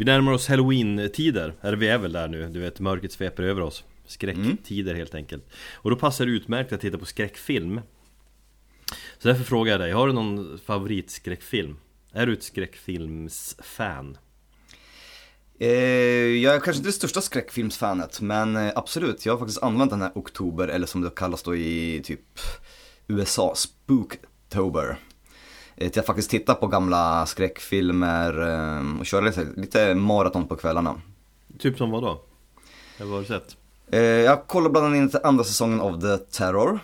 Vi närmar oss halloween-tider, eller vi är väl där nu, du vet mörkret sveper över oss Skräcktider helt enkelt Och då passar det utmärkt att titta på skräckfilm Så därför frågar jag dig, har du någon favoritskräckfilm? Är du ett skräckfilmsfan? Eh, jag är kanske inte det största skräckfilmsfanet, men eh, absolut, jag har faktiskt använt den här oktober, eller som det kallas då i typ USA, Spooktober. Eh, till att faktiskt titta på gamla skräckfilmer eh, och köra lite, lite maraton på kvällarna. Typ som vad då? Vad har du sett? Eh, jag kollade bland annat andra säsongen av The Terror.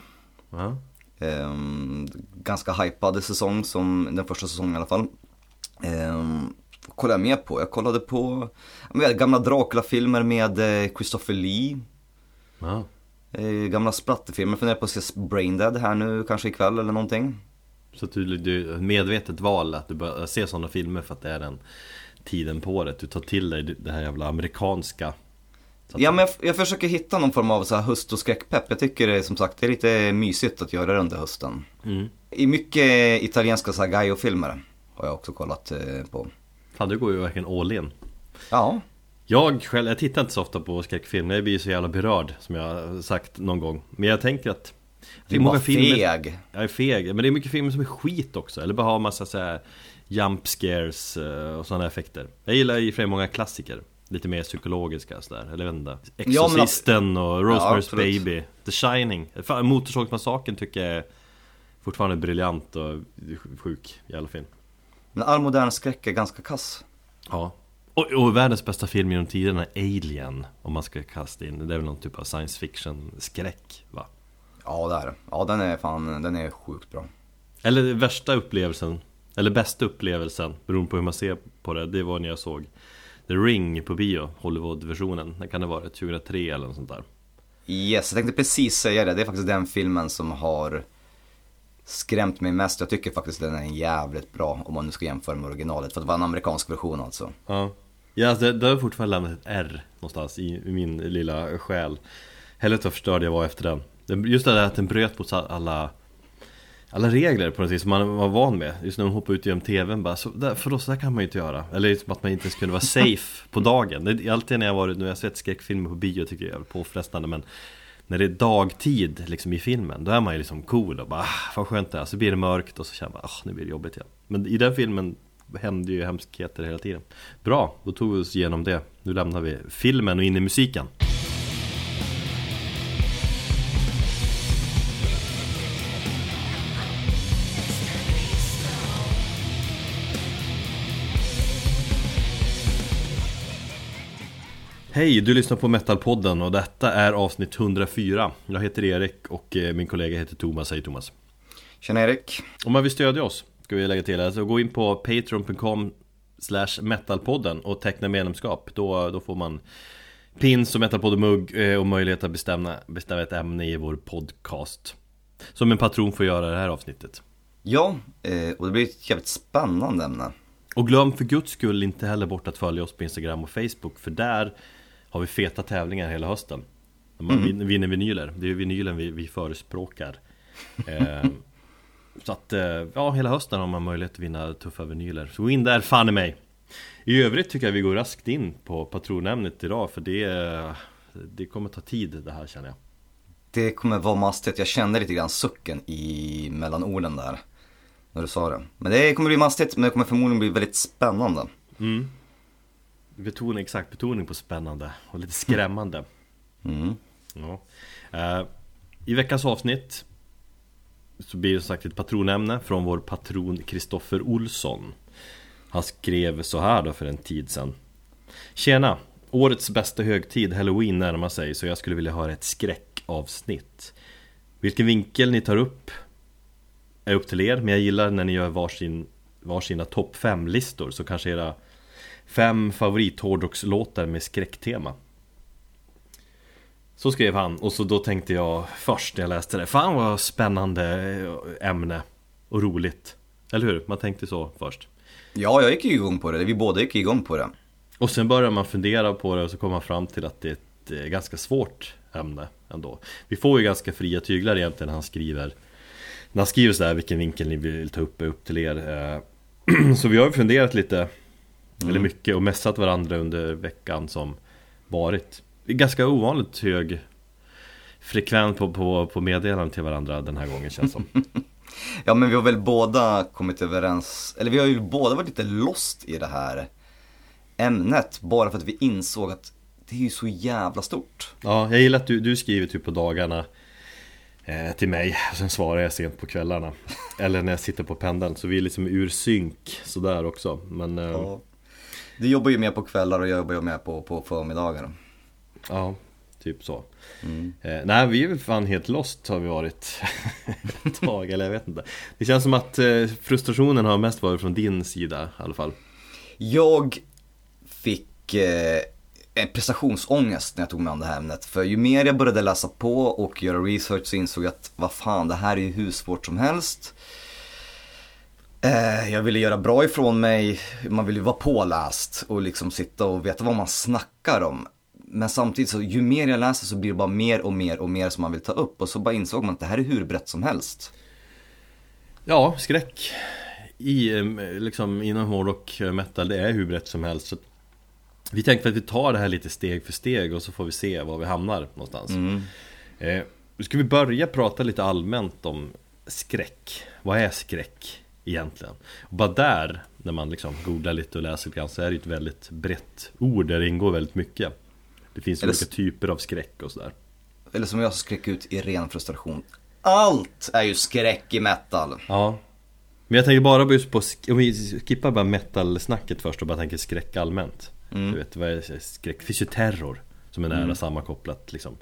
Ja. Um, ganska hypad säsong, som den första säsongen i alla fall. Vad kollade jag mer på? Jag kollade på med gamla Dracula-filmer med eh, Christopher Lee. ja. Eh, gamla splatterfilmer, funderar på att se Braindead här nu kanske ikväll eller någonting. Så att du, du medvetet val att du börjar se sådana filmer för att det är den tiden på året Du tar till dig det här jävla amerikanska Ja men jag, jag försöker hitta någon form av så här höst och skräckpepp. Jag tycker det är som sagt det är lite mysigt att göra det under hösten. mm. I mycket italienska Sagaio-filmer har jag också kollat eh, på. Fan du går ju verkligen all in Ja, Jag själv, jag tittar inte så ofta på skräckfilm Jag blir ju så jävla berörd som jag har sagt någon gång Men jag tänker att du bara feg. Jag är feg, men det är mycket filmer som är skit också. Eller bara har massa så här jump scares eh, och sådana effekter. Jag gillar i och för sig många klassiker. Lite mer psykologiska sådär, eller Ja, men- Exorcisten och Rosemary's absolut. Baby. The Shining. Motorsågsmassakern tycker jag är fortfarande briljant och sjuk jävla film. Men all modern skräck är ganska kass. Ja. Och, och världens bästa film genom tiderna, Alien Om man ska kasta in, det är väl någon typ av science fiction skräck va? Ja det är det. Ja den är fan, den är sjukt bra. Eller värsta upplevelsen Eller bästa upplevelsen, beroende på hur man ser på det Det var när jag såg The Ring på bio, Hollywood-versionen När kan det vara? 2003 eller något sånt där Yes, jag tänkte precis säga det. Det är faktiskt den filmen som har skrämt mig mest. Jag tycker faktiskt den är jävligt bra om man nu ska jämföra med originalet. För det var en amerikansk version alltså. Ja Ja, det, det har fortfarande lämnat ett R någonstans i, i min lilla själ Helvete vad förstörd jag var efter Den- Just det där att den bröt mot alla alla regler på något sätt som man var van med. Just när hon hoppade ut genom tvn bara, så där, för oss, så där kan man ju inte göra. Eller som att man inte ens kunde vara safe på dagen. Det är alltid när jag varit, när jag har sett skräckfilmer på bio tycker jag är påfrestande men När det är dagtid liksom i filmen, då är man ju liksom cool och bara ah, vad skönt det är. Så blir det mörkt och så känner man ah, nu blir det jobbigt igen. Men i den filmen hände ju hemskheter hela tiden. Bra, då tog vi oss igenom det. Nu lämnar vi filmen och in i musiken Hej, du lyssnar på Metalpodden och detta är avsnitt 104 Jag heter Erik och eh, min kollega heter Thomas, hej Thomas. Tjena Erik. Om man vill stödja oss, ska vi lägga till här, så gå in på patreon.com slash metalpodden och teckna medlemskap. Då, då får man pins och metalpodden-mugg eh, och möjlighet att bestämma, bestämma ett ämne i vår podcast. Som en patron får göra det här avsnittet. Ja, eh, och det blir ett jävligt spännande ämne. Och glöm för guds skull inte heller bort att följa oss på Instagram och Facebook För där har vi feta tävlingar hela hösten När man vin- vinner vinyler, det är ju vinylen vi, vi förespråkar eh, Så att, eh, ja hela hösten har man möjlighet att vinna tuffa vinyler Så gå in där fan i mig I övrigt tycker jag vi går raskt in på patronämnet idag För det, det kommer ta tid det här känner jag Det kommer vara mastigt. Jag kände lite grann sucken i mellanorden där. När du sa det. Men det kommer bli mastigt, men det kommer förmodligen bli väldigt spännande. mm. Betoning, exakt betoning på spännande och lite skrämmande Mm. Ja. Eh, I veckans avsnitt så blir det som sagt ett patronämne från vår patron Kristoffer Olsson. Han skrev så här då för en tid sedan. Tjena! Årets bästa högtid, Halloween, närmar sig så jag skulle vilja höra ett skräckavsnitt. Vilken vinkel ni tar upp är upp till er, men jag gillar när ni gör varsin, varsina topp 5-listor så kanske era fem favorithårdrockslåtar med skräcktema. Så skrev han och så då tänkte jag först när jag läste det Fan vad spännande ämne och roligt Eller hur? Man tänkte så först Ja, jag gick ju igång på det. Vi båda gick igång på det. Och sen börjar man fundera på det och så kommer man fram till att det är ett eh, ganska svårt ämne ändå Vi får ju ganska fria tyglar egentligen när han skriver När han skriver sådär vilken vinkel ni vill ta upp är upp till er Eh, Så vi har ju funderat lite mm. eller mycket, och messat varandra under veckan som varit. Ganska ovanligt hög frekvent på, på, på meddelanden till varandra den här gången känns som. ja men vi har väl båda kommit överens, eller vi har ju båda varit lite lost i det här ämnet. Bara för att vi insåg att det är ju så jävla stort. Ja, jag gillar att du, du skriver typ på dagarna eh, till mig och sen svarar jag sent på kvällarna. Eller när jag sitter på pendeln, så vi är liksom ur synk sådär också. Men, eh, ja. Du jobbar ju mer på kvällar och jag jobbar ju mer på, på förmiddagar. Ja, typ så. Mm. Eh, nej, vi är fan helt lost har vi varit ett tag, eller jag vet inte. Det känns som att eh, frustrationen har mest varit från din sida i alla fall. Jag fick eh, en prestationsångest när jag tog mig an det här ämnet. För ju mer jag började läsa på och göra research så insåg jag att vad fan, det här är ju hur svårt som helst. Eh, jag ville göra bra ifrån mig, man vill ju vara påläst och liksom sitta och veta vad man snackar om. Men samtidigt så, ju mer jag läser så blir det bara mer och mer och mer som man vill ta upp. Och så bara insåg man att det här är hur brett som helst. Ja, skräck i, liksom, inom hårdrock metal, det är hur brett som helst. Så vi tänkte att vi tar det här lite steg för steg och så får vi se var vi hamnar någonstans. Mm. Eh, ska vi börja prata lite allmänt om skräck. Vad är skräck egentligen? Och bara där, när man liksom googlar lite och läser lite grann, så är det ett väldigt brett ord där det ingår väldigt mycket. Det finns Eller olika typer av skräck och sådär. Eller som jag skrek ut i ren frustration. Allt är ju skräck i metal. Ja. Men jag tänker bara just på, om vi skippar bara metal-snacket först och bara tänker skräck allmänt. Mm. Du vet, vad är skräck? Det finns ju terror som är nära mm. sammankopplat liksom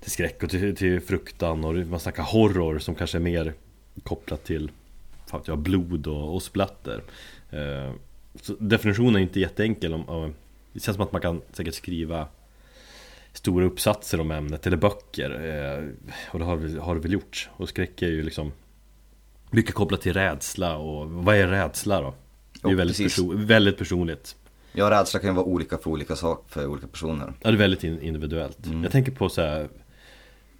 Till skräck och till, till fruktan och man snackar horror som kanske är mer kopplat till fan, ja, blod och, och splatter eh, så Definitionen är inte jätteenkel om, Det känns som att man kan säkert skriva Stora uppsatser om ämnet eller böcker eh, Och det har, har det väl gjort Och skräck är ju liksom Mycket kopplat till rädsla och vad är rädsla då? Det är ju väldigt, perso väldigt personligt Ja, rädsla kan ju vara olika för olika saker, för olika personer. Ja, det är väldigt individuellt. Mm. Jag tänker på så här,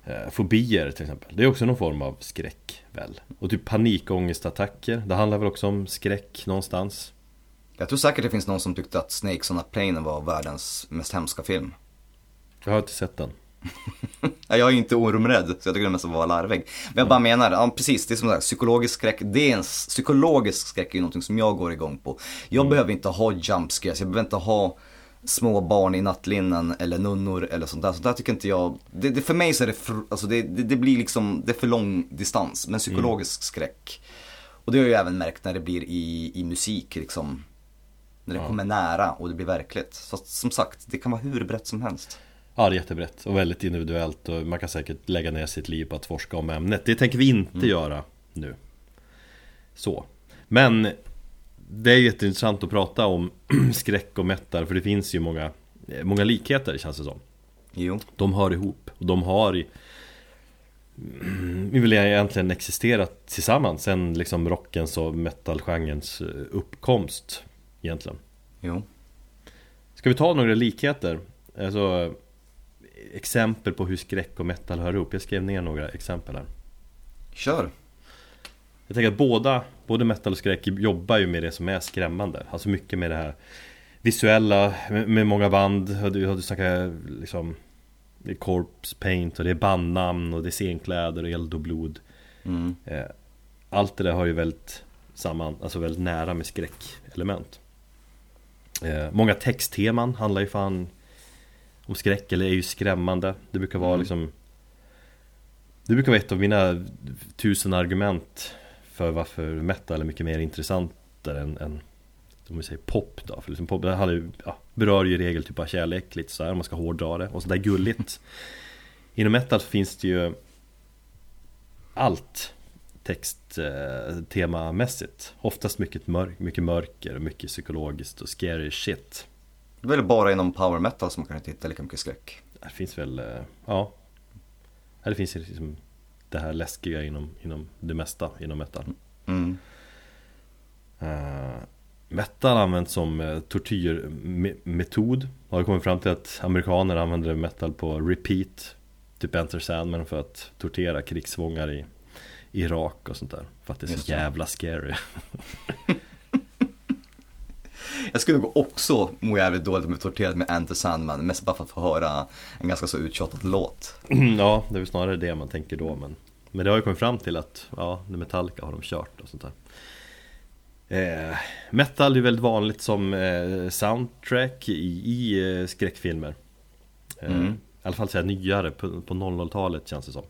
eh, fobier till exempel. Det är också någon form av skräck väl? Och typ panikångestattacker, det handlar väl också om skräck någonstans? Jag tror säkert det finns någon som tyckte att Snakes on a Plane var världens mest hemska film. Jag har inte sett den. jag är inte ormrädd, så jag tycker det mest var larvig. Men jag bara menar, ja, precis, det är som sagt, psykologisk skräck, det är en, psykologisk skräck är ju någonting som jag går igång på. Jag mm. behöver inte ha jump scares, jag behöver inte ha små barn i nattlinnen eller nunnor eller sånt där. Så där tycker inte jag, det, det för mig så är det, för, alltså det, det, det, blir liksom, det är för lång distans. Men psykologisk mm. skräck. Och det har jag ju även märkt när det blir i, i musik liksom. När det ja. kommer nära och det blir verkligt. Så som sagt, det kan vara hur brett som helst. Ja, det är jättebrett och väldigt individuellt och man kan säkert lägga ner sitt liv på att forska om ämnet. Det tänker vi inte mm. göra nu. Så. Men det är jätteintressant att prata om skräck och metal för det finns ju många, många likheter känns det som. Jo. De hör ihop och de har vi vill egentligen existerat tillsammans sen liksom rockens och metalgenrens eh, uppkomst egentligen. Jo. Ska vi ta några likheter? Alltså exempel på hur skräck och metal hör ihop. Jag skrev ner några exempel här. Kör! Jag tänker att båda, både metal och skräck jobbar ju med det som är skrämmande. Alltså mycket med det här visuella, med, med många band. Du, du snackar liksom Det är corpse paint och det är bandnamn och det är scenkläder och eld och blod. Mm. Eh, allt det där har ju väldigt samman, alltså väldigt nära med skräckelement. Eh, många textteman handlar ju fan om skräck eller är ju skrämmande. Det brukar vara mm. liksom Det brukar vara ett av mina tusen argument för varför metal är mycket mer intressantare än, än om vi säger pop då. För liksom pop det hade, ja, berör ju i regel typ av kärlek lite så här, om man ska hårdra det och sådär gulligt. Inom metal finns det ju allt texttemamässigt. Eh, Oftast mycket, mörk, mycket mörker, mycket psykologiskt och scary shit. Det är väl bara inom power metal som man kan hitta lika mycket skräck? Det finns väl, eh, ja. Det finns liksom det här läskiga inom, inom det mesta inom metal. Mm. Uh, metal används som uh, tortyrmetod. Har kommit fram till att amerikaner använder metal på repeat. Typ Enter Sandman för att tortera krigsfångar i Irak och sånt där. För att det är så jävla scary. Jag skulle också må jävligt dåligt med torterad med Enter Sandman, mest bara för att få höra en ganska så uttjatad låt. Ja, det är väl snarare det man tänker då men Men det har ju kommit fram till att, ja, Metallica har de kört och sånt där eh, Metal är väldigt vanligt som eh, soundtrack i, i eh, skräckfilmer eh, Mm. I alla fall så här nyare, på, på 00-talet känns det som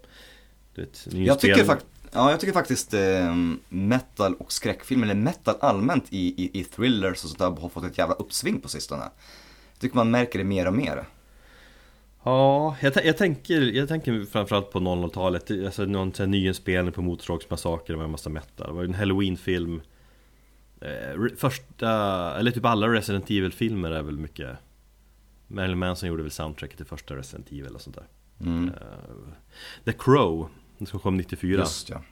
du vet, Jag tycker, fakt- ja, jag tycker faktiskt eh, metal och skräckfilm, eller metal allmänt i, i, i thrillers och sånt där har fått ett jävla uppsving på sistone. Jag tycker man märker det mer och mer. Ja, jag, jag, tänker, jag tänker framförallt på 00-talet, alltså någon nyinspelning på Motorsågsmassakern med en massa metal. Det var ju en Halloween-film. Eh, Första, eller typ alla Resident Evil-filmer är väl mycket Marilyn Manson gjorde väl soundtracket till första Resident Evil och sånt där. Mm. Eh, The Crow, som kom 94 Just ja.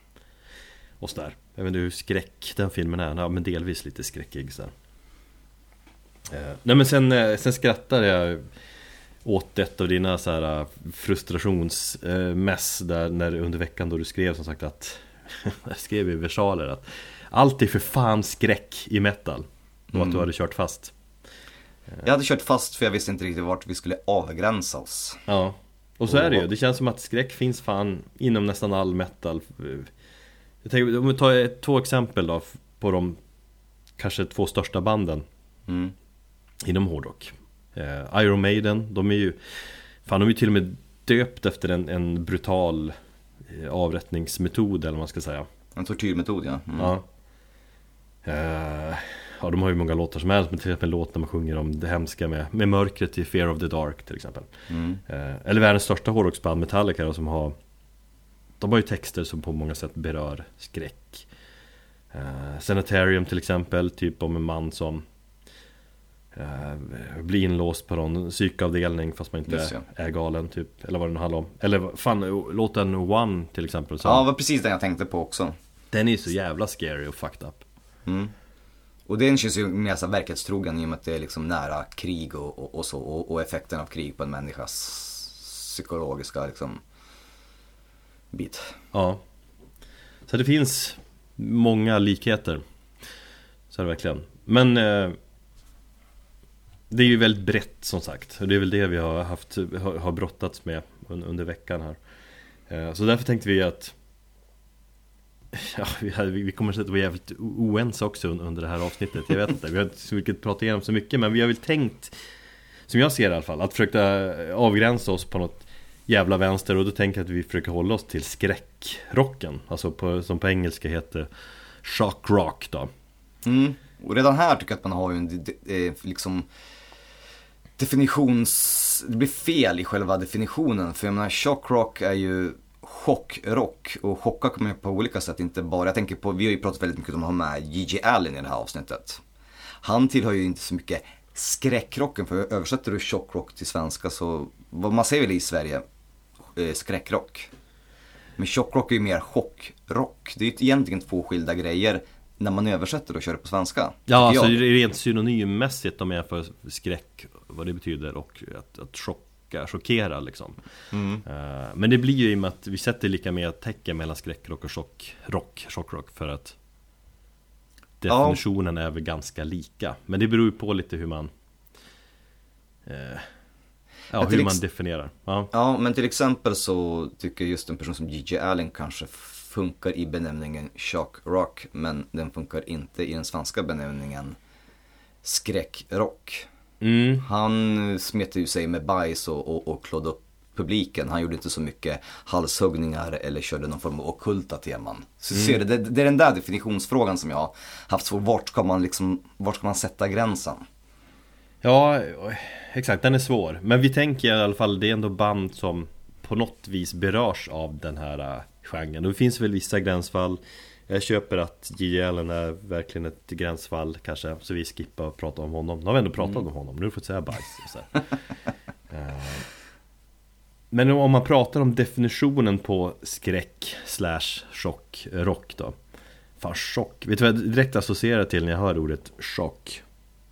och sådär. Jag vet inte hur skräck den filmen är, ja men delvis lite skräckig så här. Eh, Nej men sen, eh, sen skrattade jag åt ett av dina så här frustrationsmäss där när under veckan då du skrev som sagt att Jag skrev i versaler att Allt är för fan skräck i metal. Och att du Mm. hade kört fast. Jag hade kört fast för jag visste inte riktigt vart vi skulle avgränsa oss. Ja. Och så är det ju, det känns som att skräck finns fan inom nästan all metal. Jag tänker, om vi tar två exempel då på de kanske två största banden. Mm. inom hårdrock eh, Iron Maiden, de är ju Fan de är ju till och med döpt efter en, en brutal eh, avrättningsmetod eller vad man ska säga En tortyrmetod ja. Mm. Ja eh, Ja de har ju många låtar som helst men till exempel en låt när man sjunger om det hemska med, med mörkret i Fear of the Dark till exempel Mm. eh, Eller världens största hårdrocksband Metallica då, som har De har ju texter som på många sätt berör skräck eh, Sanitarium till exempel, typ om en man som eh, Blir inlåst på någon psykavdelning fast man inte Just är galen typ Eller vad det nu handlar om Eller fan, låten One till exempel så, Ja, det var precis den jag tänkte på också. Den är ju så jävla scary och fucked up Mm. Och den känns ju mer så verklighetstrogen i och med att det är liksom nära krig och, och, och så. Och, och effekten av krig på en människas psykologiska liksom bit. Ja Så det finns många likheter Så är det verkligen Men eh, det är ju väldigt brett som sagt. Och det är väl det vi har haft har, brottats med under veckan här. Eh, så därför tänkte vi att Ja, vi, kommer säkert vara jävligt oense också under det här avsnittet. Jag vet inte, vi har inte så mycket pratat igenom så mycket Men vi har väl tänkt Som jag ser det i alla fall, att försöka avgränsa oss på något jävla vänster. Och då tänker jag att vi försöker hålla oss till skräckrocken. Alltså på, som på engelska heter Shock Rock då. Mm. Och redan här tycker jag att man har ju en eh, liksom definitions... Det blir fel i själva definitionen. För jag menar, shockrock är ju chockrock. Och chocka kommer på olika sätt, inte bara... Jag tänker på, vi har ju pratat väldigt mycket om att ha med Gigi Allen i det här avsnittet. Han tillhör ju inte så mycket skräckrocken, för översätter du chockrock till svenska så, vad man säger väl i Sverige, eh, skräckrock. Men chockrock är ju mer chockrock. Det är ju egentligen två skilda grejer när man översätter och kör det på svenska. Ja, alltså jag. rent synonymmässigt om jag för skräck Vad det betyder och att, att chocka, chockera liksom Mm. Eh, Men det blir ju i och med att vi sätter lika med tecken mellan skräckrock och chockrock, chockrock för att Definitionen är väl ganska lika Men det beror ju på lite hur man eh, Ja, Men hur man definierar ja. Ja, men till exempel så tycker jag just en person som Gigi Allen kanske funkar i benämningen shock rock, men den funkar inte i den svenska benämningen skräckrock. Mm, Han smet ju sig med bajs och, och, och klådde upp publiken. Han gjorde inte så mycket halshuggningar eller körde någon form av ockulta teman. Så ser du, det, det är den där definitionsfrågan som jag har haft svårt. Vart ska man liksom, vart ska man sätta gränsen? Ja, exakt, den är svår Men vi tänker i alla fall, det är ändå band som på något vis berörs av den här äh, genren Och det finns väl vissa gränsfall Jag köper att J.J. Allen är verkligen ett gränsfall kanske Så vi skippar att prata om honom Nu har vi ändå pratat om honom, nu du fått säga bajs och så här. Eh, Men om man pratar om definitionen på skräck slash chock, rock då Fan chock, vet du vad jag direkt associerar till när jag hör ordet chock?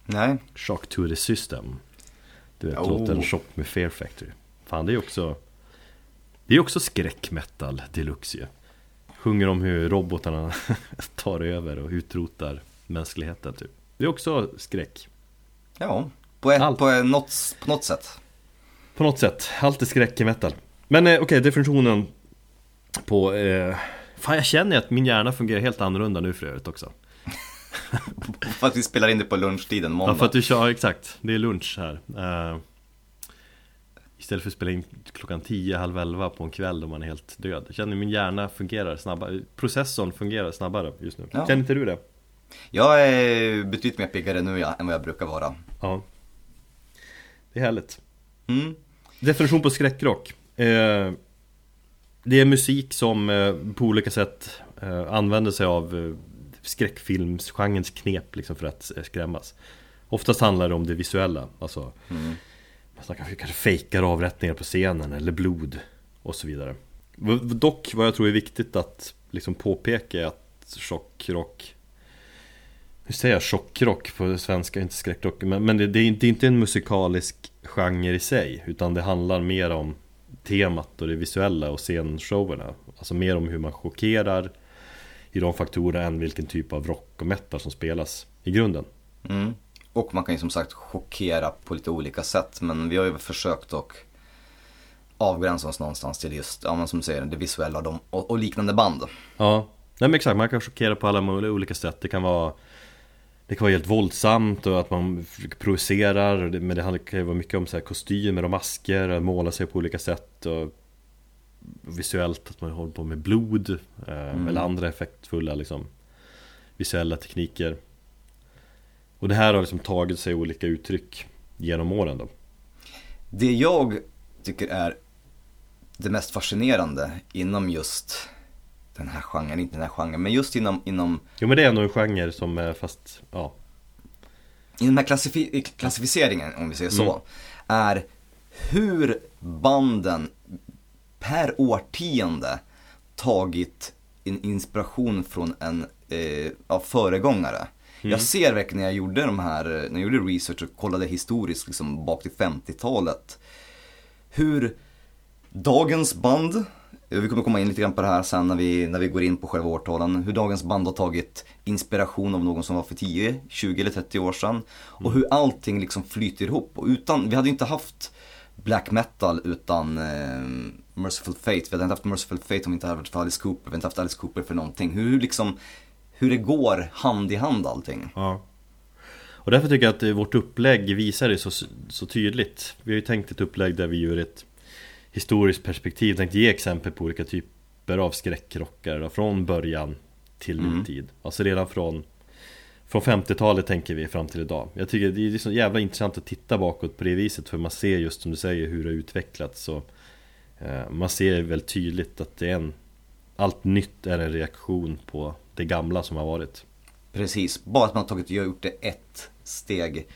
Nej, Shock to the system Du vet Oh. låten Shock med Fear Factory Fan det är också Det är också skräckmetal deluxe ju Sjunger om hur robotarna tar över och utrotar mänskligheten typ. Det är också skräck. Ja, på, ett, Allt. på, något, på något sätt. På något sätt, allt är skräck i metal. Men eh, okej, definitionen på... Eh, fan jag känner att min hjärna fungerar helt annorlunda nu för övrigt också. För att vi spelar in det på lunchtiden måndag. Ja för att du kör, exakt, det är lunch här. Eh, Istället för att spela in klockan 10, halv 11 på en kväll då man är helt död Jag känner min hjärna fungerar snabbare, processorn fungerar snabbare just nu Ja. Känner inte du det? Jag är betydligt mer piggare nu ja, än vad jag brukar vara. Ja Det är härligt Mm. Definition på skräckrock eh, Det är musik som eh, på olika sätt eh, använder sig av eh, skräckfilmsgenrens knep liksom för att skrämmas Oftast handlar det om det visuella, alltså Mm. Man snackar kanske fejkar avrättningar på scenen eller blod och så vidare. Dock vad jag tror är viktigt att liksom påpeka är att chockrock Hur säger jag chockrock på svenska, inte skräckrock Men, men det, det, är inte, det är inte en musikalisk genre i sig Utan det handlar mer om temat och det visuella och scenshowerna. Alltså mer om hur man chockerar i de faktorerna än vilken typ av rock och metal som spelas i grunden. Mm. Och man kan ju som sagt chockera på lite olika sätt. Men vi har ju försökt att avgränsa oss någonstans till just, ja men som du säger, det visuella och, de, och, och liknande band. Ja, nej men exakt, man kan chockera på alla möjliga olika sätt Det kan vara Det kan vara helt våldsamt och att man provocerar Men det handlar- kan ju vara mycket om så här kostymer och masker och måla sig på olika sätt och Visuellt att man håller på med blod eh, Eller andra effektfulla liksom Visuella tekniker Och det här har liksom tagit sig olika uttryck genom åren då. Det jag tycker är det mest fascinerande inom just den här genren, inte den här genren, men just inom, inom, Jo men det är ändå en genre som är fast, ja. Inom den här klassifi- klassificeringen, om vi säger så, Mm. är hur banden per årtionde tagit en inspiration från en eh, ja, föregångare. Jag ser verkligen när jag gjorde de här, när jag gjorde research och kollade historiskt liksom bak till 50-talet. Hur dagens band, vi kommer komma in lite grann på det här sen när vi, när vi går in på själva årtalen, hur dagens band har tagit inspiration av någon som var för 10, 20 eller 30 år sedan. Och hur allting liksom flyter ihop. Och utan, vi hade inte haft black metal utan eh, Merciful Fate. Vi hade inte haft Merciful Fate om vi inte hade haft för Alice Cooper. Vi hade inte haft Alice Cooper för någonting. Hur liksom, hur det går hand i hand allting. Ja. Och därför tycker jag att eh, vårt upplägg visar det så, så tydligt. Vi har ju tänkt ett upplägg där vi gör ett historiskt perspektiv Tänkt ge exempel på olika typer av skräckrockare då, Från början till nutid. Alltså redan från Från 50-talet tänker vi fram till idag. Jag tycker det är så jävla intressant att titta bakåt på det viset För man ser just som du säger hur det har utvecklats och, eh, Man ser väldigt tydligt att det är en Allt nytt är en reaktion på det gamla som har varit Precis, bara att man har tagit, gjort det ett steg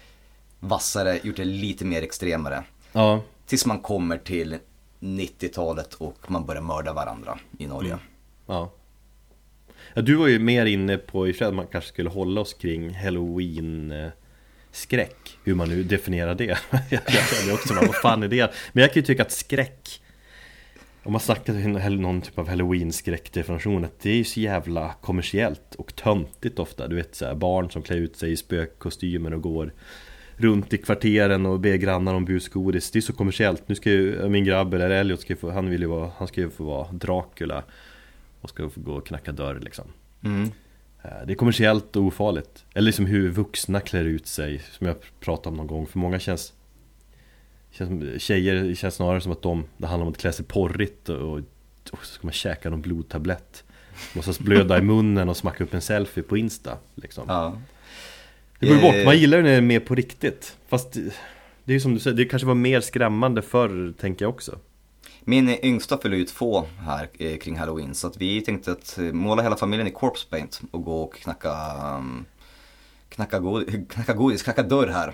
vassare, gjort det lite mer extremare. Ja, Tills man kommer till 90-talet och man börjar mörda varandra i Norge. Mm. Ja. ja Du var ju mer inne på i och att man kanske skulle hålla oss kring Halloween Skräck, hur man nu definierar det Jag känner också, vad fan är det? Men jag kan ju tycka att skräck Om man snackar någon typ av halloween skräckdefinition att Det är ju så jävla kommersiellt och töntigt ofta. Du vet så här, barn som klär ut sig i spökkostymer och går Runt i kvarteren och ber grannar om busgodis. Det är så kommersiellt. Nu ska ju min grabb eller Elliot ska få, Han vill ju vara, han ska ju få vara Dracula Och ska få gå och knacka dörr liksom. Mm. Eh, Det är kommersiellt och ofarligt. Eller liksom hur vuxna klär ut sig Som jag pratade om någon gång. För många känns, känns som- Tjejer känns snarare som att de Det handlar om att klä sig porrigt och, och så ska man käka någon blodtablett Måste blöda i munnen och smacka upp en selfie på Insta liksom. Ja. Det går ju bort, Eh. man gillar ju när det är mer på riktigt Fast det det är ju som du säger, det kanske var mer skrämmande förr tänker jag också Min yngsta fyller ju två här eh, kring halloween så att vi tänkte att eh, måla hela familjen i corpse paint och gå och knacka, um, knacka, god, knacka godis, knacka dörr här.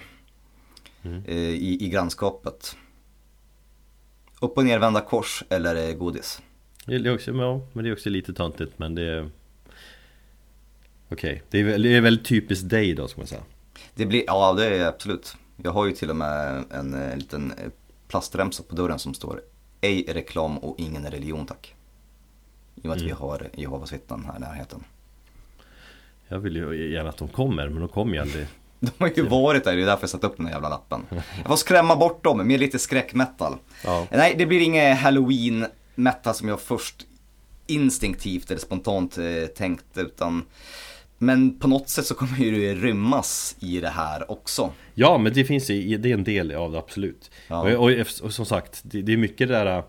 Eh, i, I grannskapet. Upp och nervända kors eller eh, godis. Det är också, ja, men det är också lite töntigt men det är Okej, det, är, väl- det är väldigt typiskt dig då ska man säga Det blir, ja det är absolut. Jag har ju till och med en, eh, liten plastremsa på dörren som står Ej reklam och ingen religion tack. I och med att vi har Jehovas vittnen här i närheten. Jag vill ju gärna att de kommer men de kommer ju aldrig De har ju varit där, det är därför jag satt upp den här jävla lappen. Jag får skrämma bort dem med lite skräckmetal. Ja. Nej, det blir inget halloween metal som jag först instinktivt eller spontant eh, tänkt utan men på något sätt så kommer ju det rymmas i det här också. Ja, men det finns ju, det är en del av det absolut. Ja. Och, och, och som sagt, det, det är mycket det där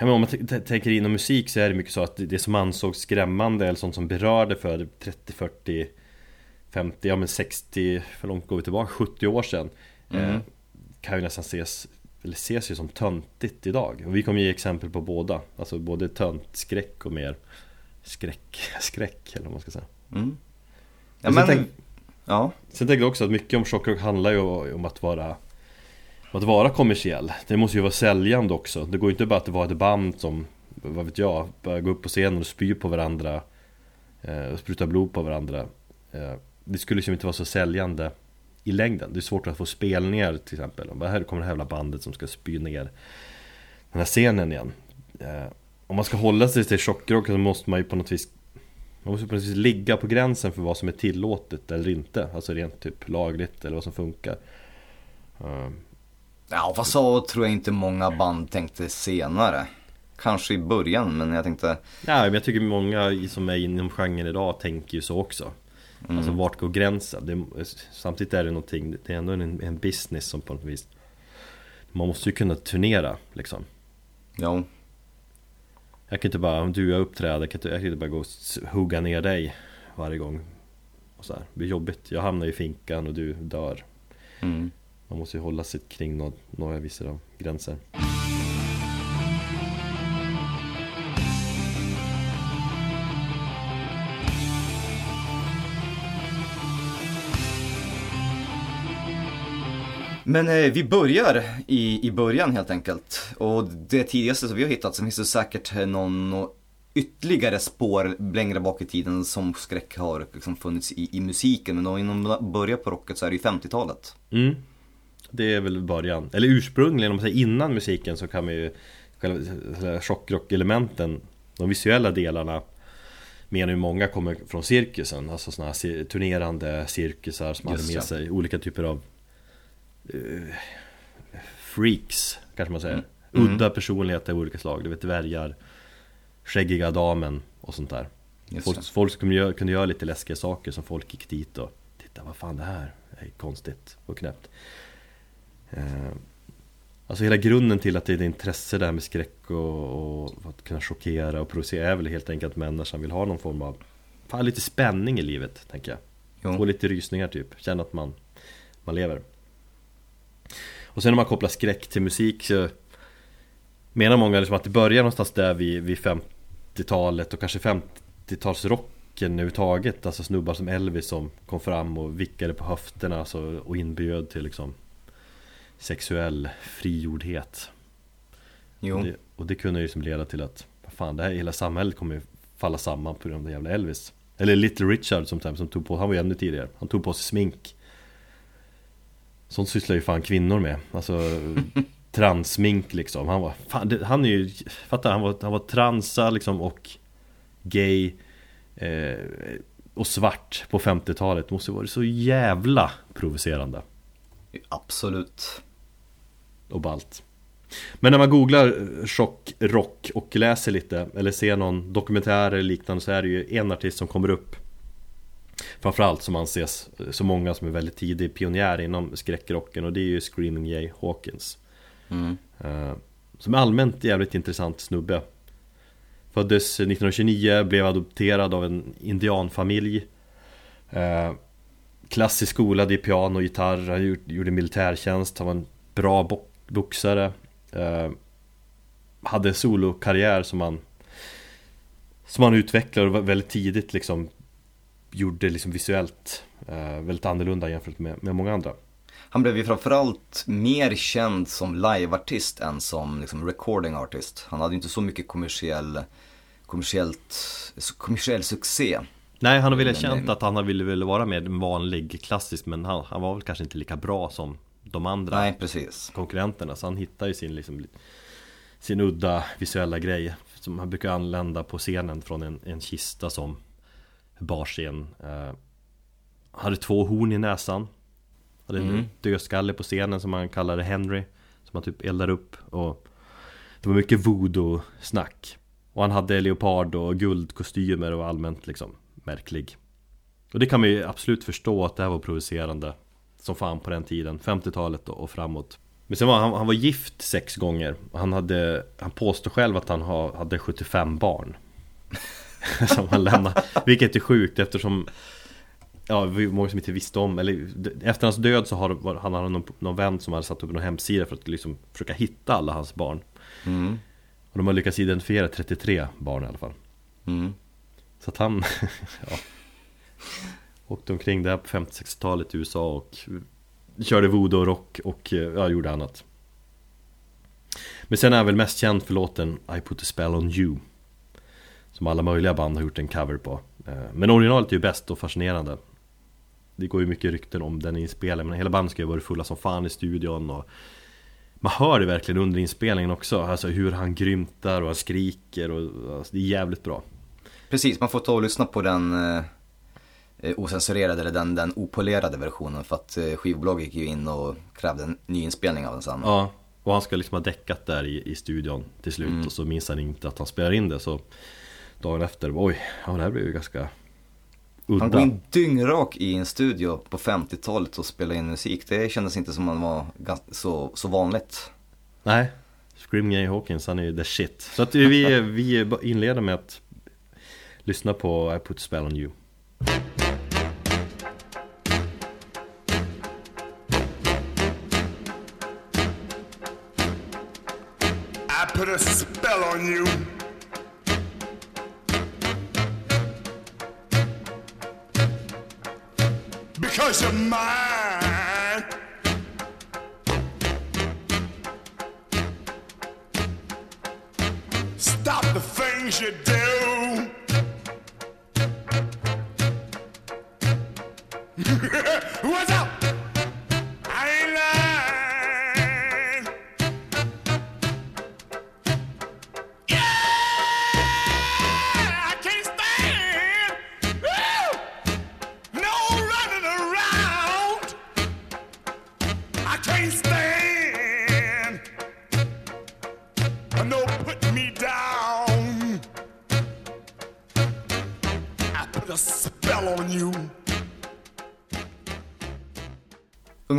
eh, om man tänker inom musik så är det mycket så att det, det som ansågs skrämmande eller sånt som berörde för 30, 40, 50, ja men 60, för långt går vi tillbaka, 70 år sedan eh, Kan ju nästan ses, eller ses ju som töntigt idag. Och vi kommer ge exempel på båda. Alltså både töntskräck och mer skräck, skräck eller vad man ska säga. Mm. Ja, Men men, sen tänk- ja, Sen tänker jag också att mycket om chockrock handlar ju om att vara om att vara kommersiell. Det måste ju vara säljande också. Det går ju inte bara att vara ett band som, vad vet jag, bara gå upp på scenen och spy på varandra eh, och spruta blod på varandra. Eh, det skulle liksom inte vara så säljande i längden. Det är svårt att få spelningar till exempel. Bara, här kommer det här jävla bandet som ska spy ner den här scenen igen. Eh, om man ska hålla sig till chockrock så måste man ju på något vis man måste på något vis ligga på gränsen för vad som är tillåtet eller inte. Alltså rent typ lagligt eller vad som funkar. Eh, ja vad så tror jag inte många band tänkte senare. Kanske i början, men jag tänkte, Ja, men jag tycker många som är inom genren idag tänker ju så också. Alltså vart går gränsen? Det, samtidigt är det någonting, det är ändå en, en business som på något vis Man måste ju kunna turnera liksom. ja, Jag kan inte bara, om du jag uppträder, jag kan inte, jag kan inte bara gå och hugga ner dig varje gång. Och så här. Det blir jobbigt, jag hamnar i finkan och du dör. mm. Man måste ju hålla sig kring nå- några vissa gränser. Men eh, vi börjar i, i början helt enkelt. Och det tidigaste som vi har hittat så finns det säkert eh, någon nå- ytterligare spår längre bak i tiden som skräck har liksom funnits i, i musiken. Men om man börjar på rocket så är det ju 50-talet. Mm. Det är väl början. Eller ursprungligen, om man säger innan musiken så kan man ju Själva chockrock-elementen De visuella delarna Menar ju många kommer från cirkusen Alltså sådana här turnerande cirkusar som Just hade med det. sig olika typer av eh, Freaks kanske man säger. Mm. Udda personligheter av olika slag, du vet dvärgar Skäggiga damen och sånt där. Just Folk, det. folk kunde, göra, kunde göra lite läskiga saker som folk gick dit och Titta vad fan det här är konstigt och knäppt. Eh, Alltså hela grunden till att det är ett intresse där med skräck och, och att kunna chockera och provocera är väl helt enkelt att människan vill ha någon form av Fan lite spänning i livet tänker jag. Få Jo. lite rysningar typ, känna att man, man lever Och sen när man kopplar skräck till musik så Menar många liksom att det börjar någonstans där vid, vid 50-talet och kanske 50-talsrocken överhuvudtaget. Alltså snubbar som Elvis som kom fram och vickade på höfterna alltså, och inbjöd till liksom Sexuell frigjordhet. Jo. och det, och det kunde ju liksom leda till att vad Fan det här hela samhället kommer ju falla samman på grund av jävla Elvis. Eller Little Richard som, som tog på, han var ju ännu tidigare. Han tog på sig smink Sånt sysslar ju fan kvinnor med Alltså Transsmink liksom Han var, fan, det, han är ju Fattar han var, han var transa liksom och Gay eh, Och svart på 50-talet Måste varit så jävla provocerande Absolut. och ballt. Men när man googlar eh, chock, rock och läser lite eller ser någon dokumentär eller liknande så är det ju en artist som kommer upp Framförallt som anses så många som är väldigt tidig pionjär inom skräckrocken och det är ju Screaming Jay Hawkins. Mm. eh, Som är allmänt jävligt intressant snubbe. Föddes 1929, blev adopterad av en indianfamilj. Eh, Klassiskt skolad i piano och gitarr, han gjorde- militärtjänst, han var en bra bo- boxare. Eh, Hade solokarriär som han Som han utvecklade väldigt tidigt liksom Gjorde liksom visuellt eh, Väldigt annorlunda jämfört med, med många andra Han blev ju framförallt mer känd som liveartist än som liksom recording artist. Han hade ju inte så mycket kommersiell, kommersiellt, kommersiell succé. Nej, han har väl känt att han ville väl vara mer vanlig klassisk Men han, han var väl kanske inte lika bra som de andra Nej, precis. konkurrenterna Så han hittar ju sin liksom Sin udda visuella grej Som han brukar anlända på scenen från en, en kista som Bars i en eh, hade två horn i näsan. Hade en Mm. dödskalle på scenen som han kallade Henry. Som han typ eldar upp. Och det var mycket voodoo-snack. Och han hade leopard och guldkostymer och allmänt liksom märklig. Och det kan man ju absolut förstå att det här var provocerande. Som fan på den tiden, 50-talet och och framåt. Men sen var han, han var gift sex gånger. Han, hade, han påstår själv att han ha, hade 75 barn. som han lämnade. Vilket är sjukt eftersom Ja, var många som inte visste om, eller efter hans död så har han hade någon, någon vän som hade satt upp någon hemsida för att liksom försöka hitta alla hans barn. Mm. Och de har lyckats identifiera 33 barn i alla fall. Mm. Så att han, ja Åkte omkring där på 50-60-talet i USA och Körde voodoo och rock och ja, gjorde annat Men sen är han väl mest känd för låten I put a spell on you Som alla möjliga band har gjort en cover på Eh, Men originalet är ju bäst och fascinerande Det går ju mycket rykten om den inspelningen Men hela bandet ska ju varit fulla som fan i studion och man hör det verkligen under inspelningen också, alltså hur han grymtar och han skriker och alltså, det är jävligt bra Precis, man får ta och lyssna på den eh, osensurerade eller den, den opolerade versionen för att eh, skivbolaget gick ju in och krävde en ny inspelning av den sen. Ja, och han ska liksom ha däckat där i, i studion till slut Mm. och så minns han inte att han spelar in det så Dagen efter, oj, ja det här blev ju ganska Han går udda in dyngrak i en studio på 50-talet och spelar in musik. Det kändes inte som att det var så, så vanligt. Nej, Scream Jay Hawkins, han är ju the shit Så att vi, vi inleder med att lyssna på I put a spell on you I put a spell on you. is mine.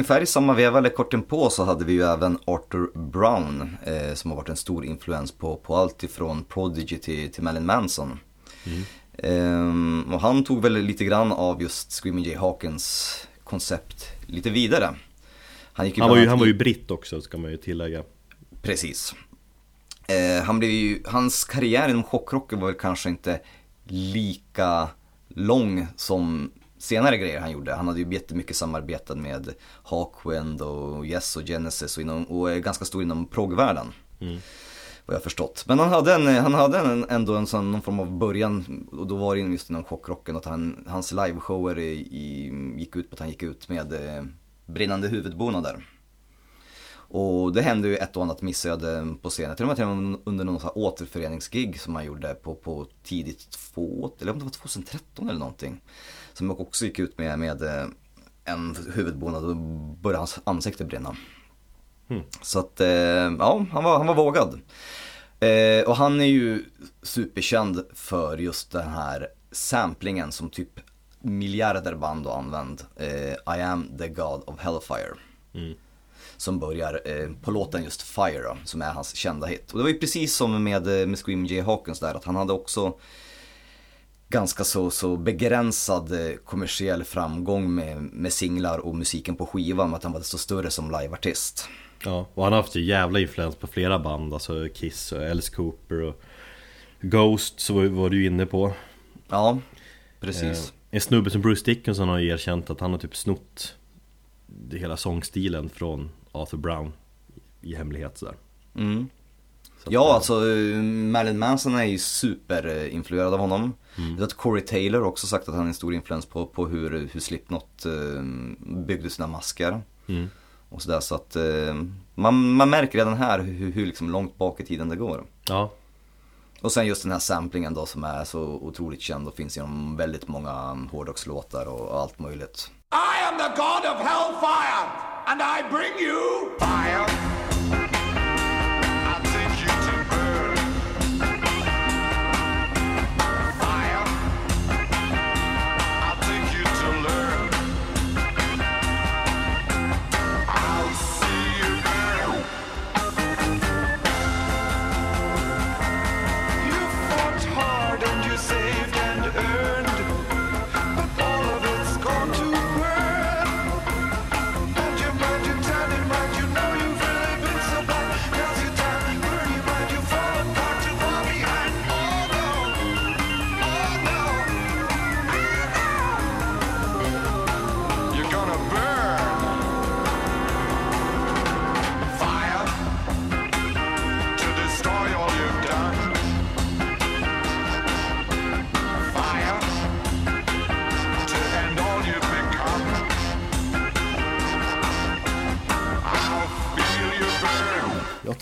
Ungefär i samma veva, eller kort inpå, så hade vi ju även Arthur Brown eh, som har varit en stor influens på, på allt ifrån Prodigy till, till Marilyn Manson. Ehm, och han tog väl lite grann av just Screaming Jay Hawkins koncept lite vidare. Han, gick Han var ju, han var ju britt också ska man ju tillägga Precis. Eh, han blev ju, hans karriär inom chockrocken var väl kanske inte lika lång som senare grejer han gjorde. Han hade ju jättemycket samarbeten med Hawkwind och Yes och Genesis och, inom, och är ganska stor inom proggvärlden. Vad jag förstått. Men han hade, en, han hade en, ändå en sån, någon form av början och då var det just inom chockrocken att han, hans liveshower i, i, gick ut på att han gick ut med eh, brinnande huvudbonader. Och det hände ju ett och annat missöde på scenen. Till och med till och med under någon sån här återföreningsgig som han gjorde på, på tidigt två, eller om det var 2013 eller någonting. Som också gick ut med, med eh, en huvudbonad och började hans ansikte brinna. Så att, eh, ja, han var, han var vågad. Eh, och han är ju superkänd för just den här samplingen som typ miljarder band har använt. I am the God of Hellfire. Som börjar eh, på låten just Fire då, som är hans kända hit. Och det var ju precis som med, med Scream J. Hawkins där, att han hade också ganska så, så begränsad eh, kommersiell framgång med, med singlar och musiken på skivan, att han var så större som liveartist. Ja, och han har haft jävla influens på flera band Alltså Kiss och Alice Cooper och Ghost så var- du inne på Ja, precis. Eh, En snubbe som Bruce Dickinson har ju erkänt att han har typ snott hela sångstilen från Arthur Brown i hemlighet sådär Mm. Så att, Ja, eh, alltså eh, Marilyn Manson är ju superinfluerad av honom. Mm. Jag vet att Corey Taylor har också sagt att han är en stor influens på, på hur, hur Slipknot eh, byggde sina masker. Mm. Och sådär, så att man, man märker redan här hur, hur liksom långt bak i tiden det går. Ja Och sen just den här samplingen då som är så otroligt känd och finns inom väldigt många um, hårdrockslåtar och, och allt möjligt. I am the god of hellfire, and I bring you fire.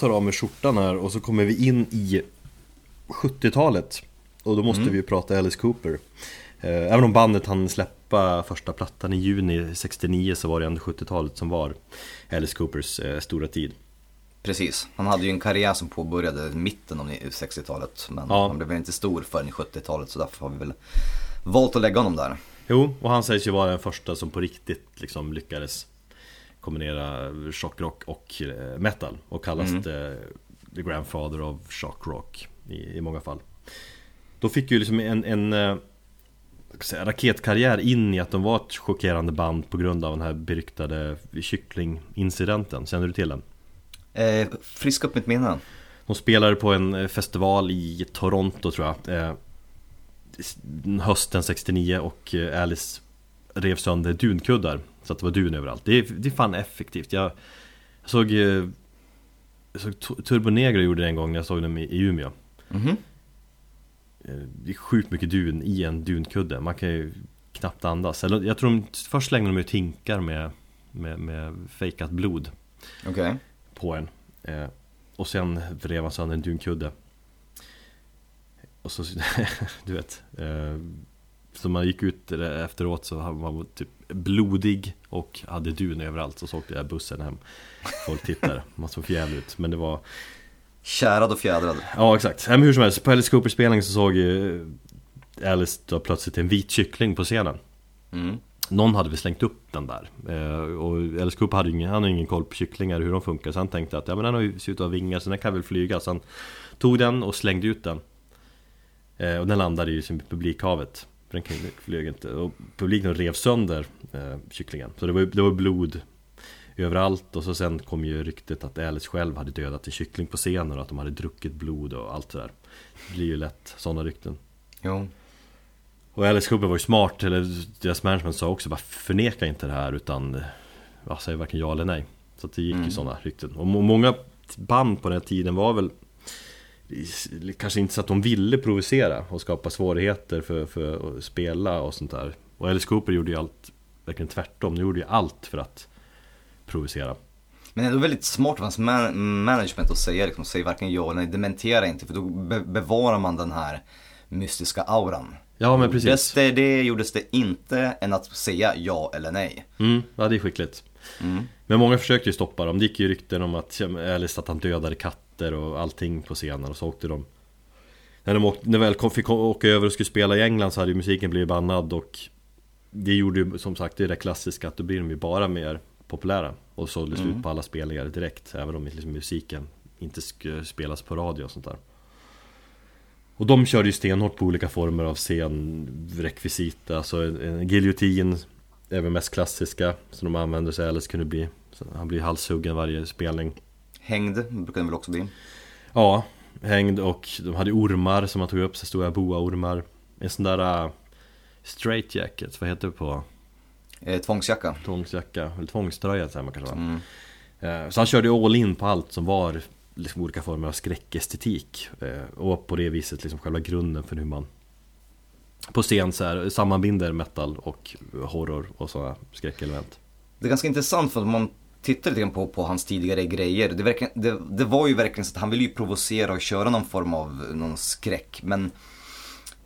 Tar av mig skjortan här och så kommer vi in i 70-talet Och då måste vi ju prata Alice Cooper Eh, Även om bandet hann släppa första plattan i juni 69 så var det ändå 70-talet som var Alice Coopers eh, stora tid Precis, han hade ju en karriär som påbörjade i mitten av 60-talet. Men Ja. han blev väl inte stor förrän i 70-talet så därför har vi väl valt att lägga honom där. Jo, och han sägs ju vara den första som på riktigt liksom lyckades kombinera shockrock och eh, metal och kallas det the grandfather of shockrock i, i många fall. Då fick ju liksom en, en eh, säga, raketkarriär in i att de var ett chockerande band på grund av den här beryktade kycklingincidenten. Känner du till den? Eh, friska upp mitt minne. De spelade på en eh, festival i Toronto tror jag eh, Hösten 69 och Alice rev sönder dunkuddar Så att det var dun överallt. Det är, det är fan effektivt. Jag, jag såg eh, Jag såg Tu- Turbo Negro gjorde det en gång när jag såg dem i, i Umeå. Mhm. Eh, Det är sjukt mycket dun i en dunkudde. Man kan ju knappt andas. Eller jag tror de först slängde de ut hinkar med Med, med fejkat blod Okej. på en. Eh, Och sen rev han sönder en dunkudde. Och så, du vet eh, Så man gick ut efteråt så var man typ blodig och hade dun överallt. Så så åkte jag bussen hem. Folk tittade, man såg jävligt ut. Men det var Kärad och fjädrad. Ja exakt, men hur som helst, på Alice Cooper spelning så såg ju Alice då plötsligt en vit kyckling på scenen. Mm. någon hade väl slängt upp den där. Eh, Och Alice Cooper hade ingen, han hade ingen koll på kycklingar hur de funkar. Så han tänkte att ja men den har ju ser ut att ha vingar så den kan väl flyga. Så han tog den och slängde ut den. Eh, Och den landade ju i publikhavet För den flög inte Och publiken rev sönder eh, kycklingen Så det var, det var blod överallt Och så sen kom ju ryktet att Alice själv hade dödat en kyckling på scenen Och att de hade druckit blod och allt det där Det blir ju lätt sådana rykten Jo. och Alice Cooper var ju smart, eller deras management sa också bara förneka inte det här utan ja, säg varken ja eller nej. Så det gick ju sådana rykten. Och må- många band på den här tiden var väl kanske inte så att de ville provocera och skapa svårigheter för, för att spela och sånt där. Och Alice Cooper gjorde ju allt, verkligen tvärtom, de gjorde ju allt för att provocera. Men det är väldigt smart av hans man- management att säga liksom, säg varken ja eller nej, dementera inte för då be- bevarar man den här mystiska auran. Ja men Gjordes precis. Det, det gjordes det inte än att säga ja eller nej. Mm, ja det är skickligt. Men många försökte ju stoppa dem. Det gick ju rykten om att Alice att han dödade katter och allting på scenen. Och så åkte de När de åkte, när väl kom, fick åka över och skulle spela i England så hade ju musiken blivit bannad och Det gjorde ju som sagt det är det klassiska att då blir de ju bara mer populära. Och sålde slut på alla spelningar direkt Även om liksom musiken inte skulle spelas på radio och sånt där. Och de körde ju stenhårt på olika former av scenrekvisit Alltså en, giljotin är väl mest klassiska Som de använder sig Alice kunde bli Han blir halshuggen varje spelning Hängd brukar den väl också bli. Ja, hängd och de hade ormar som man tog upp, så stora boaormar En sån där uh, straight jacket, vad heter det på Eh, tvångsjacka. tvångsjacka? Eller tvångströja säger man kanske? Mm. Eh, Så han körde all in på allt som var liksom olika former av skräckestetik eh, Och på det viset liksom själva grunden för hur man På scen så här, sammanbinder metal och horror och sådana skräckelement Det är ganska intressant för att man tittar lite grann på, på hans tidigare grejer, det, verkligen, det, det var ju verkligen så att han ville ju provocera och köra någon form av någon skräck. Men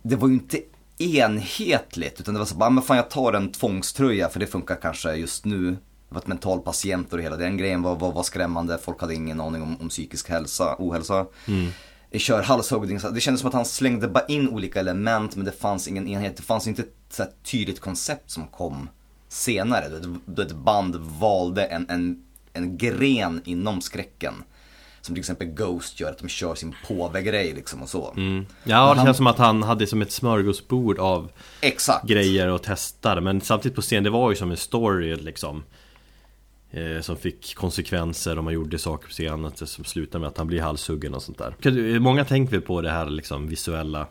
det var ju inte enhetligt, utan det var så bara, men fan jag tar en tvångströja för det funkar kanske just nu. Det var ett mental patient och hela den grejen var, var, var skrämmande, folk hade ingen aning om, om psykisk hälsa, ohälsa. Jag kör halshuggning, det kändes som att han slängde bara in olika element men det fanns ingen enhet, det fanns inte ett så tydligt koncept som kom senare. Då ett- band valde en, en, en gren inom skräcken. Som till exempel Ghost gör, att de kör sin påve-grej liksom och så. Ja, det Han- känns som att han hade som ett smörgåsbord av Exakt. grejer och testar Men samtidigt på scen, det var ju som en story liksom eh, Som fick konsekvenser om man gjorde saker på scen att det Som slutade med att han blir halshuggen och sånt där Många tänker väl på det här liksom visuella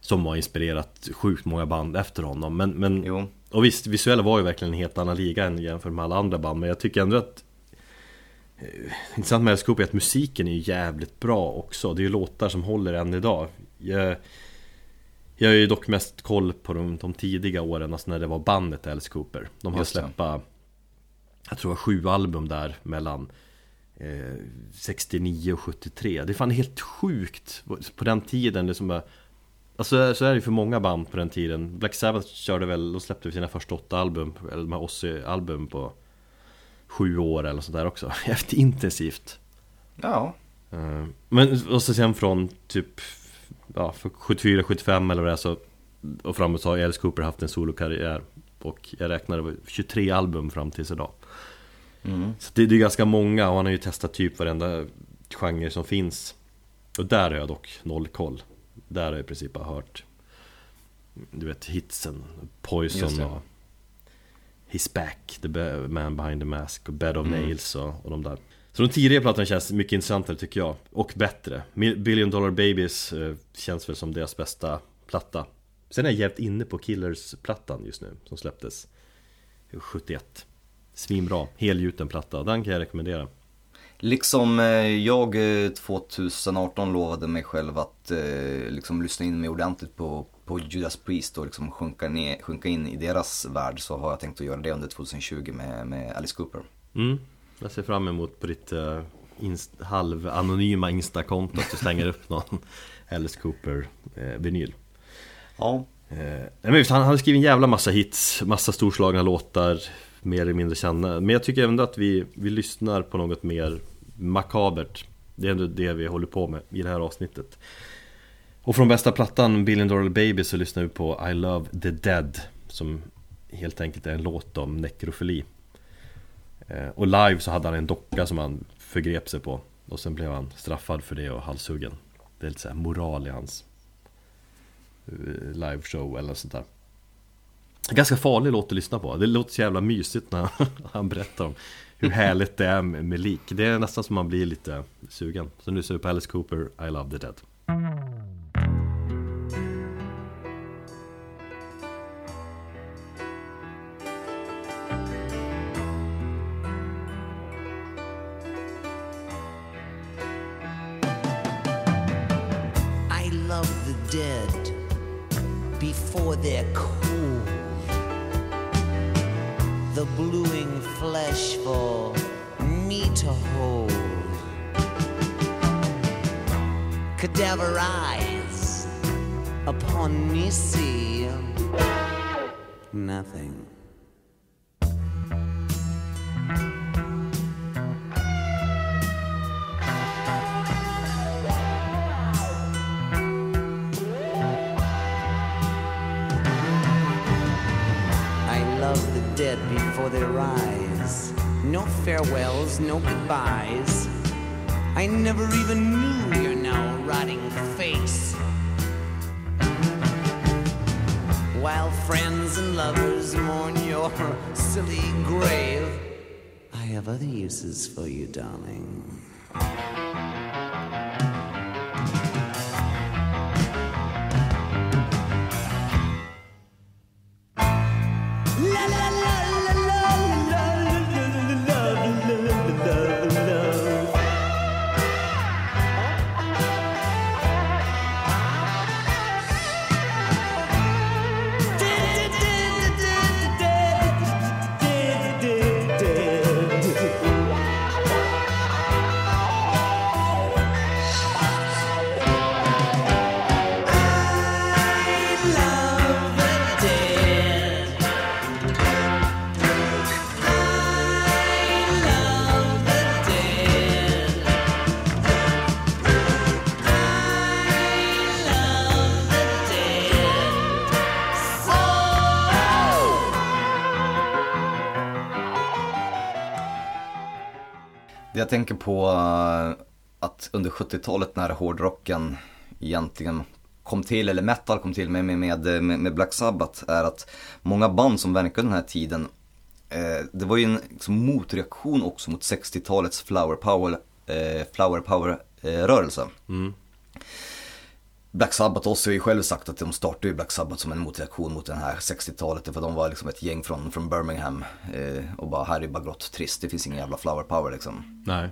Som har inspirerat sjukt många band efter honom. Men, men Jo. Och visst, visuella var ju verkligen en helt annan liga än jämfört med alla andra band Men jag tycker ändå att eh, Intressant med Cooper är att musiken är ju jävligt bra också. Det är ju låtar som håller än idag. Jag, jag har ju dock mest koll på de, de tidiga åren, alltså när det var bandet Alice Cooper. De har släppt, jag tror det var sju album där mellan eh, 69 och 73 Det är fan helt sjukt på den tiden det som bara Alltså så är det ju för många band på den tiden. Black Sabbath körde väl, de släppte sina första åtta album, eller de här Ozzy-album på Sju år eller sånt där också, Jävligt intensivt. Ja. Eh, Men och så sen från typ ja, 74, 75 eller vad det är så Och framåt så har Alice Cooper haft en solokarriär. Och jag var 23 album fram tills idag. Mm. Så det, det är ganska många och han har ju testat typ varenda genre som finns. Och där har jag dock noll koll Där har jag i princip bara hört Du vet hitsen, Poison och His Back, The Man Behind the Mask och Bed of Mm. Nails och, och de där. Så de tidigare plattorna känns mycket intressantare tycker jag. Och bättre. Billion Dollar Babies eh, känns väl som deras bästa platta. Sen är jag jävligt inne på Killers-plattan just nu Som släpptes. 71 Svinbra, helgjuten platta, den kan jag rekommendera Liksom eh, jag eh, 2018 lovade mig själv att eh, liksom lyssna in mig ordentligt på, på Judas Priest och liksom sjunka, ner, sjunka in i deras värld så har jag tänkt att göra det under 2020 med, med Alice Cooper. mm. Jag ser fram emot på ditt uh, inst- halvanonyma instakonto att du slänger upp någon Alice Cooper-vinyl Ja. Eh, men han hade skrivit en jävla massa hits, massa storslagna låtar Mer eller mindre känna, Men jag tycker ändå att vi, vi lyssnar på något mer makabert. Det är ändå det vi håller på med i det här avsnittet. Och från bästa plattan Billion Dollar Baby så lyssnar vi på I Love the Dead Som helt enkelt är en låt om nekrofili. Eh, och live så hade han en docka som han förgrep sig på. Och sen blev han straffad för det och halshuggen. Det är lite såhär moral i hans eh, liveshow eller sånt där. Ganska farlig låt att lyssna på. Det låter så jävla mysigt när han berättar om hur härligt det är med, med lik. Det är nästan som man blir lite sugen. Så nu ser vi på Alice Cooper, I Love the Dead. Cadaver eyes upon me see nothing. I love the dead before they rise. No farewells, no goodbyes. I never even knew rotting face. While friends and lovers mourn your silly grave, I have other uses for you, darling. Tänker på eh, att under 70-talet när hårdrocken egentligen kom till, eller metal kom till med, med, med, eh, med Black Sabbath, är att många band som verkade den här tiden, eh, det var ju en liksom, motreaktion också mot 60-talets flower power, eh, flower power eh, rörelse. Mm. Black Sabbath också har ju själv sagt att de startade ju Black Sabbath som en motreaktion mot den här 60-talet. För de var liksom ett gäng från, från Birmingham eh, och bara här är bara grått trist, det finns ingen jävla flower power liksom. Nej.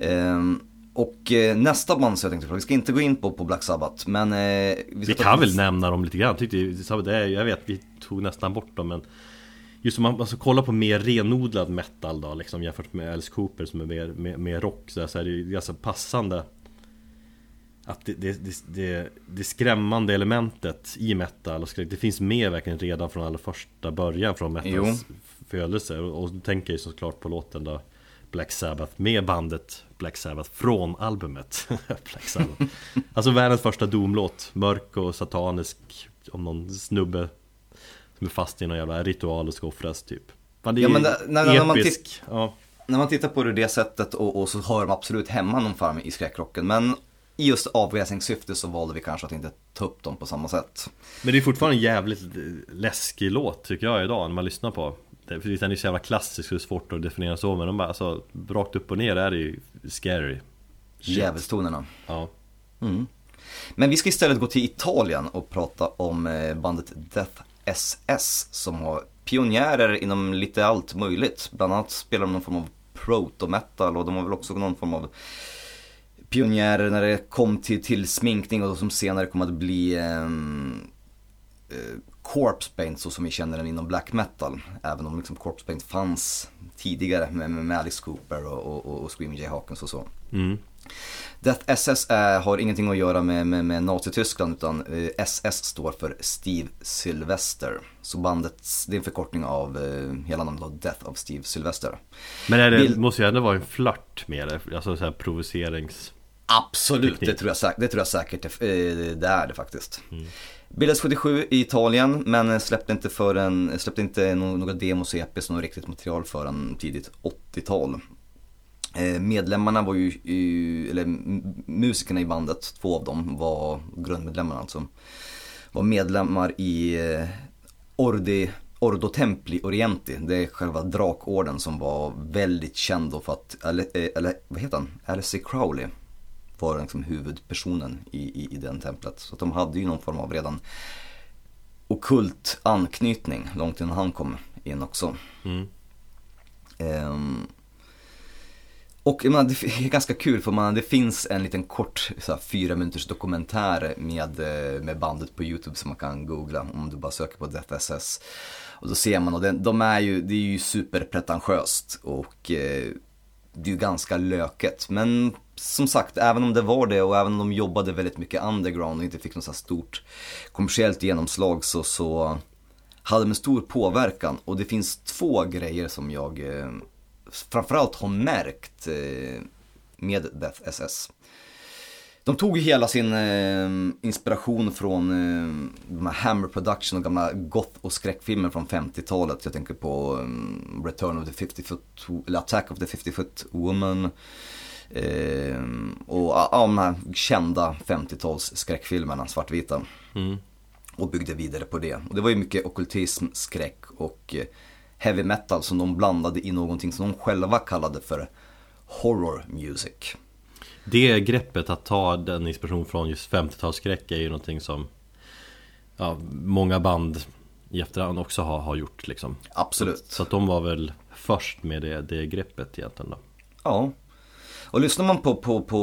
Ehm, och eh, nästa band som jag tänkte på, vi ska inte gå in på, på Black Sabbath, men eh, vi, Vi kan väl nämna dem lite grann, tyckte det är, jag vet vi tog nästan bort dem men Just om man alltså, kollar på mer renodlad metal då liksom jämfört med Alice Cooper som är mer, mer, mer rock så, här, så är det ju ganska passande Att det, det, det, det, det skrämmande elementet i metal och skräck, det finns med verkligen redan från allra första början från metals födelse och, och då tänker jag ju såklart på låten då Black Sabbath med bandet Black Sabbath från albumet Black Sabbath Alltså världens första domlåt Mörk och satanisk Om någon snubbe Som är fast i någon jävla ritual och ska offras typ Fan, det är Ja, men det- när- när man episk. ja. När man tittar på det det sättet och, och så hör de absolut hemma någon form i skräckrocken. Men i just avväsningssyfte så valde vi kanske att inte ta upp dem på samma sätt. Men det är fortfarande en jävligt läskig låt tycker jag idag när man lyssnar på det, För den är så jävla klassisk och det är svårt att definiera så Men de bara, alltså, rakt upp och ner är det ju scary. Djävulstonerna. Ja Men vi ska istället gå till Italien och prata om eh, bandet Death SS som har pionjärer inom lite allt möjligt. Bland annat spelar de någon form av proto-metal och de har väl också någon form av pionjärer när det kom till, till sminkning och som senare kom att bli ehm, eh, corpse paint så som vi känner den inom black metal. Även om liksom corpse paint fanns tidigare med, med Alice Cooper och, och, och Screaming Jay Hawkins och så. mm. Death SS är, har ingenting att göra med, med, med Nazityskland utan eh, SS står för Steve Sylvester. Så bandet, det är en förkortning av eh, hela namnet då, Death of Steve Sylvester. Men är det, Bild- måste ju ändå vara en flört med det Alltså så här provocerings Absolut, Teknik. det tror, jag, det tror jag säkert eh, det är det faktiskt. Bildades 77 i Italien men släppte inte, förrän, släppte inte några demos och EPs och något riktigt material förrän tidigt 80-tal. Eh, Medlemmarna var ju, eller musikerna i bandet, två av dem var grundmedlemmarna alltså. Var medlemmar i eh, Ordi, Ordo Templi Orienti, det är själva drakorden som var väldigt känd då för att, eller, eh, eller vad heter han, Alice Crowley var liksom huvudpersonen i, i, i den templet. Så de hade ju någon form av redan okult anknytning långt innan han kom in också. mm. Ehm, och jag menar, det är ganska kul för man, det finns en liten kort så här, fyra minuters dokumentär med, eh, med bandet på YouTube som man kan googla om du bara söker på Death SS. Och då ser man, och den, de är ju, det är ju superpretentiöst och eh, det är ju ganska löket. Men som sagt, även om det var det och även om de jobbade väldigt mycket underground och inte fick något så stort kommersiellt genomslag så, så hade de en stor påverkan. Och det finns två grejer som jag eh, framförallt har märkt eh, med Death SS. De tog ju hela sin eh, inspiration från eh, de här Hammer Production och gamla goth och skräckfilmer från 50-talet. Jag tänker på eh, Return of the 50 Foot, eller Attack of the 50 Foot Woman. Eh, och ja, de här kända 50-tals skräckfilmerna, svartvita. Mm. Och byggde vidare på det. Och det var ju mycket ockultism, skräck och eh, heavy metal som de blandade i någonting som de själva kallade för horror music. Det greppet att ta den inspiration från just 50-talsskräck är ju någonting som ja, Många band i efterhand också har, har gjort liksom Absolut. Så att de var väl först med det, det greppet egentligen då Ja. Och lyssnar man på, på, på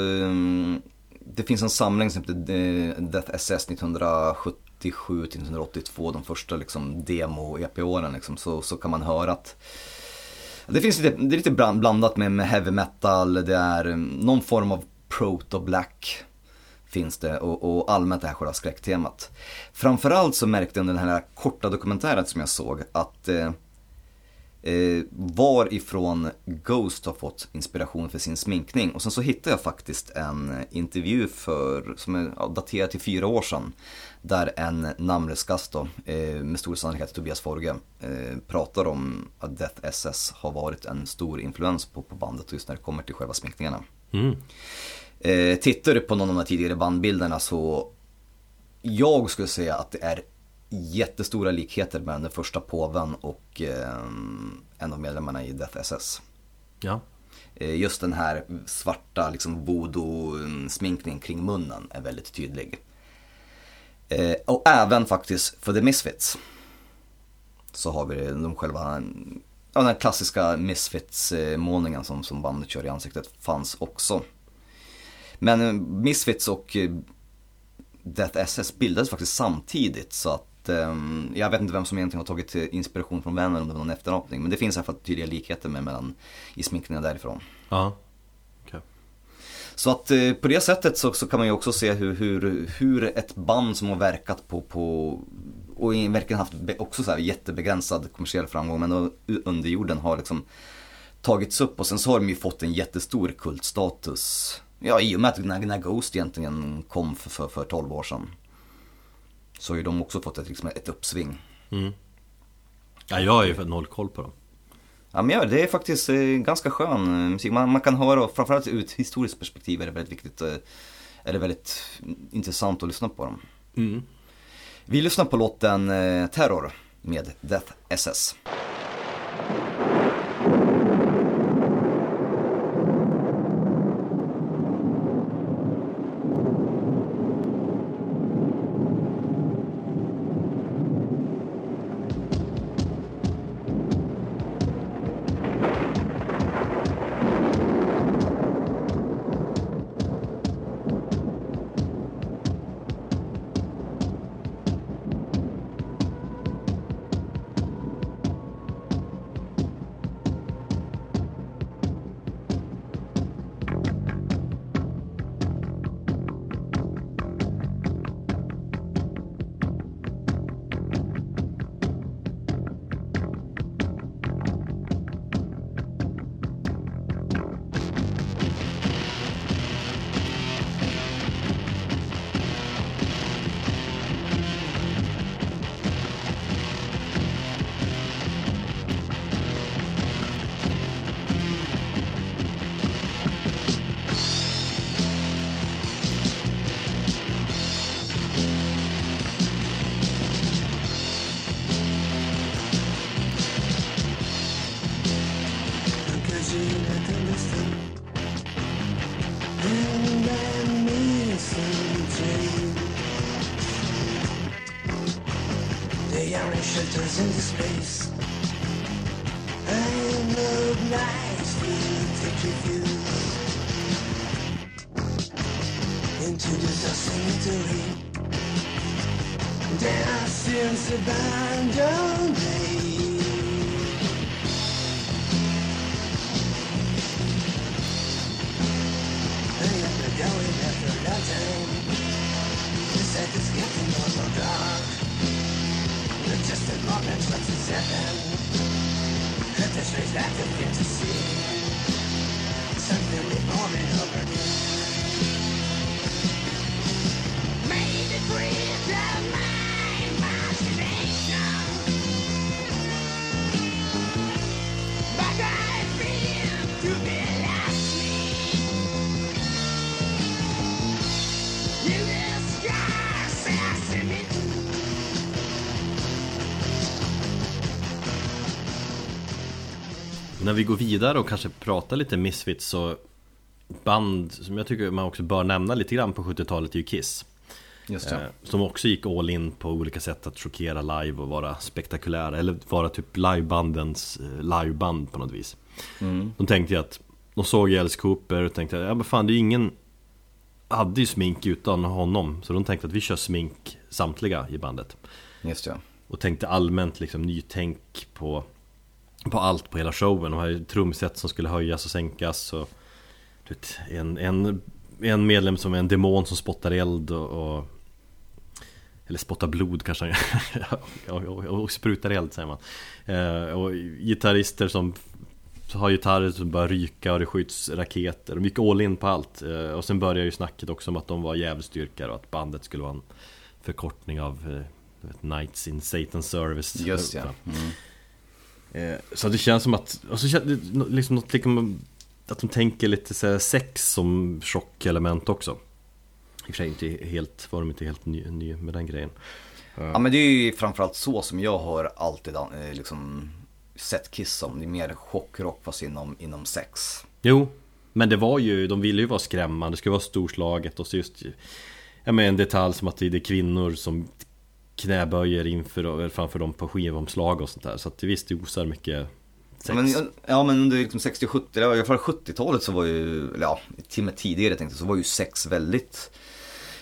ehm, det finns en samling som heter eh, Death SS 1977 till 1982, de första liksom demo-EP-åren liksom, så, så kan man höra att det finns lite, det är lite blandat med, med heavy metal, det är mm, någon form av proto-black finns det och, och allmänt det här själva skräcktemat. Framförallt så märkte jag under den här korta dokumentären som jag såg att eh, eh, varifrån Ghost har fått inspiration för sin sminkning. Och sen så hittade jag faktiskt en intervju för, som är ja, daterad till fyra år sedan. Där en namnlös gast då, eh, med stor sannolikhet Tobias Forge, eh, pratar om att Death SS har varit en stor influens på, på bandet just när det kommer till själva sminkningarna. Mm. Eh, tittar du på någon av de här tidigare bandbilderna så jag skulle säga att det är jättestora likheter mellan den första påven och en av medlemmarna i Death SS. Ja. Just den här svarta liksom voodoo-sminkningen kring munnen är väldigt tydlig. Eh, och även faktiskt för The Misfits. Så har vi de själva, ja, den klassiska Misfits-målningen som, som bandet kör i ansiktet fanns också. Men eh, Misfits och eh, Death SS bildades faktiskt samtidigt så att eh, jag vet inte vem som egentligen har tagit eh, inspiration från vem eller om det var någon efterapning. Men det finns i alla fall tydliga likheter med mellan i sminkningen därifrån. Ja. Så att eh, på det sättet så, så kan man ju också se hur, hur, hur ett band som har verkat på, på och verkligen haft också så här jättebegränsad kommersiell framgång men under jorden har liksom tagits upp och sen så har de ju fått en jättestor kultstatus. Ja i och med att när, när Ghost egentligen kom för, för, för 12 år sedan. Så har ju de också fått ett, liksom ett uppsving. Mm. Ja, jag har ju noll koll på dem. Ja men ja, det är faktiskt eh, ganska skön musik. Man, man kan höra, och framförallt ur ett historiskt perspektiv är det väldigt viktigt, eh, är det väldigt intressant att lyssna på dem. Vi lyssnar på låten eh, Terror med Death SS. iron shutters into space. I look nice with the reviews. Into the cemetery. There seems abandoned me. Going after that time, the set is getting on the dark. The distant moment starts to second. Let the streets back to get to see. Something reborn over me. När vi går vidare och kanske pratar lite Misfits så Band som jag tycker man också bör nämna lite grann på 70-talet är ju Kiss. Just eh, Som också gick all in på olika sätt att chockera live och vara spektakulära Eller vara typ livebandens eh, liveband på något vis. De tänkte ju att De såg ju Alice Cooper och tänkte ja men fan det är ju ingen Hade ju smink utan honom. Så de tänkte att vi kör smink samtliga i bandet. Just det. och tänkte allmänt liksom nytänk på På allt på hela showen, de här trumset som skulle höjas och sänkas och vet, en, en, en medlem som är en demon som spottar eld och, och Eller spotta blod kanske han och, och, och sprutar eld säger man. Eh, och gitarrister som har gitarrer som börjar ryka och det skjuts raketer. De gick all in på allt. Eh, och sen började ju snacket också om att de var djävulsdyrkare och att bandet skulle vara en förkortning av eh, Knights in Satan's Service. Just ja. Mm. Eh, Så det känns som att, och så känns det liksom något liksom, att de tänker lite så sex som chockelement också. I och för sig inte helt, var de inte helt ny, ny med den grejen. Ja men det är ju framförallt så som jag har alltid eh, liksom sett Kiss som. Det är mer chockrock fast inom, inom sex. Jo, men det var ju, de ville ju vara skrämmande, det skulle vara storslaget och så just Jag menar en detalj som att det är kvinnor som knäböjer inför, framför dem på skivomslag och sånt där. Så att visst, det osar mycket sex. Ja men, ja men under liksom 60-70, eller i alla fall 70-talet så var ju, eller ja, och med tidigare tänkte jag, så var ju sex väldigt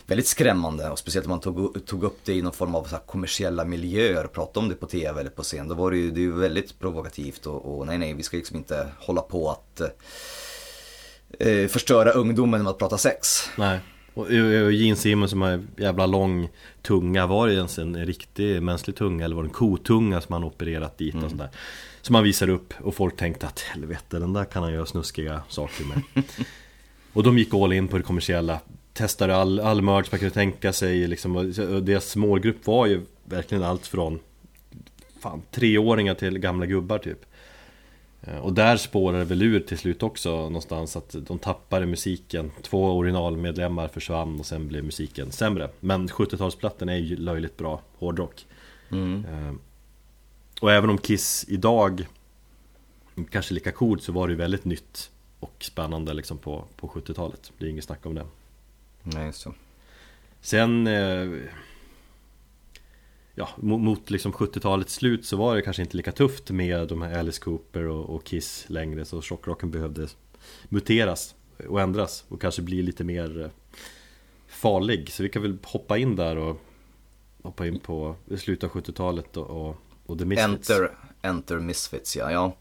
Väldigt skrämmande och speciellt om man tog, tog upp det i någon form av så kommersiella miljöer, pratade om det på tv eller på scen. Då var det ju, det är ju väldigt provokativt och, och nej nej, vi ska liksom inte hålla på att eh, förstöra ungdomen med att prata sex. Nej. Och, och och Gene Simmons som har en jävla lång tunga, var det ens en riktig mänsklig tunga eller var det en kotunga som han opererat dit och sånt där? Som han visar upp och folk tänkte att helvete den där kan han göra snuskiga saker med. och de gick all in på det kommersiella, testade all, all merch man kunde tänka sig liksom, och och deras målgrupp var ju verkligen allt från fan, treåringar till gamla gubbar typ. Eh, Och där spårar det väl ur till slut också någonstans att de tappade musiken. Två originalmedlemmar försvann och sen blev musiken sämre. Men 70-talsplattan är ju löjligt bra hårdrock. Eh, Och även om Kiss idag Kanske lika coolt så var det ju väldigt nytt Och spännande liksom på, på 70-talet Det är inget snack om det. Nej, det. Sen eh, Ja, mot, liksom 70-talets slut så var det kanske inte lika tufft med de här Alice Cooper och, och Kiss längre Så chockrocken behövde muteras och ändras och kanske bli lite mer eh, farlig Så vi kan väl hoppa in där och hoppa in på slutet av 70-talet och, och, och The Misfits Enter, enter Misfits ja. ja.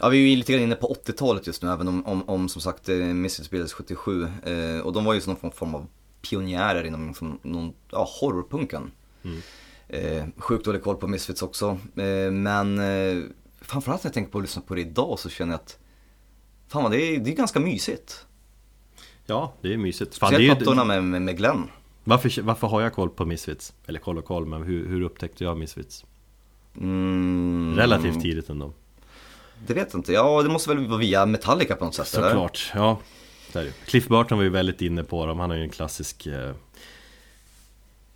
Ja, vi är ju lite grann inne på 80-talet just nu, även om, om, om som sagt eh, Misfits bildades 77. Eh, och de var ju någon form av pionjärer inom liksom, någon, ja, horrorpunken. Eh, sjukt dålig koll på Misfits också. Eh, men eh, framförallt när jag tänker på att lyssna på det idag så känner jag att Fan vad det är, det är ganska mysigt. Ja, det är mysigt Fan, Speciellt plattorna med, med, med Glenn. varför, varför har jag koll på Misfits? Eller koll och koll, men hur, hur upptäckte jag Misfits? Mm, Relativt tidigt ändå Det vet jag inte. Ja, det måste väl vara via Metallica på något sätt eller? Såklart, ja är det. Cliff Burton var ju väldigt inne på dem, han har ju en klassisk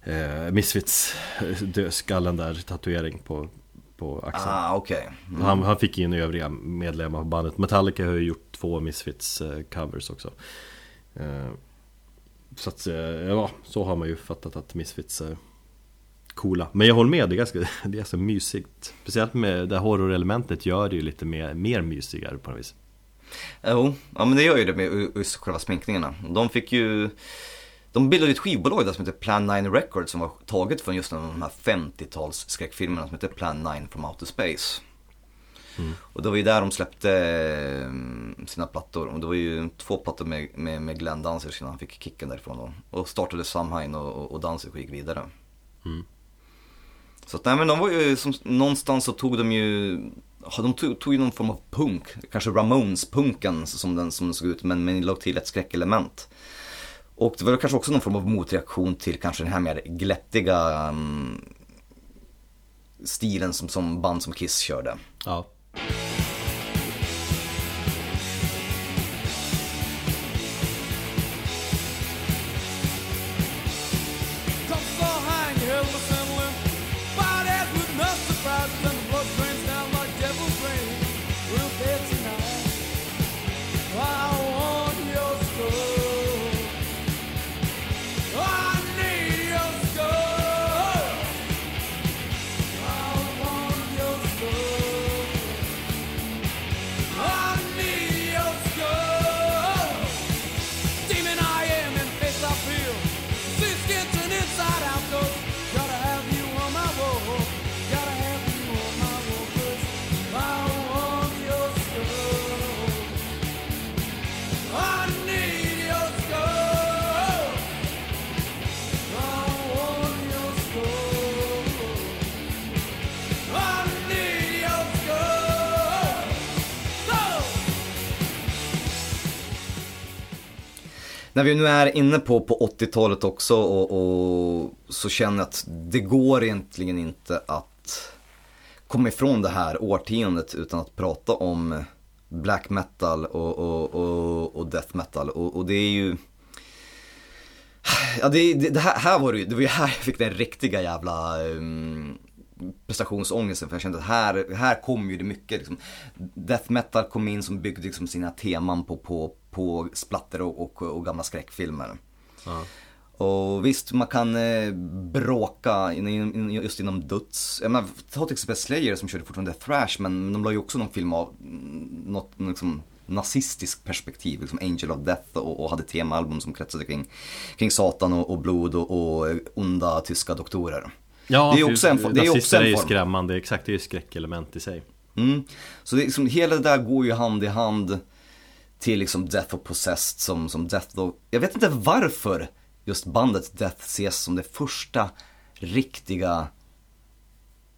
eh, Misfits eh, dö- skallen där, tatuering på, på axeln Ah, okej. Mm. han, han fick in övriga medlemmar på bandet Metallica har ju gjort två Misfits eh, covers också eh, Så att, eh, ja, så har man ju fattat att Misfits är coola Men jag håller med, det är ganska, det är ganska mysigt Speciellt med det här horrorelementet gör det ju lite mer, mer mysigare på något vis Jo, ja men det gör ju det med just själva sminkningarna. De fick ju, de bildade ett skivbolag där som heter Plan 9 Records som var taget från just de här 50-tals skräckfilmerna som heter Plan 9 from Outer Space. Och det var ju där de släppte eh, sina plattor. Och det var ju två plattor med, med, med Glenn Danzig innan han fick kicken därifrån då. Och startade Samhain och, och, och Danzig och gick vidare. Så att, nej men de var ju, som, någonstans så tog de ju, de tog, tog ju någon form av punk, kanske Ramones-punken som den, som den såg ut, men, men la till ett skräckelement. Och det var kanske också någon form av motreaktion till kanske den här mer glättiga um, stilen som, som band som Kiss körde. Ja När vi nu är inne på, på 80-talet också och, och så känner jag att det går egentligen inte att komma ifrån det här årtiondet utan att prata om black metal och, och, och, och death metal. Och, och det är ju Ja det, det, det här, här var det ju, det var ju här jag fick den riktiga jävla um, prestationsångesten för jag kände att här, här kom ju det mycket liksom. Death metal kom in som byggde liksom sina teman på, på, på splatter och, och, och gamla skräckfilmer. Och visst, man kan eh, bråka in, in, just inom döds. Jag menar, ta till exempel Slayer som körde fortfarande thrash men de la ju också någon film av mm, något liksom, nazistiskt perspektiv, liksom Angel of Death och, och hade temaalbum som kretsade kring, kring Satan och, och blod och, och onda tyska doktorer. Ja, det är också en, det är också nazister är en ju form. skrämmande, exakt det är ju skräckelement i sig. Mm. Så det är liksom, hela det där går ju hand i hand till liksom Death och Possessed som, som Death då. Jag vet inte varför just bandet Death ses som det första riktiga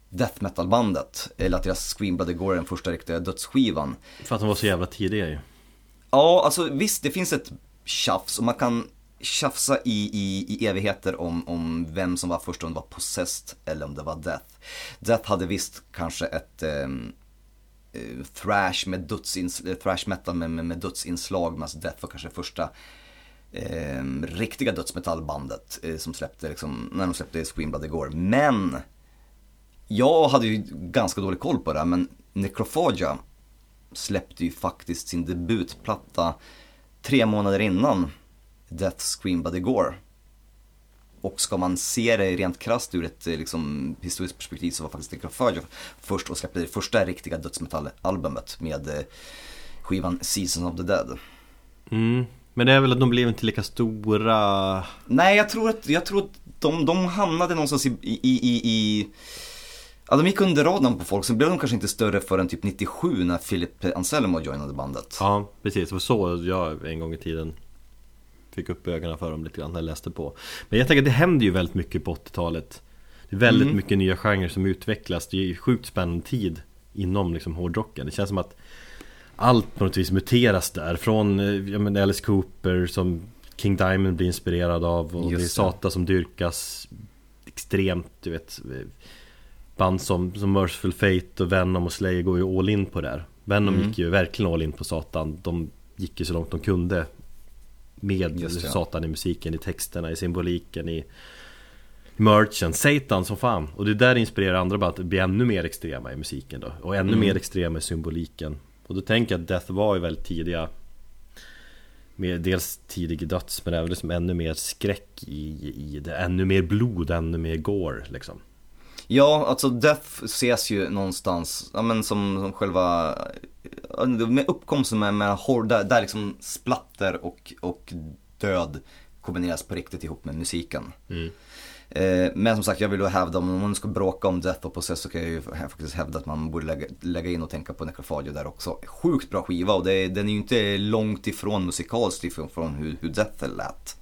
death metal bandet. Eller att deras Scream Bloody Gore är den första riktiga dödsskivan. För att de var så jävla tidiga ju. Ja, alltså visst det finns ett tjafs och man kan tjafsa i, i, i evigheter om, om vem som var först, om det var Possessed eller om det var Death. Death hade visst kanske ett ehm, eh, thrash med dödsins, eh, thrash metal med, med, med dödsinslag medan alltså Death var kanske första eh, riktiga dödsmetallbandet eh, som släppte liksom, när de släppte Scream Blood igår. Men jag hade ju ganska dålig koll på det här, men Necrophagia släppte ju faktiskt sin debutplatta tre månader innan Death Scream Bloody Gore. Och ska man se det rent krasst ur ett eh, liksom, historiskt perspektiv så var faktiskt Necrophagia först och släppte det första riktiga dödsmetallalbumet med eh, skivan Seasons of the Dead. Mm. Men det är väl att de blev inte lika stora Nej, jag tror att, jag tror att de, de hamnade någonstans i, i, i, i Ja, de gick under radarn på folk, så blev de kanske inte större förrän typ 97 när Philip Anselmo joinade bandet. Ja, precis. Det var så jag en gång i tiden fick upp ögonen för dem lite grann när jag läste på. Men jag tänker att det händer ju väldigt mycket på 80-talet. Det är väldigt Mm. mycket nya genrer som utvecklas. Det är ju sjukt spännande tid inom liksom hårdrocken. Det känns som att allt på något vis muteras där. Från eh, menar, Alice Cooper som King Diamond blir inspirerad av och Just det är. Sata som dyrkas extremt, du vet. Band som, som Merciful Fate och Venom och Slayer går ju all in på det här. Venom Mm. gick ju verkligen all in på Satan. De gick ju så långt de kunde med Just det. Satan i musiken, i texterna, i symboliken, i merchen, Satan som fan. Och det där inspirerar andra band att bli ännu mer extrema i musiken då. Och ännu Mm. mer extrema i symboliken. Och då tänker jag att Death var ju väldigt tidiga med dels tidig döds men även liksom ännu mer skräck i, i det. Ännu mer blod, ännu mer gore liksom. Ja, alltså Death ses ju någonstans, ja men som, som själva, med uppkomsten med, med horror, där, där liksom splatter och, och död kombineras på riktigt ihop med musiken. Eh, men som sagt, jag vill då hävda, om man ska bråka om Death och Possess så kan jag ju faktiskt hävda att man borde lägga, lägga in och tänka på Necrophagia där också. Sjukt bra skiva och det, den är ju inte långt ifrån musikaliskt ifrån från hur, hur Death lät.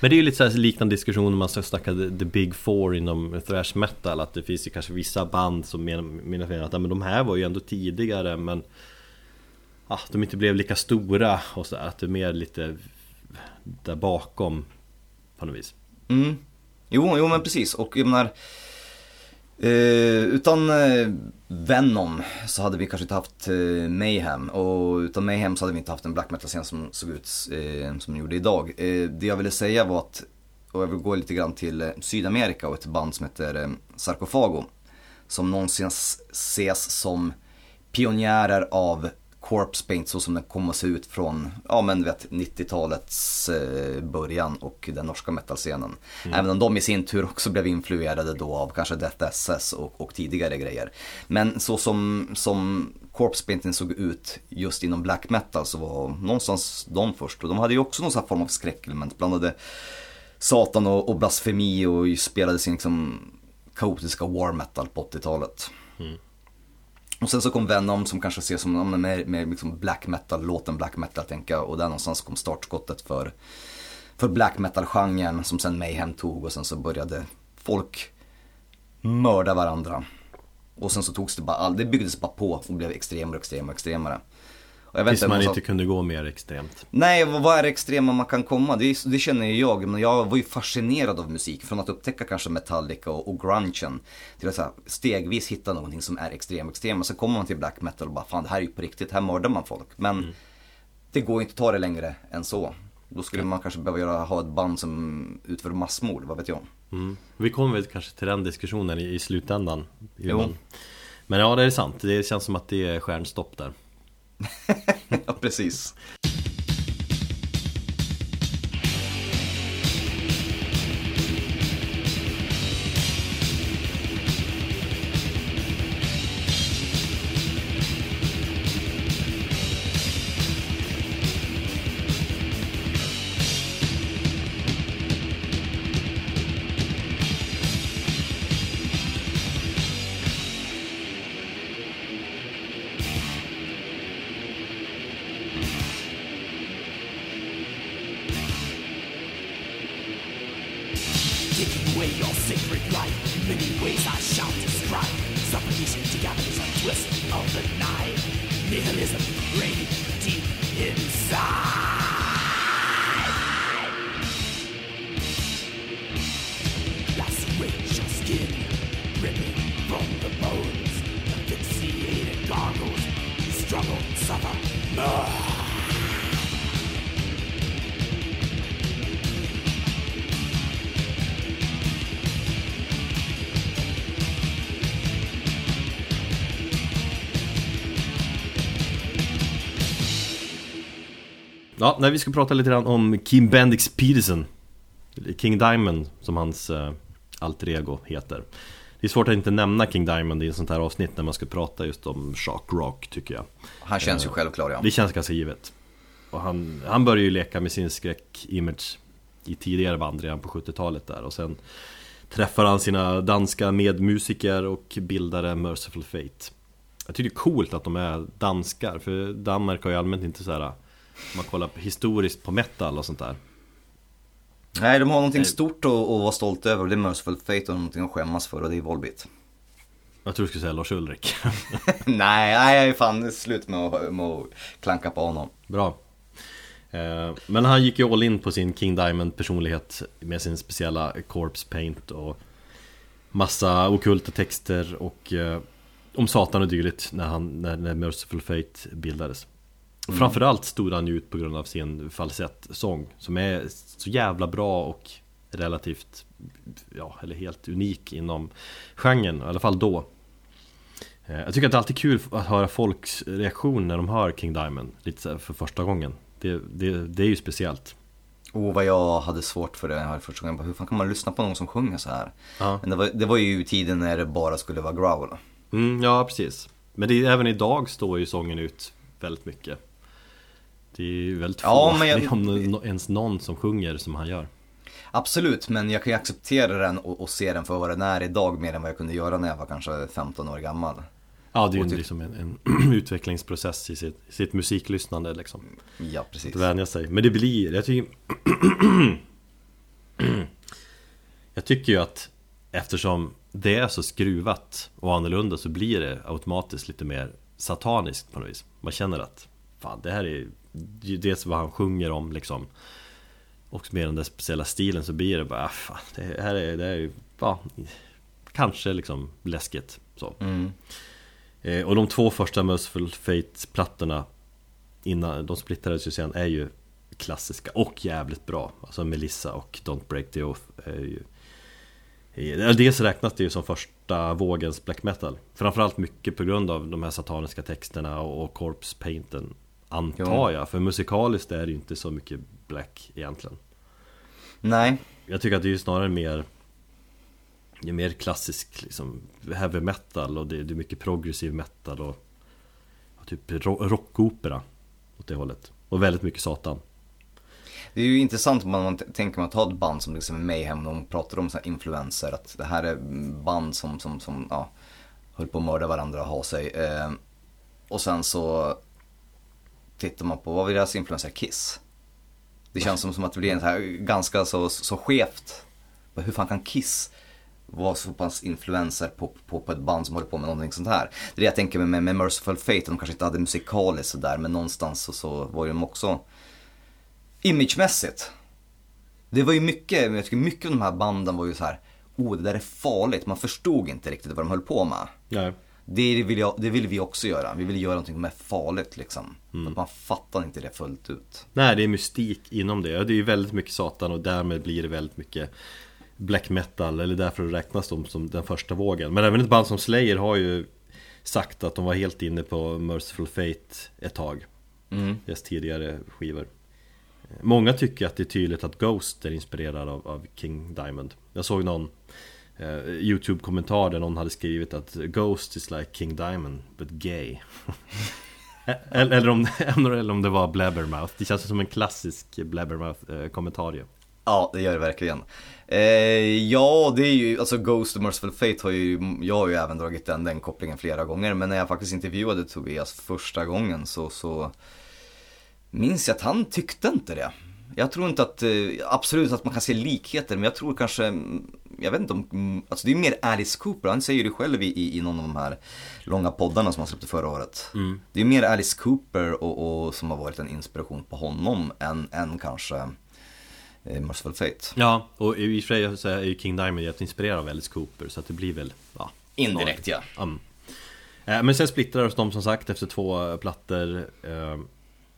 Men det är ju lite så här liknande diskussion om man ska snacka the, big four inom thrash metal Att det finns ju kanske vissa band som menar, menar att men de här var ju ändå tidigare men ah, De inte blev lika stora och så att det är mer lite där bakom på något vis Mm. Jo, jo men precis. Och jag menar, eh, utan eh, Venom så hade vi kanske inte haft eh, Mayhem. Och utan Mayhem så hade vi inte haft en black metal-scen som såg ut eh, som den gjorde idag. Eh, det jag ville säga var att, och jag vill gå lite grann till eh, Sydamerika och ett band som heter eh, Sarkofago. Som någonsin ses som pionjärer av Corpse Paint så som den kom att se ut från, ja men vet 90-talets eh, början och den norska metalscenen. Även om de i sin tur också blev influerade då av kanske Death SS och, och tidigare grejer. Men så som, som Corpse Painting såg ut just inom black metal så var någonstans de först. Och de hade ju också någon sån här form av skräckelement, blandade Satan och, och blasfemi och spelade sin liksom kaotiska war metal på 80-talet. Och sen så kom Venom som kanske ses som ja, men mer, mer liksom black metal, låten black metal tänker jag. Och där någonstans kom startskottet för, för black metal-genren som sen Mayhem tog och sen så började folk mörda varandra. Och sen så togs det bara, all- det byggdes bara på och blev extremare och extremare och extremare. Och jag vet Tills man vad inte kunde gå mer extremt. Nej, vad är det extrema man kan komma? Det, det känner ju jag, men jag var ju fascinerad av musik. Från att upptäcka kanske Metallica och, och grungen till att så här, stegvis hitta någonting som är extrem, extrem. Och så kommer man till black metal och bara fan det här är ju på riktigt, här mördar man folk. Men Mm. det går inte att ta det längre än så. Då skulle man kanske behöva göra, ha ett band som utför massmord, vad vet jag. Mm. Vi kommer väl kanske till den diskussionen i, i slutändan. Jo. Men, men ja, det är sant. Det känns som att det är stjärnstopp där. ja, precis. Nej, vi ska prata lite grann om Kim Bendix Peterson. King Diamond som hans uh, alter ego heter. Det är svårt att inte nämna King Diamond i ett sånt här avsnitt när man ska prata just om shock rock tycker jag. Han känns ju självklar ja. Det känns ganska givet. Och han, han började ju leka med sin skräck-image i tidigare band redan på 70-talet där. Och sen träffar han sina danska medmusiker och bildade Merciful Fate. Jag tycker det är coolt att de är danskar, för Danmark har ju allmänt inte så här om man kollar historiskt på metal och sånt där Nej, de har någonting Nej. stort att, att vara stolt över och det är Merciful Fate och någonting att skämmas för och det är Volbeat. Jag tror du skulle säga Lars Ulrik nej, nej, fan slut med att, med att klanka på honom. Bra Eh, Men han gick ju all in på sin King Diamond personlighet med sin speciella corpse paint och massa okulta texter och eh, om Satan och dylikt när, han, när, när Merciful Fate bildades. Och Framförallt stod han ju ut på grund av sin falsettsång som är så jävla bra och relativt, ja, eller helt unik inom genren, i alla fall då. Eh, Jag tycker att det är alltid kul att höra folks reaktion när de hör King Diamond lite för första gången. Det, det, det är ju speciellt. Och vad jag hade svårt för det här första gången. Hur fan kan man lyssna på någon som sjunger så här? Ja. Men det var, det var ju tiden när det bara skulle vara growl. Mm, ja, precis. Men det även idag står ju sången ut väldigt mycket. Det är ju väldigt få, Ja, men jag- om ens någon som sjunger som han gör. Absolut, men jag kan ju acceptera den och, och se den för vad den är idag mer än vad jag kunde göra när jag var kanske 15 år gammal. Ja, det är ju liksom en, en utvecklingsprocess i sitt, sitt musiklyssnande liksom. Ja, precis. Att vänja sig. Men det blir, jag tycker Jag tycker ju att Eftersom det är så skruvat och annorlunda så blir det automatiskt lite mer sataniskt på något vis Man känner att Fan det här är är dels vad han sjunger om liksom. Och med den där speciella stilen så blir det bara ah, fan, det här är, det är ju ja, Kanske liksom läskigt så. Mm. Eh, Och de två första Merciful Fate-plattorna Innan de splittrades ju sen är ju klassiska och jävligt bra. Alltså Melissa och Don't Break the Oath är ju Dels räknas det ju som första vågens black metal. Framförallt mycket på grund av de här sataniska texterna och, och corpse painten Antar jag, för musikaliskt är det ju inte så mycket black egentligen Nej, Jag tycker att det är ju snarare mer det är mer klassisk liksom heavy metal och det, är mycket progressiv metal och, och typ ro- rockopera åt det hållet. Och väldigt mycket satan. det är ju intressant om man, man tänker man att ta ett band som liksom Mayhem, de pratar om här influenser, att det här är band som, som, som ja, höll på att mörda varandra och ha sig. Eh, och sen så tittar man på, vad var deras influenser? Kiss. Det känns som, som att det blir en så här ganska så, så skevt. Hur fan kan Kiss vara så pass influenser på, på, på ett band som håller på med någonting sånt här. Det är det jag tänker med, med, med Merciful Fate, de kanske inte hade musikaliskt sådär men någonstans så, så var ju de också imagemässigt. Det var ju mycket, jag tycker mycket av de här banden var ju så här, oh det där är farligt, man förstod inte riktigt vad de höll på med. Nej. Det vill, jag, det vill vi också göra, vi vill göra någonting är farligt liksom. Mm. Att man fattar inte det fullt ut. Nej, det är mystik inom det. Det är ju väldigt mycket Satan och därmed blir det väldigt mycket Black metal, eller därför räknas de som den första vågen. Men även ett band som Slayer har ju sagt att de var helt inne på Merciful Fate ett tag. Mm. Deras tidigare skivor. Många tycker att det är tydligt att Ghost är inspirerad av, av King Diamond. Jag såg någon Eh, YouTube-kommentar där någon hade skrivit att Ghost is like King Diamond, but gay. eller, eller, om, eller om det var Blabbermouth. Det känns som en klassisk Blabbermouth-kommentarie. Eh, ja, det gör det verkligen. Eh, ja, det är ju, alltså Ghost och Merciful Fate har ju, jag har ju även dragit den, den kopplingen flera gånger. Men när jag faktiskt intervjuade Tobias första gången så, så minns jag att han tyckte inte det. Jag tror inte att, eh, absolut att man kan se likheter, men jag tror kanske, mm, jag vet inte om, mm, alltså det är mer Alice Cooper, han säger ju det själv i, i någon av de här långa poddarna som han släppte förra året. Det är mer Alice Cooper och, och som har varit en inspiration på honom än, än kanske eh, Merciful Fate. Ja, och i och för sig är ju King Diamond jätteinspirerad av Alice Cooper så att det blir väl, ja Indirekt ja. Mm. Eh, Men sen splittrades de som sagt efter två plattor eh,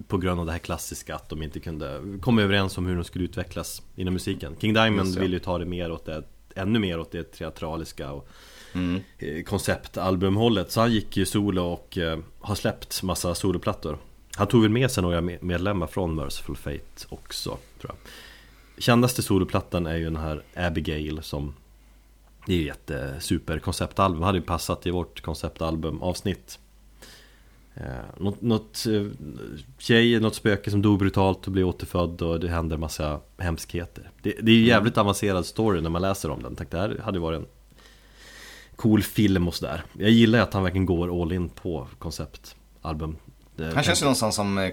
På grund av det här klassiska att de inte kunde komma överens om hur de skulle utvecklas inom musiken. King Diamond Just ville ju ta det mer åt det Ännu mer åt det teatraliska och Mm. eh, konceptalbumhållet. Så han gick ju solo och eh, har släppt massa soloplattor. Han tog väl med sig några me- medlemmar från Merciful Fate också tror jag. Kändaste soloplattan är ju den här Abigail som Det är ju ett eh, superkonceptalbum, hade ju passat i vårt konceptalbum avsnitt Något, något eh, tjej, något spöke som dog brutalt och blev återfödd och det händer massa hemskheter Det, det är ju jävligt avancerad story när man läser om den, tänkte det här hade varit en cool film och sådär Jag gillar att han verkligen går all in på konceptalbum Han känns ju någonstans som, eh,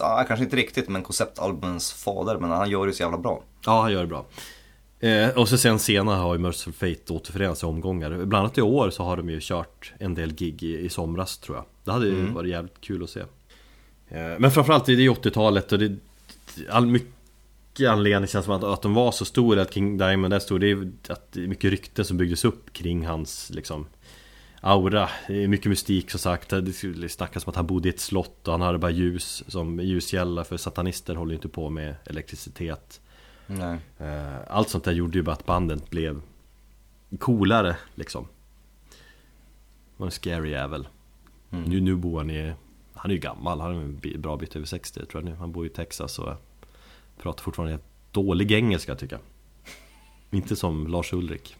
ja, kanske inte riktigt, men konceptalbumens fader, men han gör det så jävla bra. Ja, han gör det bra. Eh, och så sen senare har ju Merciful Fate återförenats i omgångar. Bland annat i år så har de ju kört en del gig i, i somras tror jag. Det hade ju varit jävligt kul att se. Eh, men framförallt är det ju 80-talet och det all mycket anledning känns som att, att de var så stora, att King Diamond är stor. Det är att det är mycket rykten som byggdes upp kring hans liksom aura. Det är mycket mystik som sagt. Det skulle snackas om att han bodde i ett slott och han hade bara ljus som ljuskälla för satanister håller ju inte på med elektricitet. Nej. Eh, Allt sånt där gjorde ju bara att bandet blev coolare liksom. var en scary jävel. Nu, nu bor han i, han är ju gammal, han är en bra bit över 60 tror jag nu. Han bor i Texas och pratar fortfarande dålig engelska tycker jag. Inte som Lars Ulrik.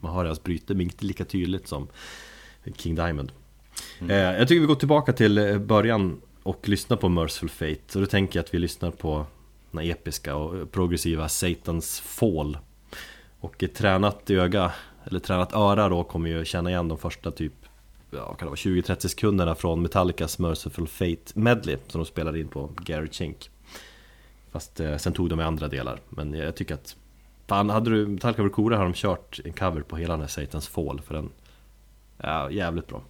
Man hör hans bryter men inte lika tydligt som King Diamond. Eh, jag tycker vi går tillbaka till eh, början och lyssnar på Merciful Fate. Och då tänker jag att vi lyssnar på den episka och progressiva Satans Fall. Och ett tränat öga, eller tränat öra då, kommer ju känna igen de första typ ja, kan det vara 20-30 sekunderna från Metallicas Merciful Fate Medley som de spelade in på Gary Chink. Fast eh, sen tog de med andra delar. Men jag tycker att Fan, hade du Metallica varit hade de kört en cover på hela den här Satans Fall för den Ja, jävligt bra.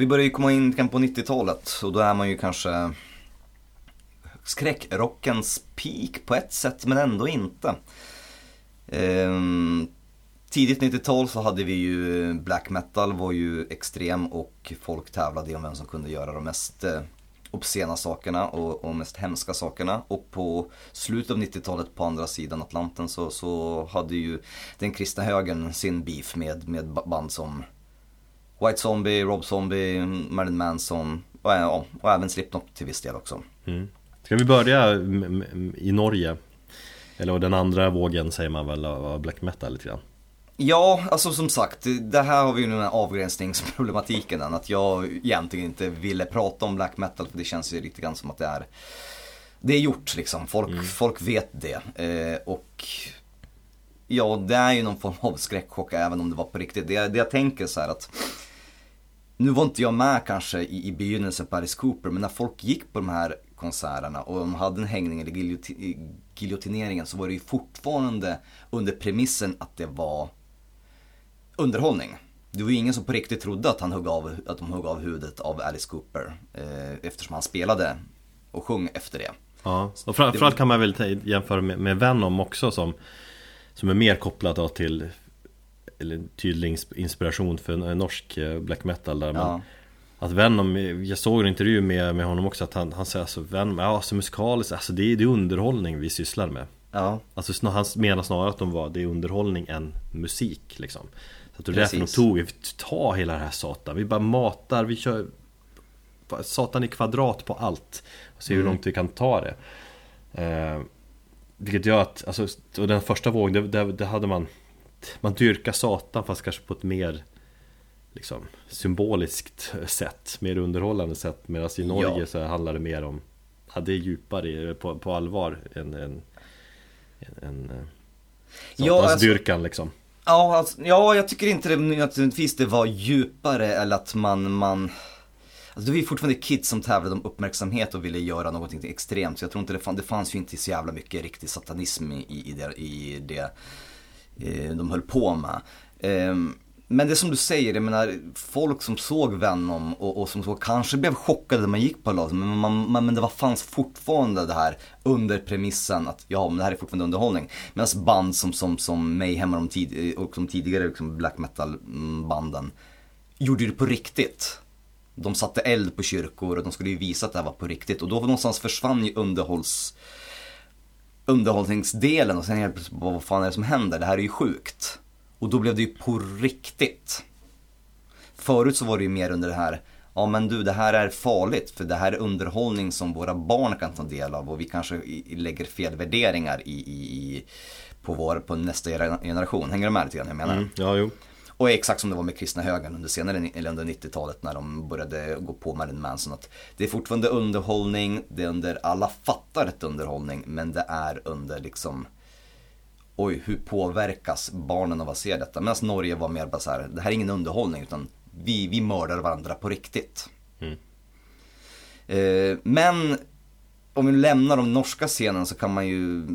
Vi börjar ju komma in på 90-talet och då är man ju kanske skräckrockens peak på ett sätt men ändå inte. Ehm, tidigt 90-tal så hade vi ju eh, black metal var ju extrem och folk tävlade om vem som kunde göra de mest eh, obscena sakerna och, och mest hemska sakerna. Och på slutet av 90-talet på andra sidan Atlanten så, så hade ju den kristna högern sin beef med, med band som White Zombie, Rob Zombie, Marilyn Manson och, ja, och även Slipknot till viss del också. Ska vi börja i Norge? Eller den andra vågen säger man väl av black metal lite grann Ja, alltså som sagt, det här har vi ju den här avgränsningsproblematiken än, att jag egentligen inte ville prata om black metal för det känns ju lite grann som att det är Det är gjort liksom, folk, folk vet det. Eh, och ja, det är ju någon form av skräckchock även om det var på riktigt. Det, det jag tänker så här att nu var inte jag med kanske i, i begynnelsen på Alice Cooper, men när folk gick på de här konserterna och de hade en hängning eller giljoti- giljotineringen så var det ju fortfarande under premissen att det var underhållning. Det var ju ingen som på riktigt trodde att, han högg av, att de högg av huvudet av Alice Cooper eh, eftersom han spelade och sjöng efter det. Ja, och framförallt kan man väl jämföra med, med Venom också som Som är mer kopplat till Eller tydlig ins- inspiration för norsk eh, black metal där men Ja. Att Venom, jag såg en intervju med, med honom också att han, han säger alltså Venom, ja alltså musikaliskt, alltså det är, det är underhållning vi sysslar med. Ja, Alltså snar, han menar snarare att de var, det är underhållning än musik liksom. Så att det är därför de tog, ta hela det här satan, vi bara matar, vi kör Satan i kvadrat på allt Och se hur långt vi kan ta det. Eh, Vilket gör att, alltså, och den första vågen, det, det, det hade man Man dyrkar Satan fast kanske på ett mer Liksom symboliskt sätt, mer underhållande sätt Medan i Norge Ja. så handlar det mer om Ja det är djupare, på, på allvar än en, en eh, Ja, alltså- dyrkan liksom Ja, alltså, ja, jag tycker inte det nödvändigtvis det var djupare eller att man, man Alltså det var ju fortfarande kids som tävlade om uppmärksamhet och ville göra någonting extremt. Så jag tror inte det, fann, det fanns ju inte så jävla mycket riktig satanism i, i det, i det Eh, de höll på med. Eh, men det som du säger, jag menar folk som såg Venom och, och som så kanske blev chockade när man gick på Laser, men, man, man, men det var, fanns fortfarande det här under premissen att ja, men det här är fortfarande underhållning. Medan band som, som, som Mayhem och de, tid, eh, och de tidigare liksom black metal-banden mm, gjorde det på riktigt. De satte eld på kyrkor och de skulle ju visa att det här var på riktigt och då någonstans försvann ju underhålls underhållningsdelen och sen helt plötsligt, vad fan är det som händer? Det här är ju sjukt. Och då blev det ju på riktigt. Förut så var det ju mer under det här, ja men du det här är farligt för det här är underhållning som våra barn kan ta del av och vi kanske lägger fel värderingar i, i, i på, vår, på nästa generation. Hänger du med lite grann jag menar? mm, Ja jo och exakt som det var med kristna högern under senare, eller under 90-talet när de började gå på Marilyn Manson. Att det är fortfarande underhållning, det är under, alla fattar ett underhållning, men det är under liksom Oj, hur påverkas barnen av att se detta? Medan Norge var mer bara så här, det här är ingen underhållning utan vi, vi mördar varandra på riktigt. Eh, men om vi lämnar de norska scenen så kan man ju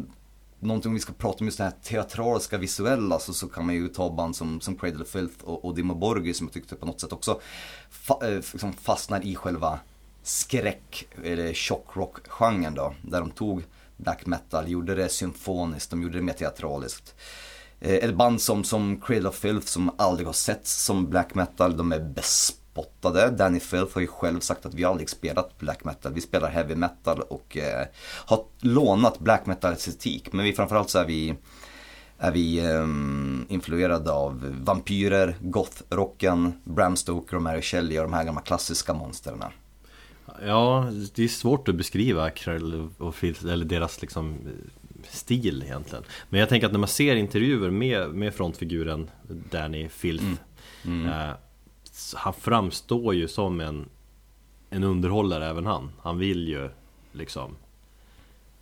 Någonting om vi ska prata om just det här teatraliska visuella så, så kan man ju ta band som, som Cradle of Filth och, och Dimmo Borgir som jag tyckte på något sätt också fa, eh, liksom fastnar i själva skräck eller chockrock-genren då. Där de tog black metal, gjorde det symfoniskt, de gjorde det mer teatraliskt. Eh, ett band som, som Cradle of Filth som aldrig har setts som black metal, de är bespottade. Danny Filth har ju själv sagt att vi aldrig spelat black metal, vi spelar heavy metal och eh, har lånat black metal estetik. Men vi framförallt så är vi är vi ehm, influerade av vampyrer, goth-rocken, Bram Stoker och Mary Shelley och de här gamla klassiska monstren. Ja, det är svårt att beskriva Krell och Filth, eller deras liksom eh, stil egentligen Men jag tänker att när man ser intervjuer med, med frontfiguren Danny Filth Eh, så Han framstår ju som en En underhållare även han. Han vill ju liksom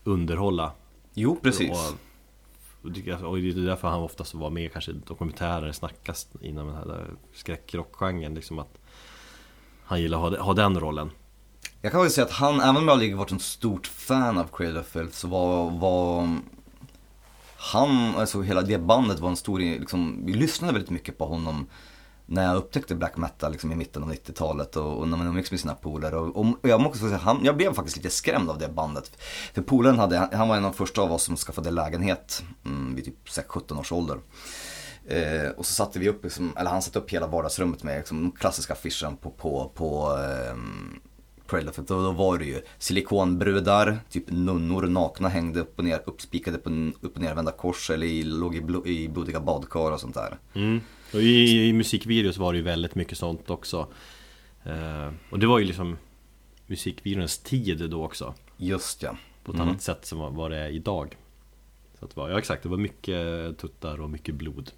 Underhålla. Jo, precis. och, och det är därför han oftast var med kanske i dokumentärer, snackas inom den här skräckrockgenren liksom att Han gillar att ha, ha den rollen. Jag kan väl säga att han, även om jag aldrig varit en stort fan av Cradle of Filth så var, var han, alltså hela det bandet var en stor, liksom, vi lyssnade väldigt mycket på honom när jag upptäckte black metal liksom i mitten av 90-talet och, och när man umgicks med sina polare. Och, och jag måste säga, han, jag blev faktiskt lite skrämd av det bandet. För polaren hade, han var en av de första av oss som skaffade lägenhet mm, vid typ 17 års ålder. Eh, och så satte vi upp, liksom, eller han satte upp hela vardagsrummet med liksom, den klassiska affischen på, på, på eh, Cradle of Och då var det ju silikonbrudar, typ nunnor nakna hängde upp och ner, uppspikade på upp och nervända kors eller i, låg i, blo, i blodiga badkar och sånt där. Mm. Och i, i musikvideos var det ju väldigt mycket sånt också. Eh, Och det var ju liksom musikvideons tid då också. Just ja. På ett annat sätt som vad det är idag. Så att det var, ja exakt, det var mycket tuttar och mycket blod.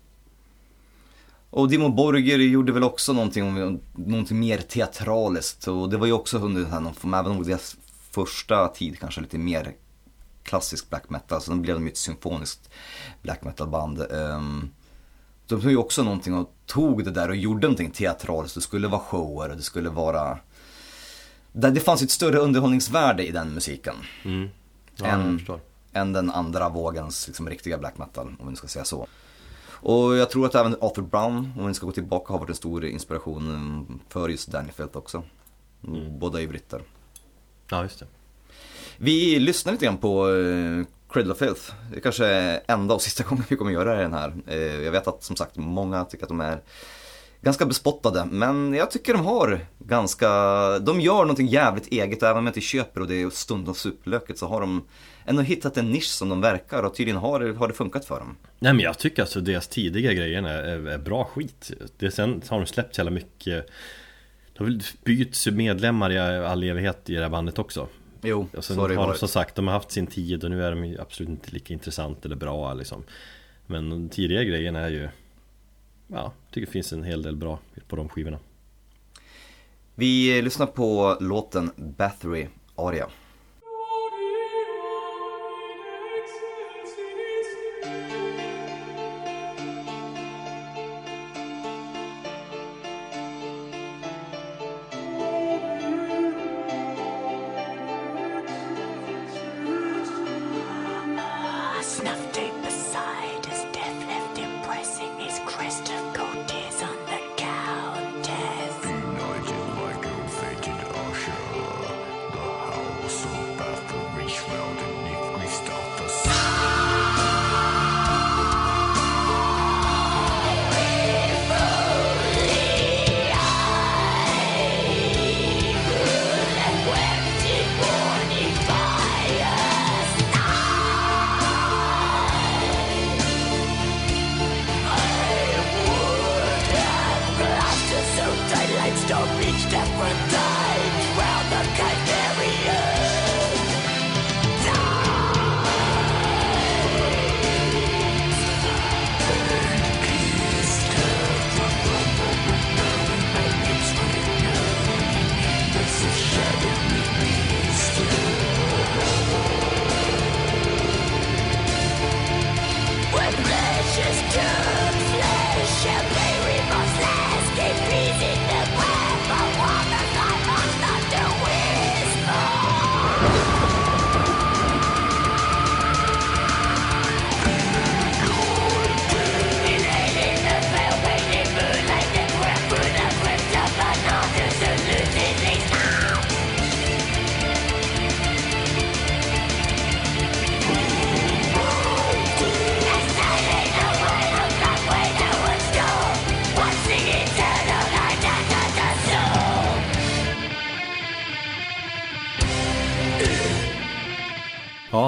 Och Dimo Borger gjorde väl också någonting, någonting mer teatraliskt. Och det var ju också under den här, även om deras första tid kanske lite mer klassisk black metal, så då blev de ju ett symfoniskt black metal band. Um, de tog ju också någonting och tog det där och gjorde någonting teatraliskt, det skulle vara shower och det skulle vara det fanns ett större underhållningsvärde i den musiken. mm. Ja, förstår än den andra vågens liksom, riktiga black metal, om vi ska säga så. Och jag tror att även Arthur Brown, om vi ska gå tillbaka, har varit en stor inspiration mm, för just Danny Felt också. Mm. Båda är ju britter. Ja, just det Vi lyssnar lite grann på uh, Cradle of Filth. Det kanske är enda och sista gången vi kommer göra den här. Eh, jag vet att som sagt många tycker att de är ganska bespottade, men jag tycker de har ganska, de gör någonting jävligt eget och även om jag inte köper och det är stundom superlöket så har de ändå hittat en nisch som de verkar och tydligen har, har det funkat för dem. Nej men jag tycker alltså deras tidiga grejer är, är, bra skit det, Sen har de släppt så jävla mycket Det har väl bytts medlemmar i all evighet i det här bandet också Jo, och så har det varit. som sagt, de har haft sin tid och nu är de absolut inte lika intressant eller bra liksom Men de tidiga grejerna är ju Ja, jag tycker det finns en hel del bra på de skivorna Vi lyssnar på låten Bathory Aria.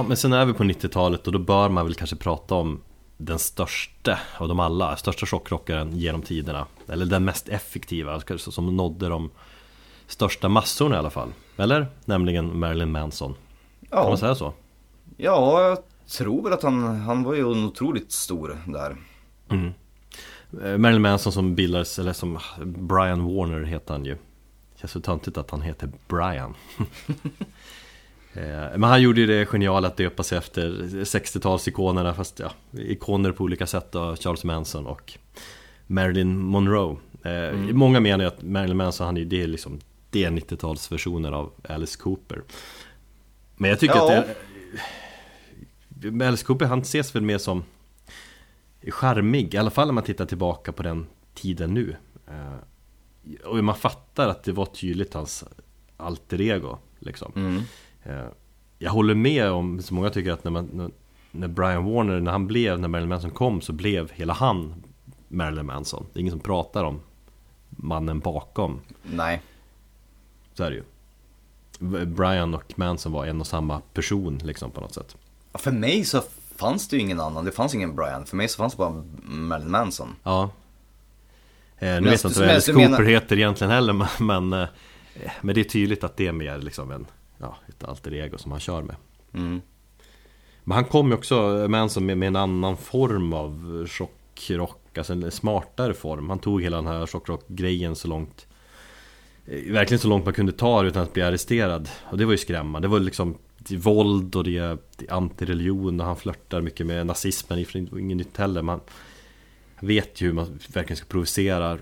Men sen är vi på 90-talet och då bör man väl kanske prata om den största av dem alla, största chockrockaren genom tiderna. Eller den mest effektiva, som nådde de största massorna i alla fall. Eller? Nämligen Marilyn Manson. Kan man Ja, säga så? ja, jag tror väl att han, han var ju en otroligt stor där. Eh, Marilyn Manson som bildades, eller som Brian Warner heter han ju. Känns så töntigt att han heter Brian Men han gjorde ju det geniala att döpa sig efter 60-talsikonerna Fast ja, ikoner på olika sätt då, Charles Manson och Marilyn Monroe eh, Många menar ju att Marilyn Manson, han är det är liksom Det är 90-talsversioner av Alice Cooper Men jag tycker Ja. att det, Alice Cooper, han ses väl mer som charmig, i alla fall när man tittar tillbaka på den tiden nu. Eh, Och man fattar att det var tydligt hans alter ego liksom Mm. Eh, Jag håller med om, så många tycker att när, man, när- Brian Warner, när han blev, när Marilyn Manson kom så blev hela han Marilyn Manson Det är ingen som pratar om mannen bakom Nej. Så är det ju Brian och Manson var en och samma person liksom på något sätt För mig så fanns det ju ingen annan, det fanns ingen Brian. För mig så fanns det bara Marilyn Manson. Ja eh, Nu Men vet jag inte vad Alice Cooper menar- heter egentligen heller men, men, eh, men det är tydligt att det är mer liksom en, ja, ett alter ego som han kör med. Mm. Men han kom ju också, Manson, med, med en annan form av chockrock Alltså en smartare form. Han tog hela den här chockrock-grejen så långt eh, Verkligen så långt man kunde ta det utan att bli arresterad. Och det var ju skrämmande. Det var liksom det är våld och det är, är antireligion och han flörtar mycket med nazismen. Det var inget nytt heller Man vet ju hur man verkligen ska provocera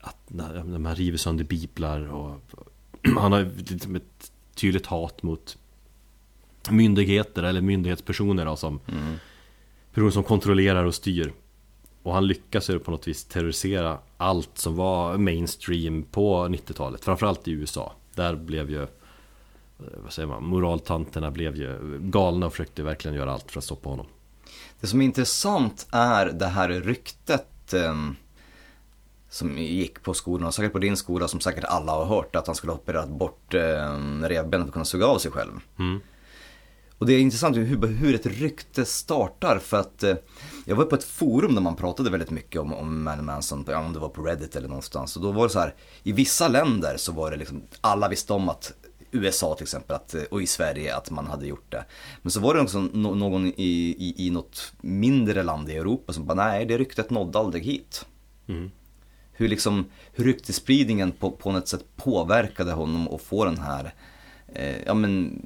Att när, när man river sönder biblar och Han har liksom ett tydligt hat mot myndigheter eller myndighetspersoner då, som personer som kontrollerar och styr. Och han lyckas ju på något vis terrorisera allt som var mainstream på 90-talet, framförallt i USA. Där blev ju, eh, vad säger man, moraltanterna blev ju galna och försökte verkligen göra allt för att stoppa honom. Det som är intressant är det här ryktet eh, som gick på skolan och säkert på din skola som säkert alla har hört att han skulle ha opererat bort um, revbenet för att kunna suga av sig själv. Och det är intressant hur, hur ett rykte startar för att eh, jag var på ett forum där man pratade väldigt mycket om, om Marilyn Manson, ja, om det var på Reddit eller någonstans. Och då var det så här, i vissa länder så var det liksom, alla visste om att USA till exempel att, eh, och i Sverige att man hade gjort det. Men så var det också någon i, i, i något mindre land i Europa som bara, nej det ryktet nådde aldrig hit. Hur liksom, hur ryktesspridningen på, på något sätt påverkade honom och få den här, eh, ja men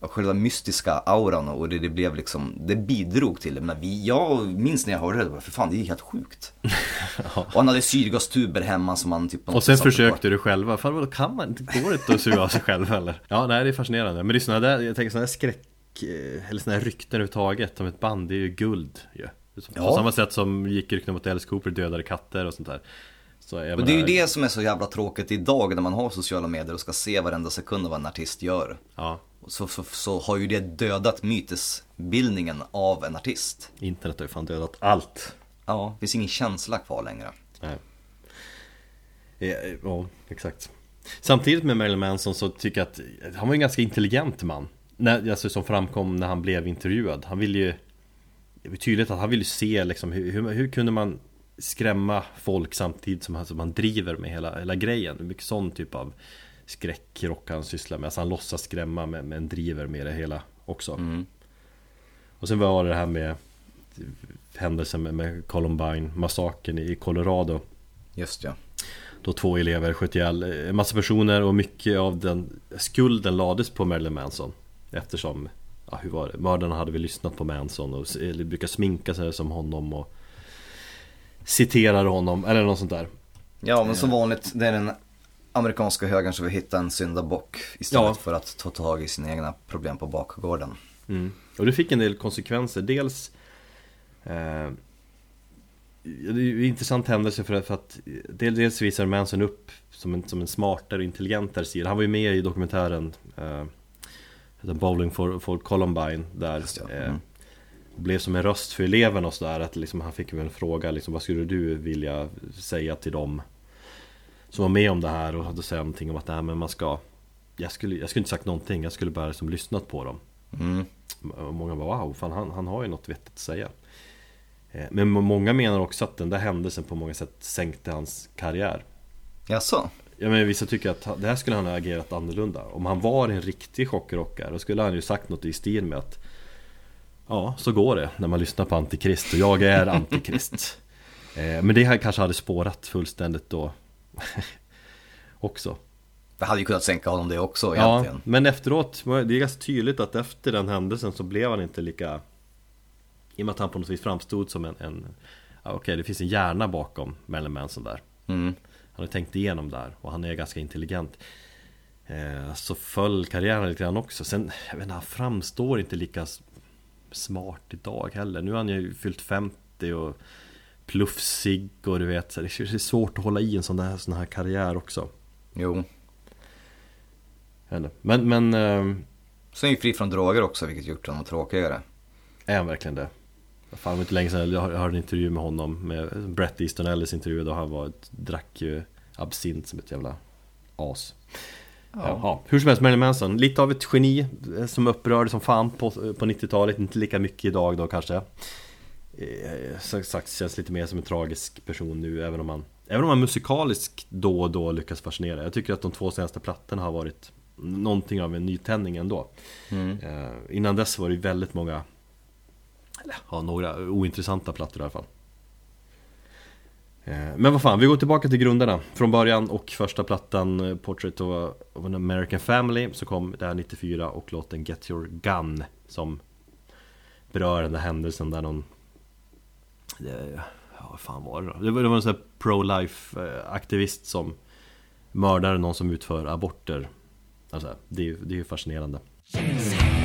själva mystiska auran och det, det blev liksom, det bidrog till det. Men vi, jag minns när jag hörde det, bara, för fan det är helt sjukt. Och han hade syrgastuber hemma som han typ Och sen försökte du själva, fan vadå kan man går det inte att suga av sig själv eller? Ja nej det är fascinerande, men det är sådana där, jag tänker sådana där skräck eh, Eller sådana här rykten överhuvudtaget om ett band, det är ju guld ju På Ja. samma sätt som gick rykten mot Alice Cooper dödade katter och sånt där Så Och det är ju det som är så jävla tråkigt idag när man har sociala medier och ska se varenda sekund av vad en artist gör. Ja, Så, så, så har ju det dödat mytesbildningen av en artist. internet har ju fan dödat allt Ja, det finns ingen känsla kvar längre. Nej. Eh, Ja, exakt. Samtidigt med Marilyn Manson så tycker jag att han var en ganska intelligent man. När, alltså, som framkom när han blev intervjuad. Han ville ju... Det var tydligt att han ville se liksom hur, hur, hur kunde man skrämma folk samtidigt som han, som han driver med hela, hela grejen. Mycket sån typ av skräckrock han sysslar med. Alltså han låtsas skrämma men, men driver med det hela också. Och sen var det det här med händelsen med, med Columbine-massakern i Colorado. Just ja. Då två elever sköt ihjäl en massa personer och mycket av den skulden lades på Marilyn Manson Eftersom, ja hur var det? Mördarna hade väl lyssnat på Manson och eller brukar sminka sig som honom och Citerar honom, eller något sånt där Ja, men som vanligt, det är den amerikanska högern som vill hitta en syndabock istället Ja. för att ta tag i sina egna problem på bakgården. Mm. Och det fick en del konsekvenser, dels eh, Det är ju en intressant händelse för att, för att del- Dels visar Manson upp som en, som en smartare och intelligentare sida Han var ju med i dokumentären eh, heter Bowling for, for Columbine där eh, mm. Blev som en röst för eleverna och sådär att liksom, han fick väl en fråga liksom, Vad skulle du vilja säga till dem Som var med om det här och hade sagt någonting om att nej, men man ska jag skulle, jag skulle inte sagt någonting, jag skulle bara liksom lyssnat på dem Mm. och många bara wow, fan, han, han har ju något vettigt att säga Eh, Men många menar också att den där händelsen på många sätt sänkte hans karriär Jaså? Ja men vissa tycker att det här skulle han ha agerat annorlunda Om han var en riktig chockrockare då skulle han ju sagt något i stil med att Ja, så går det när man lyssnar på Antikrist och jag är Antikrist Eh, Men det här kanske hade spårat fullständigt då Också Det hade ju kunnat sänka honom det också Ja, egentligen. men efteråt, det är ganska tydligt att efter den händelsen så blev han inte lika I och med att han på något vis framstod som en, en ja, Okej, det finns en hjärna bakom Marilyn Manson där Mm. Han har tänkt igenom där och han är ganska intelligent eh, Så föll karriären lite grann också Sen, jag vet inte, han framstår inte lika smart idag heller Nu har han ju fyllt 50 och plufsig och du vet, det är svårt att hålla i en sån där sån här karriär också. Jo. Men, men eh, Sen är ju fri från droger också, vilket gjort honom tråkigare. är han verkligen det? Fan, inte länge sedan jag hör- jag hörde en intervju med honom med Brett Easton Ellis intervju då han var, drack ju absint som ett jävla as. Jaha, hur som helst Marilyn Manson, lite av ett geni eh, som upprörde som fan på, på 90-talet, inte lika mycket idag då kanske. Eh, Som sagt känns lite mer som en tragisk person nu även om han Även om han musikaliskt då och då lyckas fascinera. Jag tycker att de två senaste plattorna har varit någonting av en nytändning ändå. Eh, innan dess var det väldigt många eller, ja, några ointressanta plattor i alla fall. Eh, Men vad fan, vi går tillbaka till grunderna. Från början och första plattan eh, Portrait of, an American Family så kom det här 94 och låten Get Your Gun som berör den där händelsen där någon det, Ja, vad fan var det då? Det var, det var en sån här pro-life eh, aktivist som mördade någon som utför aborter. Alltså, det är ju det är ju fascinerande. Eating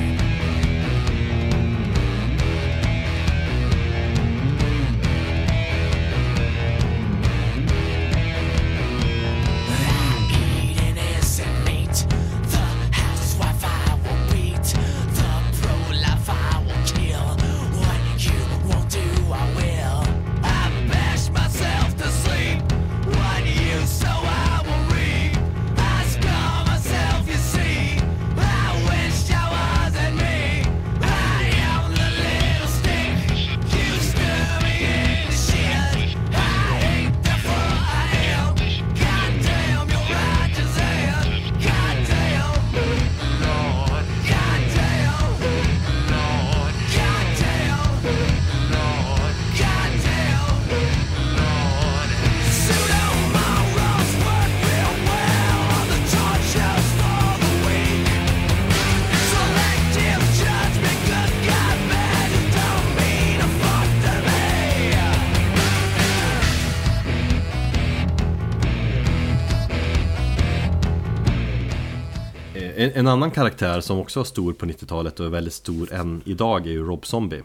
annan karaktär som också var stor på 90-talet och är väldigt stor än idag är ju Rob Zombie.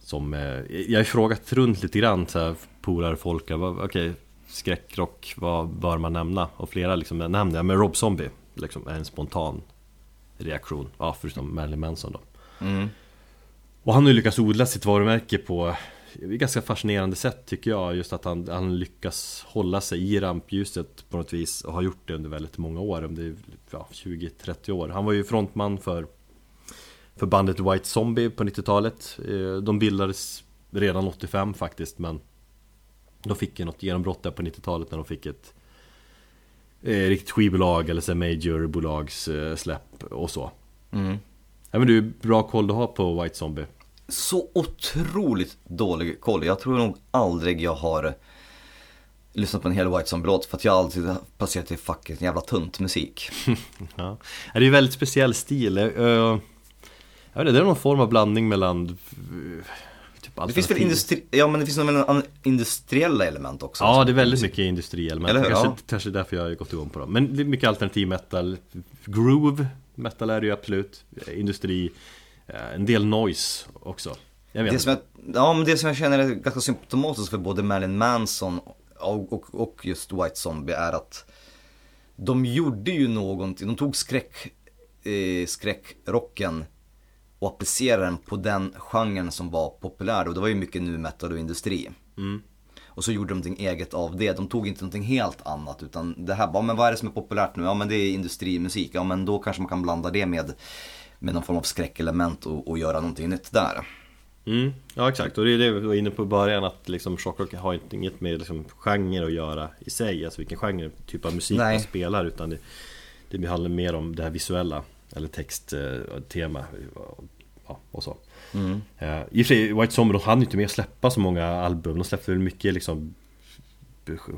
Som, eh, jag har frågat runt lite grann så polare, folk, vad- okej Skräckrock, vad bör man nämna? Och flera liksom nämnde, ja men Rob Zombie liksom, är en spontan reaktion, ja förutom Marilyn Manson då. Och han har ju lyckats odla sitt varumärke på ganska fascinerande sätt tycker jag Just att han, han lyckas hålla sig i rampljuset på något vis Och har gjort det under väldigt många år, om det är ja, 20-30 år. Han var ju frontman för För bandet White Zombie på 90-talet Eh, De bildades redan 85 faktiskt men De fick ju något genombrott där på 90-talet när de fick ett eh, Riktigt skivbolag eller så här majorbolags eh, och så. Ja men du, bra koll du har på White Zombie Så otroligt dålig koll. Jag tror nog aldrig jag har lyssnat på en hel White Zombie-låt för att jag alltid passerat till fucking jävla tunt musik. Ja, det är ju väldigt speciell stil. Eh, Jag vet inte, det är någon form av blandning mellan eh, typ Det finns väl industri- ja men det finns en industriella element också? Ja, det är väldigt mycket industrielement. Eller hur? Kanske, Ja. kanske därför jag har gått igång på dem. Men det är mycket alternativ metal. Groove metal är det ju absolut. Industri. Eh, En del noise också. Jag vet Det som jag, ja men det som jag känner är ganska symptomatiskt för både Marilyn Manson och, och, och just White Zombie är att de gjorde ju någonting, de tog skräck, eh, skräckrocken och applicerade den på den genren som var populär och det var ju mycket nu metal och industri. Och så gjorde de någonting eget av det, de tog inte någonting helt annat utan det här, bara, men vad är det som är populärt nu? Ja men det är industrimusik, ja men då kanske man kan blanda det med, med någon form av skräckelement och, och göra någonting nytt där. Mm, ja exakt, och det är det vi var inne på i början att liksom shockrock har inte inget med liksom genre att göra i sig. Alltså vilken genre, typ av musik Nej. man spelar utan det, det handlar mer om det här visuella Eller text, eh, ja, och så. Eh, I och för sig, White Zombie de hann inte med att släppa så många album. De släppte väl mycket liksom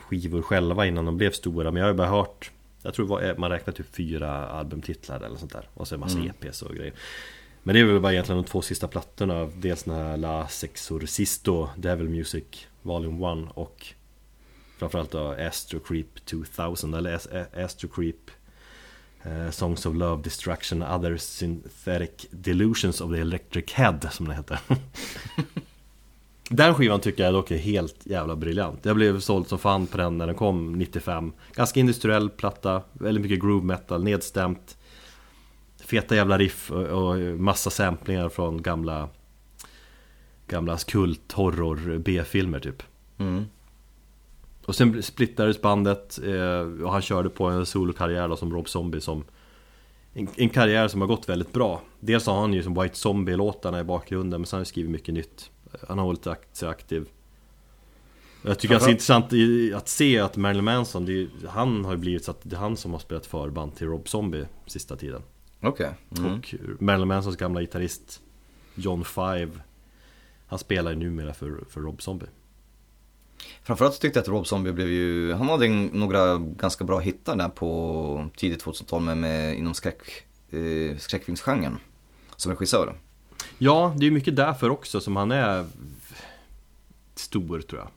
skivor själva innan de blev stora Men jag har ju bara hört Jag tror var- man räknar typ fyra albumtitlar eller sånt där. Och så en massa EPs och grejer. Men det är väl bara egentligen de två sista plattorna Dels den här La Sexorcisto Devil Music Volume 1 och Framförallt då Astro Creep 2000 eller Astro Creep eh, Songs of Love, Destruction, Other Synthetic Delusions of the Electric Head som det heter Den skivan tycker jag dock är helt jävla briljant. Jag blev såld som fan på den när den kom 95 Ganska industriell platta, väldigt mycket groove metal, nedstämt. Feta jävla riff och, massa samplingar från gamla Gamla kult horror B-filmer typ. Mm. Och sen splittades bandet eh, och han körde på en solokarriär som Rob Zombie som en, en karriär som har gått väldigt bra. Dels har han ju som White Zombie-låtarna i bakgrunden men sen har han skrivit mycket nytt Han har hållit sig aktiv Jag tycker att det är intressant att se att Marilyn Manson, är, han har ju blivit så att det är han som har spelat förband till Rob Zombie sista tiden Okej. Mm. Och Marilyn Mansons gamla gitarrist John Five Han spelar ju numera för, för Rob Zombie Framförallt tyckte jag att Rob Zombie blev ju, han hade några ganska bra hittar där på tidigt 2000-tal med, med inom skräck, eh, skräckfilmsgenren. Som regissör. Ja, det är mycket därför också som han är stor tror jag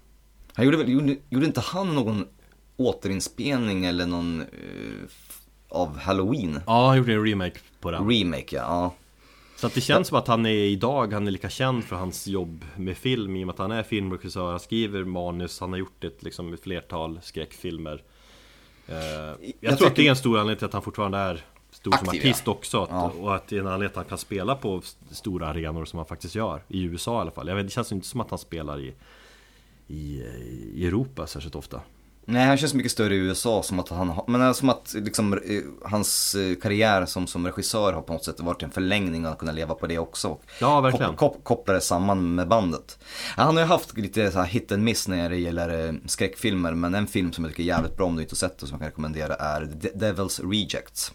Han gjorde väl, gjorde, gjorde inte han någon återinspelning eller någon f- av Halloween? Ja, han gjorde en remake på den Remake ja, ja. Så att det känns som att han är idag, han är lika känd för hans jobb med film i och med att han är filmregissör, han skriver manus, han har gjort ett liksom ett flertal skräckfilmer Eh, Jag, Jag tror att tycker- det är en stor anledning till att han fortfarande är stor som Aktiv, artist ja. också att, Ja. Och att det är en anledning att han kan spela på stora arenor som han faktiskt gör I USA i alla fall, jag vet, det känns inte som att han spelar i i, i Europa särskilt ofta Nej, han känns mycket större i USA som att han men är som att liksom, eh, hans eh, karriär som, som regissör har på något sätt varit en förlängning och att kunna leva på det också. Och Ja, verkligen. Kop, kop, koppla det samman med bandet. Han har ju haft lite så här hit and miss när det gäller eh, skräckfilmer, men en film som jag tycker är jävligt bra om du inte har sett det som jag kan rekommendera är The Devil's Rejects.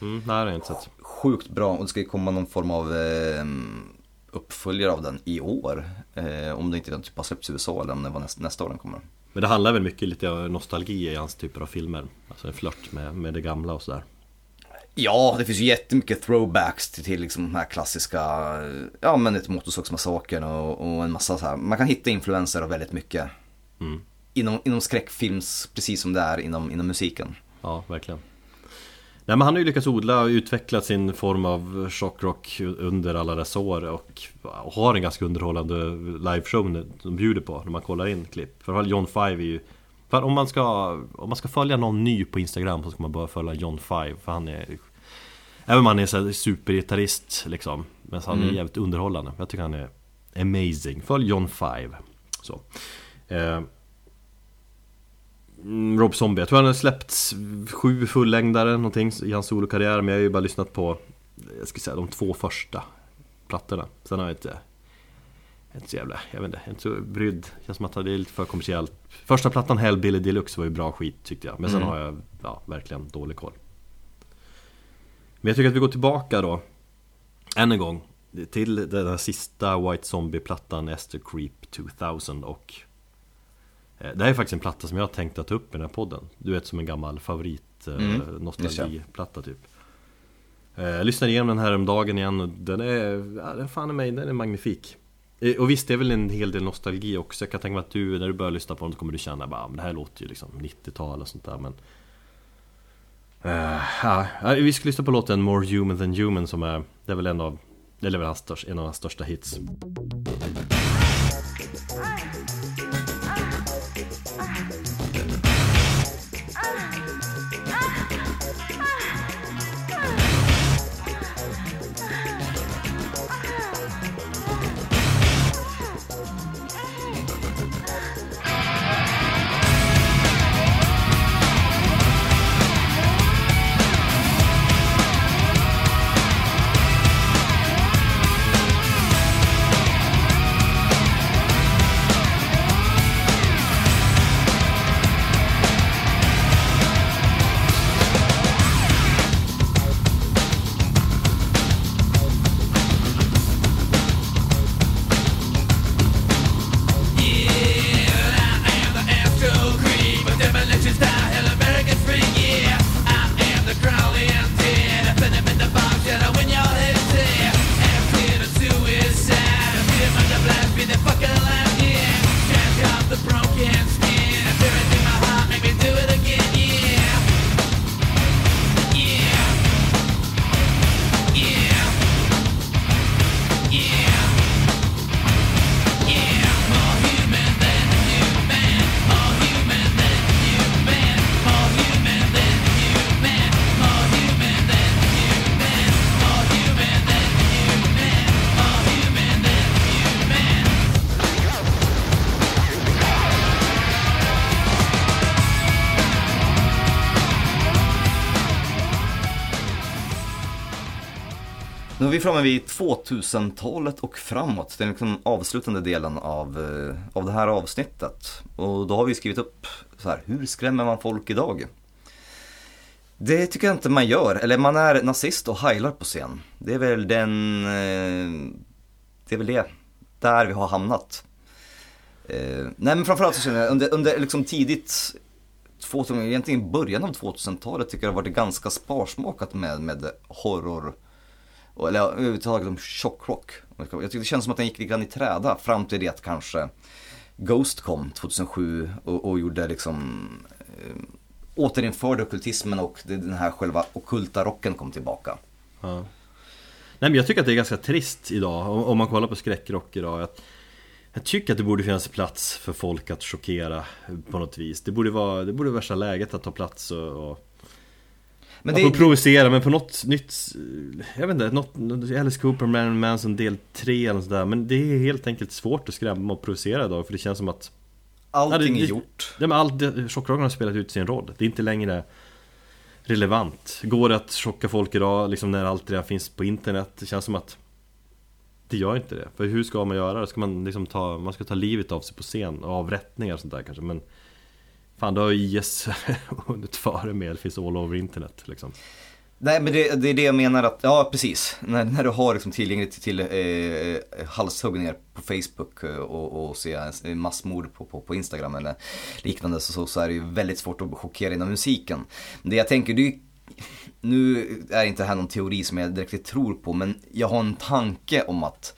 Mm, Nej, det har jag inte sett Sjukt bra och det ska ju komma någon form av eh, uppföljare av den i år. Eh, om det inte redan typ har släppts i USA eller om det var nästa, nästa år den kommer. Men det handlar väl mycket lite om nostalgi i hans typer av filmer Alltså en flört med, med det gamla och sådär Ja, det finns ju jättemycket throwbacks till, till liksom de här klassiska, ja men ett Motorsågsmassakern och, och en massa så här. Man kan hitta influenser av väldigt mycket. Mm. Inom, inom skräckfilms, precis som det är inom, inom musiken. Ja, verkligen Nej men han har ju lyckats odla och utveckla sin form av shockrock under alla dessa år och har en ganska underhållande liveshow som bjuder på när man kollar in klipp. För John Five är ju för om man, ska, om man ska följa någon ny på Instagram så ska man bara följa John Five för han är Även om han är supergitarrist liksom Men han är jävligt underhållande. Jag tycker han är amazing. Följ John Five. Så. Eh, Mm, Rob Zombie, jag tror han har släppt sju fullängdare någonting i hans solokarriär Men jag har ju bara lyssnat på, jag ska säga de två första plattorna. Sen har jag inte, inte så jävla, jag vet inte, jag är inte så brydd. Känns som att det är lite för kommersiellt. Första plattan Hellbilly Deluxe var ju bra skit tyckte jag. Men sen Mm. har jag, ja, verkligen dålig koll. Men jag tycker att vi går tillbaka då Än en gång Till den här sista White Zombie-plattan Esther Creep 2000 och Det här är faktiskt en platta som jag har tänkt att ta upp i den här podden. Du vet som en gammal favorit eh, Mm, nostalgiplatta typ. Eh, Jag lyssnade igenom den här om dagen igen och den är, ja, den fan är mig, den är magnifik. Eh, Och visst, det är väl en hel del nostalgi också. Jag kan tänka mig att du, när du börjar lyssna på den, så kommer du känna bara, "Ah, det här låter ju liksom 90-tal och sånt där men Eh, ja, vi ska lyssna på låten More Human Than Human som är, det är väl en av, det är väl hans största, en av hans största hits Nu är vi framme vid 2000-talet och framåt. Liksom den liksom avslutande delen av, eh, av det här avsnittet. Och då har vi skrivit upp så här, hur skrämmer man folk idag? Det tycker jag inte man gör, eller man är nazist och heilar på scen. Det är väl den, eh, det är väl det, där vi har hamnat. Eh, nej men framförallt så känner jag under, under liksom tidigt 2000, egentligen början av 2000-talet tycker jag det har varit ganska sparsmakat med, med horror eller överhuvudtaget om tjockrock. Jag tycker det känns som att den gick lite grann i träda fram till det att kanske Ghost kom 2007 och, och gjorde liksom eh, återinförde ockultismen och den här själva ockulta rocken kom tillbaka. Ja. Nej men jag tycker att det är ganska trist idag, om, om man kollar på skräckrock idag att Jag tycker att det borde finnas plats för folk att chockera på något vis Det borde vara, det borde vara värsta läget att ta plats och, och men det, provocera men på något nytt Jag vet inte, något, Alice Cooper, Marilyn Manson del 3 eller sådär Men det är helt enkelt svårt att skrämma och provocera idag för det känns som att allting Ja, det- är det- gjort. Nej men allt, det- chockrocken har spelat ut sin roll Det är inte längre relevant Går det att chocka folk idag liksom när allt redan finns på internet? Det känns som att Det gör inte det, för hur ska man göra det? Ska man liksom ta, man ska ta livet av sig på scen, avrättningar och sånt där kanske men Fan då har ju IS hunnit före med, det finns all over internet liksom Nej men det, det är det jag menar att, ja precis. När, när du har liksom tillgängligt till eh, eh halshuggningar på Facebook eh, och, och se massmord på, på, på Instagram eller liknande så, så, så är det ju väldigt svårt att chockera inom musiken. Det jag tänker, det är nu är inte det här någon teori som jag direkt tror på men jag har en tanke om att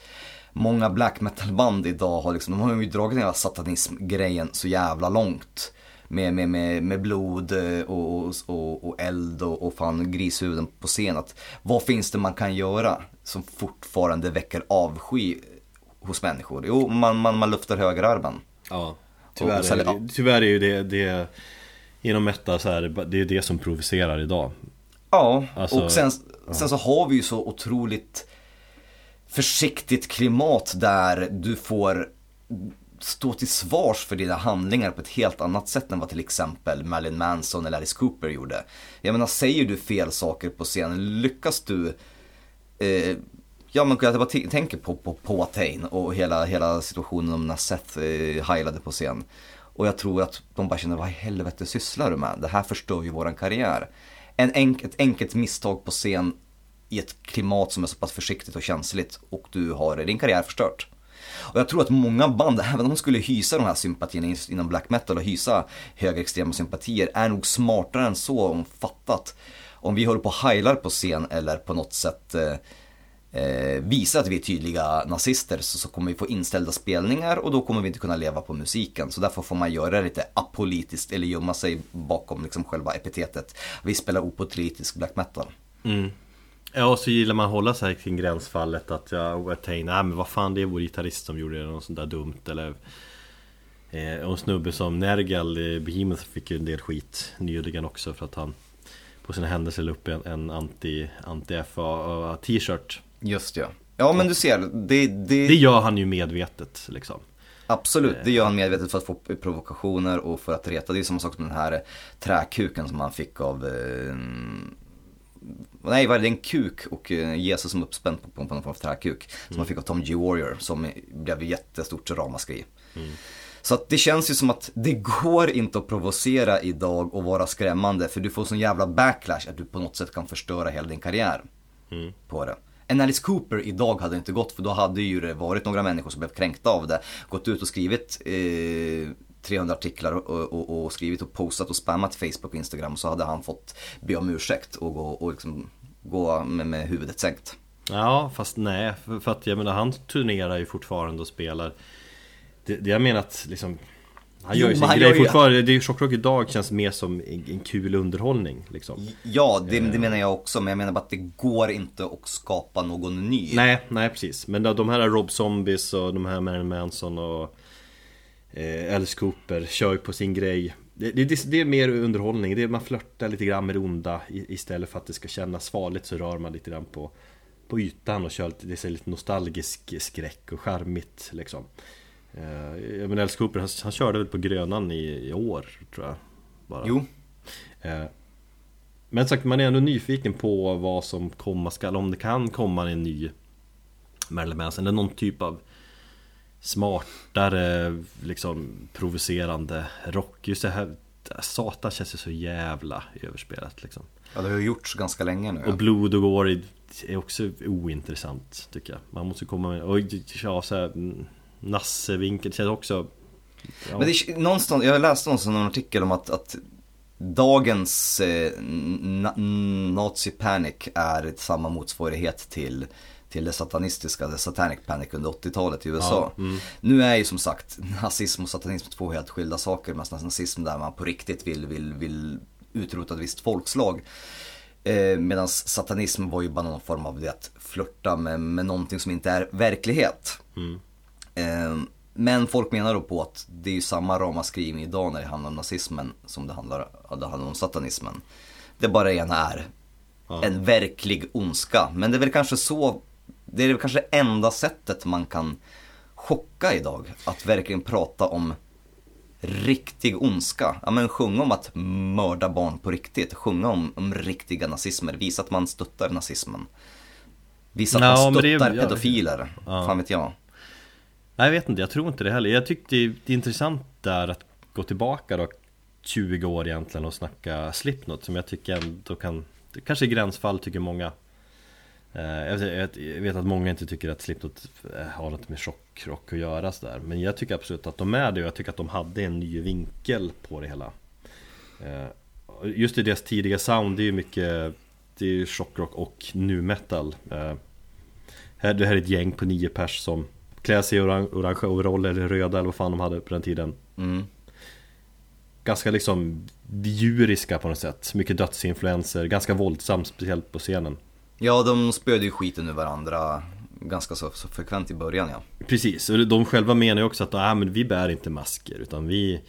många black metal band idag har liksom, de har ju dragit den här satanism-grejen så jävla långt. Med, med, med, med blod eh, och, och, och, och eld och, och fan grishuvuden på scen. Att, vad finns det man kan göra som fortfarande väcker avsky hos människor? Jo, man, man, man luftar högerarmen. Ja Och Tyvärr, sälja- är, det, tyvärr är ju det, det Inom metal så är det, är det som provocerar idag Ja, Alltså, och sen, sen så har vi ju så otroligt försiktigt klimat där du får stå till svars för dina handlingar på ett helt annat sätt än vad till exempel Marilyn Manson eller Alice Cooper gjorde. Jag menar, säger du fel saker på scenen, lyckas du eh, Ja men jag bara tänker på, på, på och hela, hela situationen om när Seth eh, heilade på scen. Och jag tror att de bara känner, vad i helvete sysslar du med? Det här förstör ju våran karriär. En enk, ett enkelt misstag på scen i ett klimat som är så pass försiktigt och känsligt och du har din karriär förstört. Och jag tror att många band, även om de skulle hysa de här sympatierna inom black metal och hysa högerextrema sympatier, är nog smartare än så om fattat. Om vi håller på och heilar på scen eller på något sätt eh, eh, visar att vi är tydliga nazister så, så kommer vi få inställda spelningar och då kommer vi inte kunna leva på musiken. Så därför får man göra det lite apolitiskt eller gömma sig bakom liksom själva epitetet. Vi spelar opolitisk black metal. Mm. Ja och så gillar man att hålla sig kring gränsfallet att ja, Attain, nej men vad fan det är vår gitarrist som gjorde något sånt där dumt eller eh, Och en snubbe som Nergal i Behemoth fick ju en del skit nyligen också för att han På sina händelser la upp en, en anti, anti-FA t-shirt Just ja. Ja men du ser, det, det, Det gör han ju medvetet liksom absolut, det gör han medvetet för att få provokationer och för att reta. Det är samma sak som den här träkuken som han fick av eh, Nej, vad är det? En kuk och eh, Jesus som uppspänd på, på någon form av träkuk. Som han fick av Tom G. Warrior som blev jättestort ramaskri. Så att det känns ju som att det går inte att provocera idag och vara skrämmande för du får sån jävla backlash att du på något sätt kan förstöra hela din karriär på det. En Alice Cooper idag hade inte gått för då hade ju det varit några människor som blev kränkta av det. Gått ut och skrivit eh, 300 artiklar och, och, och skrivit och postat och spammat Facebook och Instagram så hade han fått be om ursäkt och gå, och liksom, gå med, med huvudet sänkt. Ja fast nej, för, för att jag menar han turnerar ju fortfarande och spelar Det, det jag menar att liksom Han Jo, gör ju sin grej ju- fortfarande, det är ju Tjockrock idag känns mer som en, kul underhållning liksom Ja, det, det menar jag också men jag menar bara att det går inte att skapa någon ny. Nej, nej precis. Men de, de här Rob Zombies och de här Marilyn Manson och eh, Alice Cooper kör på sin grej. Det, det, det är mer underhållning, det är, man flörtar lite grann med det onda istället för att det ska kännas farligt så rör man lite grann på, på ytan och kör lite, det är lite nostalgisk skräck och charmigt liksom. Eh, menar Alice Cooper, han, han körde väl på Grönan i, i år tror jag. Bara. Jo, Eh, Men sagt, man är ändå nyfiken på vad som komma skall, om det kan komma en ny Marilyn Manson, eller någon typ av smartare, liksom provocerande rock. Just det här, Satan känns ju så jävla överspelat liksom. Ja, det har ju gjorts ganska länge nu. Och blod och gore är också ointressant tycker jag. Man måste komma med, och ja, så här, mm, Nassevinkel känns också ja. Men det är någonstans, jag läste någonstans en artikel om att, att dagens eh, na, Nazi Panic är samma motsvarighet till till det satanistiska, the satanic panic under 80-talet i USA. Ja, mm. Nu är ju som sagt nazism och satanism två helt skilda saker. Medan nazism där man på riktigt vill, vill, vill utrota ett visst folkslag. Eh, Medan satanism var ju bara någon form av det att flörta med, med någonting som inte är verklighet. Mm. Eh, men folk menar då på att det är ju samma ramaskri idag när det handlar om nazismen som det handlar, det handlar om satanismen. Det bara ena är Ja. en verklig ondska. Men det är väl kanske så, det är kanske det enda sättet man kan chocka idag. Att verkligen prata om riktig ondska. Ja men sjunga om att mörda barn på riktigt. Sjunga om, om riktiga nazismer. Visa att man stöttar nazismen. Visa att Ja, man det stöttar ja. pedofiler. Ja. Fan vet jag. Nej jag vet inte, jag tror inte det heller. Jag tyckte det är intressant där att gå tillbaka då 20 år egentligen och snacka Slipknot som jag tycker ändå kan det Kanske gränsfall tycker många jag vet, jag vet att många inte tycker att Slipknot eh, har något med chockrock att göra sådär Men jag tycker absolut att de är det och jag tycker att de hade en ny vinkel på det hela. Eh, Just i deras tidiga sound, det är ju mycket Det är ju chockrock och nu metal. Eh, här, Det här är ett gäng på nio pers som klär sig i orange, overaller eller röda eller vad fan de hade på den tiden. Mm. Ganska liksom djuriska på något sätt. Mycket dödsinfluenser, ganska våldsamt speciellt på scenen Ja, de spöade ju skiten ur varandra ganska så, så frekvent i början ja. Precis, och de själva menar ju också att ah, men vi bär inte masker utan vi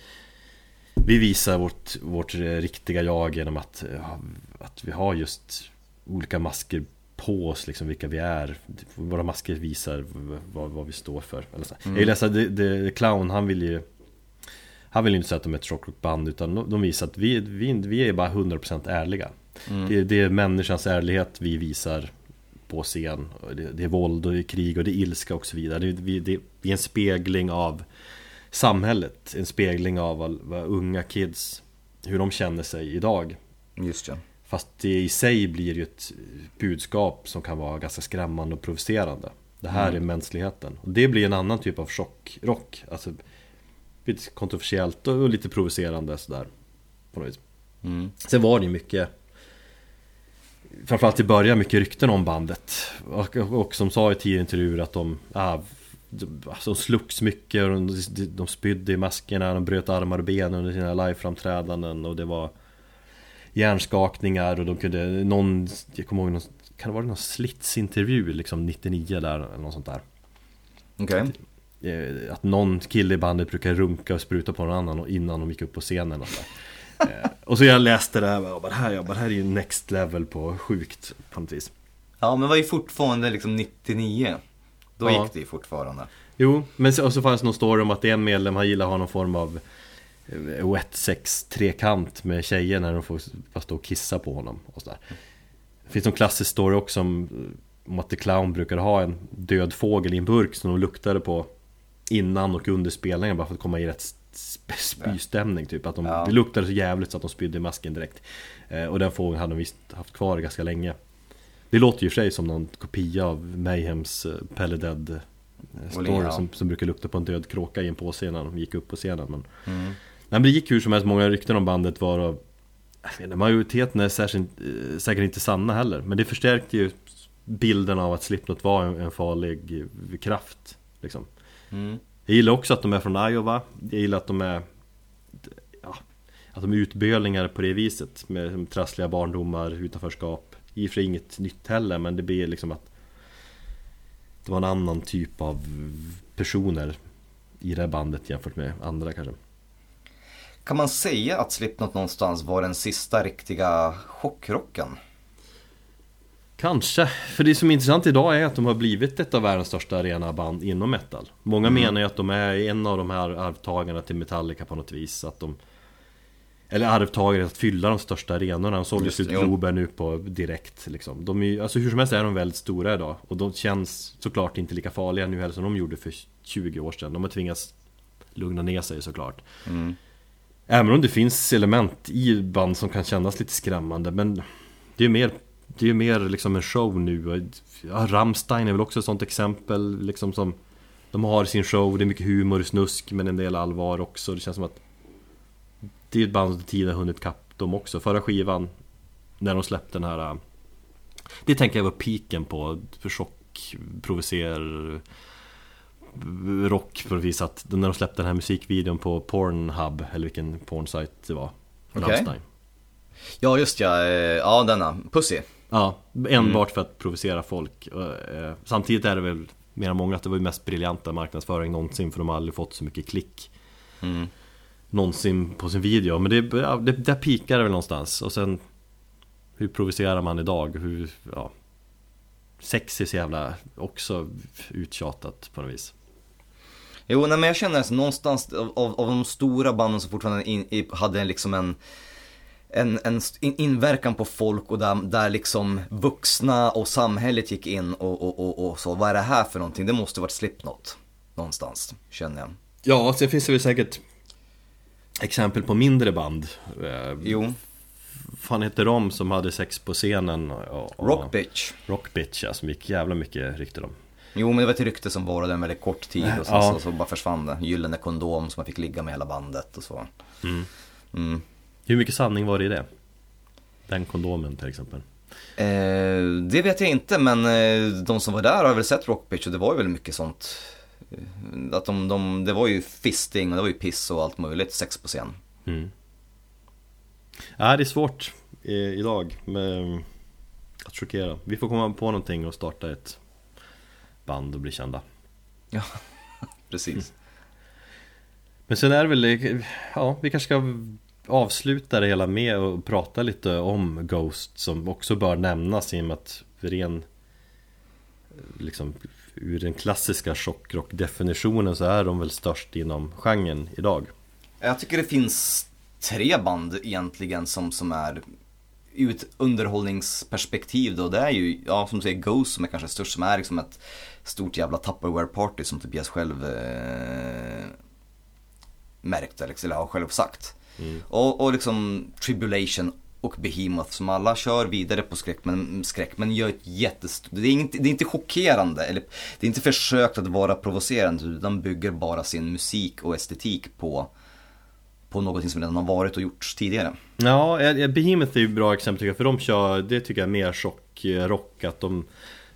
Vi visar vårt, vårt riktiga jag genom att, att vi har just olika masker på oss, liksom vilka vi är Våra masker visar vad, vad vi står för eller så. Jag läste det, det, Clown, han vill ju Han vill inte säga att de är ett chockrockband utan de, de visar att vi, vi, vi är bara 100% ärliga det, det är människans ärlighet vi visar på scen. Det, det är våld och det är krig och det är ilska och så vidare. Det, det, vi är en spegling av samhället. En spegling av vad, vad unga kids Hur de känner sig idag. Just ja. Fast det i sig blir ju ett budskap som kan vara ganska skrämmande och provocerande. Det här är mänskligheten. Och det blir en annan typ av chockrock. Alltså Lite kontroversiellt och lite provocerande sådär På något vis. Mm. Sen var det ju mycket Framförallt i början mycket rykten om bandet. Och, och som sa i tidigare intervjuer att de ah, de, alltså, slogs mycket och de, de, de spydde i maskerna, de bröt armar och ben under sina liveframträdanden och det var Hjärnskakningar och de kunde, någon, jag kommer ihåg någon, kan det vara någon slitsintervju liksom 99 där eller något sånt där. Okej. Eh, Att någon kille i bandet brukar runka och spruta på någon annan innan de gick upp på scenen och så Och så jag läste det här, och bara, här, jag bara, det här är ju next level på sjukt på något vis Ja men det var ju fortfarande liksom 99. Då Ja. gick det ju fortfarande. Jo, men så, och så fanns det någon story om att en medlem, han gillar att ha någon form av eh, wet sex trekant med tjejer när de får bara stå och kissa på honom och sådär Det finns en klassisk story också om, om att The Clown brukade ha en död fågel i en burk som de luktade på Innan och under spelningen bara för att komma i rätt spystämning typ Att de, Ja. det luktade så jävligt så att de spydde i masken direkt eh, Och den fågeln hade de visst haft kvar ganska länge Det låter ju för sig som någon kopia av Mayhems eh, Pelle Dead eh, story ja. som, som brukar lukta på en död kråka i en påse innan de gick upp på scenen men Mm. Nej men det gick hur som helst, många rykten om bandet var inte, Majoriteten är särskilt, eh, säkert inte sanna heller Men det förstärkte ju bilden av att Slipknot var en, en farlig kraft liksom. Mm. Jag gillar också att de är från Iowa. Jag gillar att de är ja, Att de är utbölingar på det viset Med trassliga barndomar, utanförskap. I och för sig inget nytt heller men det blir liksom att Det var en annan typ av personer I det här bandet jämfört med andra kanske. Kan man säga att Slipknot någonstans var den sista riktiga chockrocken? Kanske, för det som är intressant idag är att de har blivit ett av världens största arena band inom metal Många menar ju att de är en av de här arvtagarna till Metallica på något vis Att de eller arvtagare att fylla de största arenorna. De sålde Just ut. Globen nu på direkt liksom. De är, alltså hur som helst är de väldigt stora idag. Och de känns såklart inte lika farliga nu heller som de gjorde för 20 år sedan. De har tvingats lugna ner sig såklart. Mm. Även om det finns element i band som kan kännas lite skrämmande. Men det är mer, det är ju mer liksom en show nu. Ja, Rammstein är väl också ett sånt exempel. Liksom som, de har sin show, det är mycket humor, snusk men en del allvar också. Det känns som att det är ett band som tiden har hunnit kapp dem också. Förra skivan, när de släppte den här... Det tänker jag var piken på för chock, provocer rock på något vis att när de släppte den här musikvideon på Pornhub eller vilken pornsajt det var Okej. Rammstein. Ja just ja, eh, ja denna, Pussy. Ja, enbart för att provocera folk. Eh, Samtidigt är det väl än många att det var ju mest briljanta marknadsföring någonsin för de har aldrig fått så mycket klick. Mm. Någonsin på sin video. Men det, det där pikar det väl någonstans. Och sen Hur provocerar man idag? Hur, ja Sex är så jävla också uttjatat på något vis. Jo, nej, men jag känner alltså någonstans av, av, av de stora banden som fortfarande in, hade liksom en, en, en inverkan på folk och där, där liksom vuxna och samhället gick in och, och, och, och så, vad är det här för någonting? Det måste varit Slipknot. Någonstans, känner jag. Ja, sen finns det väl säkert Exempel på mindre band eh, Jo, fan heter de som hade sex på scenen? Och, och, Rock Bitch. Rock Bitch ja, som gick jävla mycket rykte om Jo, men det var ett rykte som varade en väldigt kort tid och sen Ja. så, så bara försvann det. Gyllene kondom som man fick ligga med hela bandet och så. Mm. Hur mycket sanning var det i det? Den kondomen till exempel Eh, det vet jag inte, men eh, de som var där har väl sett Rock Bitch och det var ju väldigt mycket sånt. eh, Att de, de, det var ju fisting och det var ju piss och allt möjligt, sex på scen. mm. Ja, det är svårt eh, idag med att chockera Vi får komma på någonting och starta ett band och bli kända Precis. Men sen är det väl, ja vi kanske ska avsluta det hela med att prata lite om Ghost som också bör nämnas i och med att ren liksom ur den klassiska chockrock-definitionen så är de väl störst inom genren idag. Jag tycker det finns tre band egentligen som, som är ur ett underhållningsperspektiv då. Det är ju, ja som du säger, Ghost som är kanske störst, som är liksom ett stort jävla Tupperware-party som Tobias själv eh, märkte, liksom, eller har själv sagt. Och, och liksom Tribulation och Behemoth som alla kör vidare på skräck men, skräck, men gör ett jättestort, det är, inte, det är inte chockerande eller det är inte försökt att vara provocerande utan bygger bara sin musik och estetik på på någonting som redan har varit och gjorts tidigare. Ja, eh, Behemoth är ju ett bra exempel tycker jag, för de kör, det tycker jag är mer chockrock, att de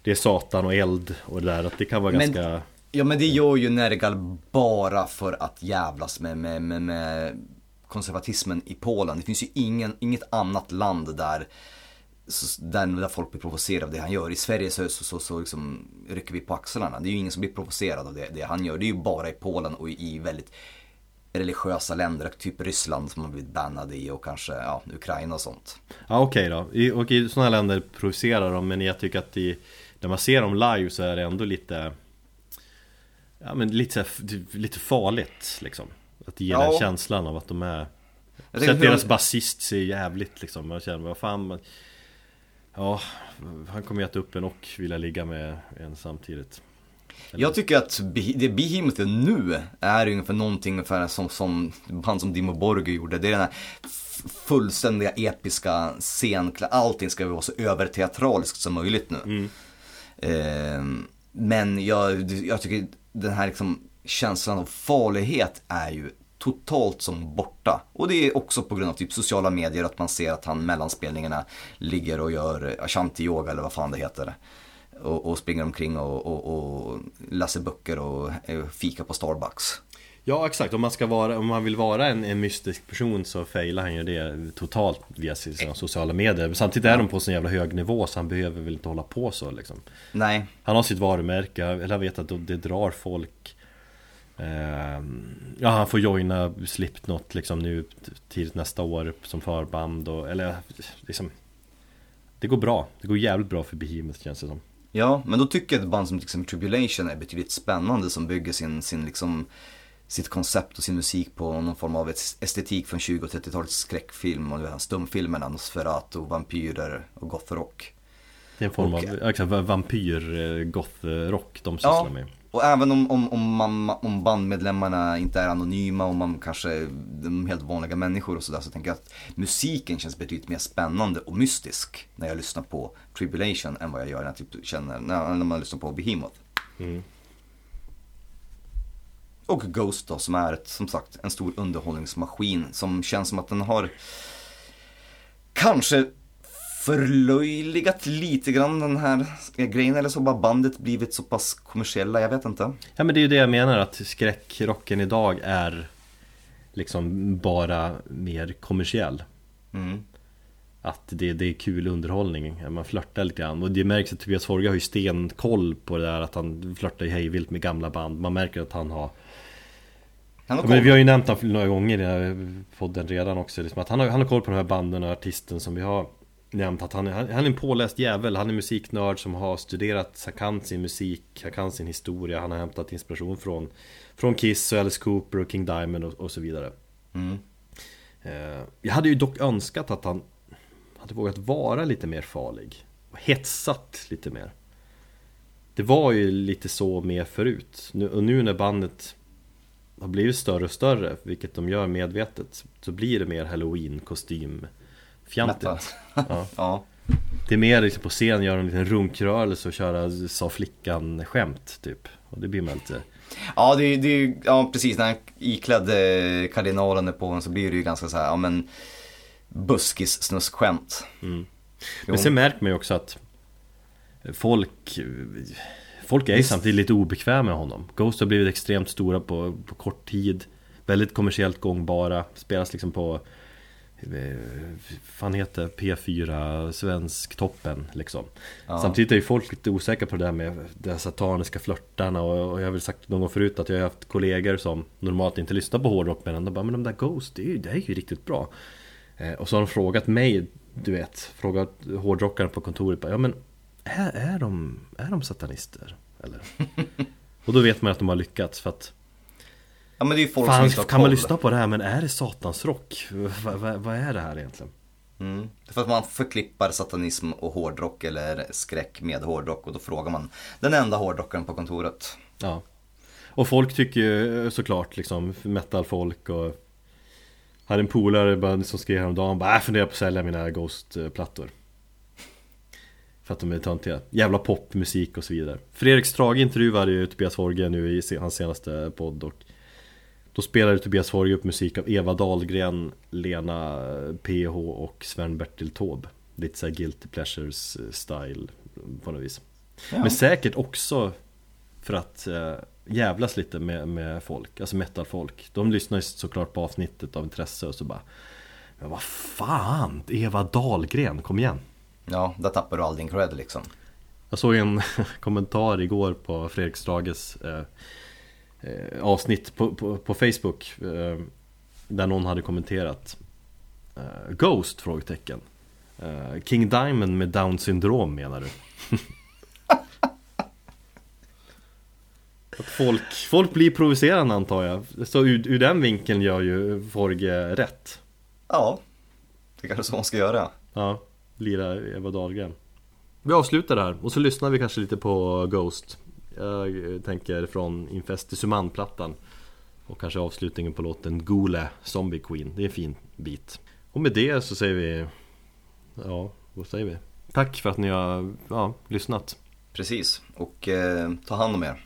det är satan och eld och det där, att det kan vara Men- ganska Ja men det gör ju Nergal bara för att jävlas med, med, med, med konservatismen i Polen. Det finns ju ingen, inget annat land där, där, där folk blir provocerade av det han gör. I Sverige så, så, så, så liksom rycker vi på axlarna. Det är ju ingen som blir provocerad av det, det han gör. Det är ju bara i Polen och i, väldigt religiösa länder, typ Ryssland som har blivit bannade i och kanske ja, Ukraina och sånt. Ja okej då, I, och i sådana här länder provocerar de men jag tycker att i, när man ser dem live så är det ändå lite Ja men lite, lite farligt liksom att ger Ja. den känslan av att de är att hur- deras basist ser jävligt liksom Man känner, vad fan man, Ja, han kommer ju äta upp en och vilja ligga med en samtidigt Jag tycker att det Behemoth är nu är ungefär någonting ungefär som, som band som Dimmu Borgir gjorde. Det är den här fullständiga episka scen, allting ska vara så överteatraliskt som möjligt nu. Ehm, men jag, jag tycker den här liksom känslan av farlighet är ju totalt som borta. Och det är också på grund av typ sociala medier att man ser att han mellan spelningarna ligger och gör ashanti-yoga eller vad fan det heter. Och, och springer omkring och, och, och läser böcker och eh, fikar på Starbucks. Ja exakt, om man, ska vara, om man vill vara en, en mystisk person så failar han ju det totalt via sina sociala medier Men Samtidigt är de på så jävla hög nivå så han behöver väl inte hålla på så liksom Nej, Han har sitt varumärke, eller jag vet att det drar folk Ja han får joina Slipknot liksom nu tidigt nästa år som förband och, eller liksom Det går bra, det går jävligt bra för Behemoth känns det som Ja, men då tycker jag att ett band som exempel Tribulation är betydligt spännande som bygger sin, sin liksom sitt koncept och sin musik på någon form av estetik från 20 och 30-talets skräckfilm och vet, stumfilmerna, Nosferatu, vampyrer och gothrock. Det är en form Och- av exakt, vampyr, eh, de sysslar Ja, med. Och även om, om, om, man, om bandmedlemmarna inte är anonyma och man kanske är de helt vanliga människor och sådär så tänker jag att musiken känns betydligt mer spännande och mystisk när jag lyssnar på Tribulation än vad jag gör när jag typ känner när, när man lyssnar på Behemoth. Mm. Och Ghost då som är ett, som sagt en stor underhållningsmaskin som känns som att den har kanske förlöjligat lite grann den här grejen eller så bara bandet blivit så pass kommersiella, jag vet inte. Ja men det är ju det jag menar att skräckrocken idag är liksom bara mer kommersiell. Mm. Att det, det är kul underhållning, man flörtar lite grann. Och det märks att Tobias Forge har ju stenkoll på det där att han flörtar hejvilt med gamla band. Man märker att han har Han har Ja, men vi har ju nämnt honom några gånger i den här podden redan också liksom att han, har, han har koll på de här banden och artisten som vi har nämnt att han, han, han är en påläst jävel, han är musiknörd som har studerat, han kan sin musik, han kan sin historia, han har hämtat inspiration från Från Kiss och Alice Cooper och King Diamond och, och så vidare. Mm. eh, Jag hade ju dock önskat att han hade vågat vara lite mer farlig. Och hetsat lite mer. Det var ju lite så med förut. Nu, och nu när bandet har blivit större och större, vilket de gör medvetet, så blir det mer halloween kostym Metal. Fjantigt. Ja. Ja. Det är mer liksom på scen göra en liten runkrörelse och köra sa flickan skämt typ. Och det blir man lite Ja, det, är- det, är- ja precis. När han iklädde kardinalen på honom så blir det ju ganska så här, ja men buskis snuskskämt. Mm. Men sen märker man ju också att folk Folk är ju samtidigt lite obekväma med honom Ghost har blivit extremt stora på, på kort tid Väldigt kommersiellt gångbara Spelas liksom på eh, fan heter P4 Svensktoppen liksom Ja. Samtidigt är ju folk lite osäkra på det där med de sataniska flörtarna och, och jag har väl sagt någon gång förut att jag har haft kollegor som normalt inte lyssnar på hårdrock men ändå bara men de där Ghost, det är ju, det är ju riktigt bra eh, Och så har de frågat mig, du vet, frågat hårdrockaren på kontoret bara, ja men är, är, de, är de satanister? Eller? och då vet man att de har lyckats för att Ja men det är ju folk Fan, som inte har kan man koll. lyssna på det här men är det satansrock? Vad vad- är det här egentligen? Mm. För att man förklippar satanism och hårdrock eller skräck med hårdrock och då frågar man den enda hårdrockaren på kontoret. Ja Och folk tycker ju såklart liksom metalfolk och Hade en polare som skrev häromdagen bara jag funderar på att sälja mina Ghost-plattor För att de är töntiga Jävla popmusik och så vidare Fredrik Strage intervjuade ju Tobias Forge nu i hans senaste podd och Då spelade Tobias Forge upp musik av Eva Dahlgren, Lena PH och Sven-Bertil Taube Lite såhär Guilty Pleasures style på något vis Ja. Men säkert också för att eh, jävlas lite med, med folk, alltså metalfolk De lyssnar ju såklart på avsnittet av intresse och så bara Men vad fan, Eva Dahlgren, kom igen! Ja, där tappar du all din cred liksom. Jag såg en kommentar igår på Fredrik Strages eh, eh, avsnitt på, på, på Facebook eh, Där någon hade kommenterat eh, Ghost? Frågetecken eh, King Diamond med Down syndrom menar du? Att folk, folk blir provocerande antar jag Så ur, ur den vinkeln gör ju Forge rätt Ja, det är kanske så man ska göra. Ja, lira Eva Dahlgren Vi avslutar där och så lyssnar vi kanske lite på Ghost jag tänker från Infestisuman-plattan Och kanske avslutningen på låten Gule Zombie Queen Det är en fin bit Och med det så säger vi Ja, vad säger vi? Tack för att ni har ja, lyssnat Precis, och eh, ta hand om er.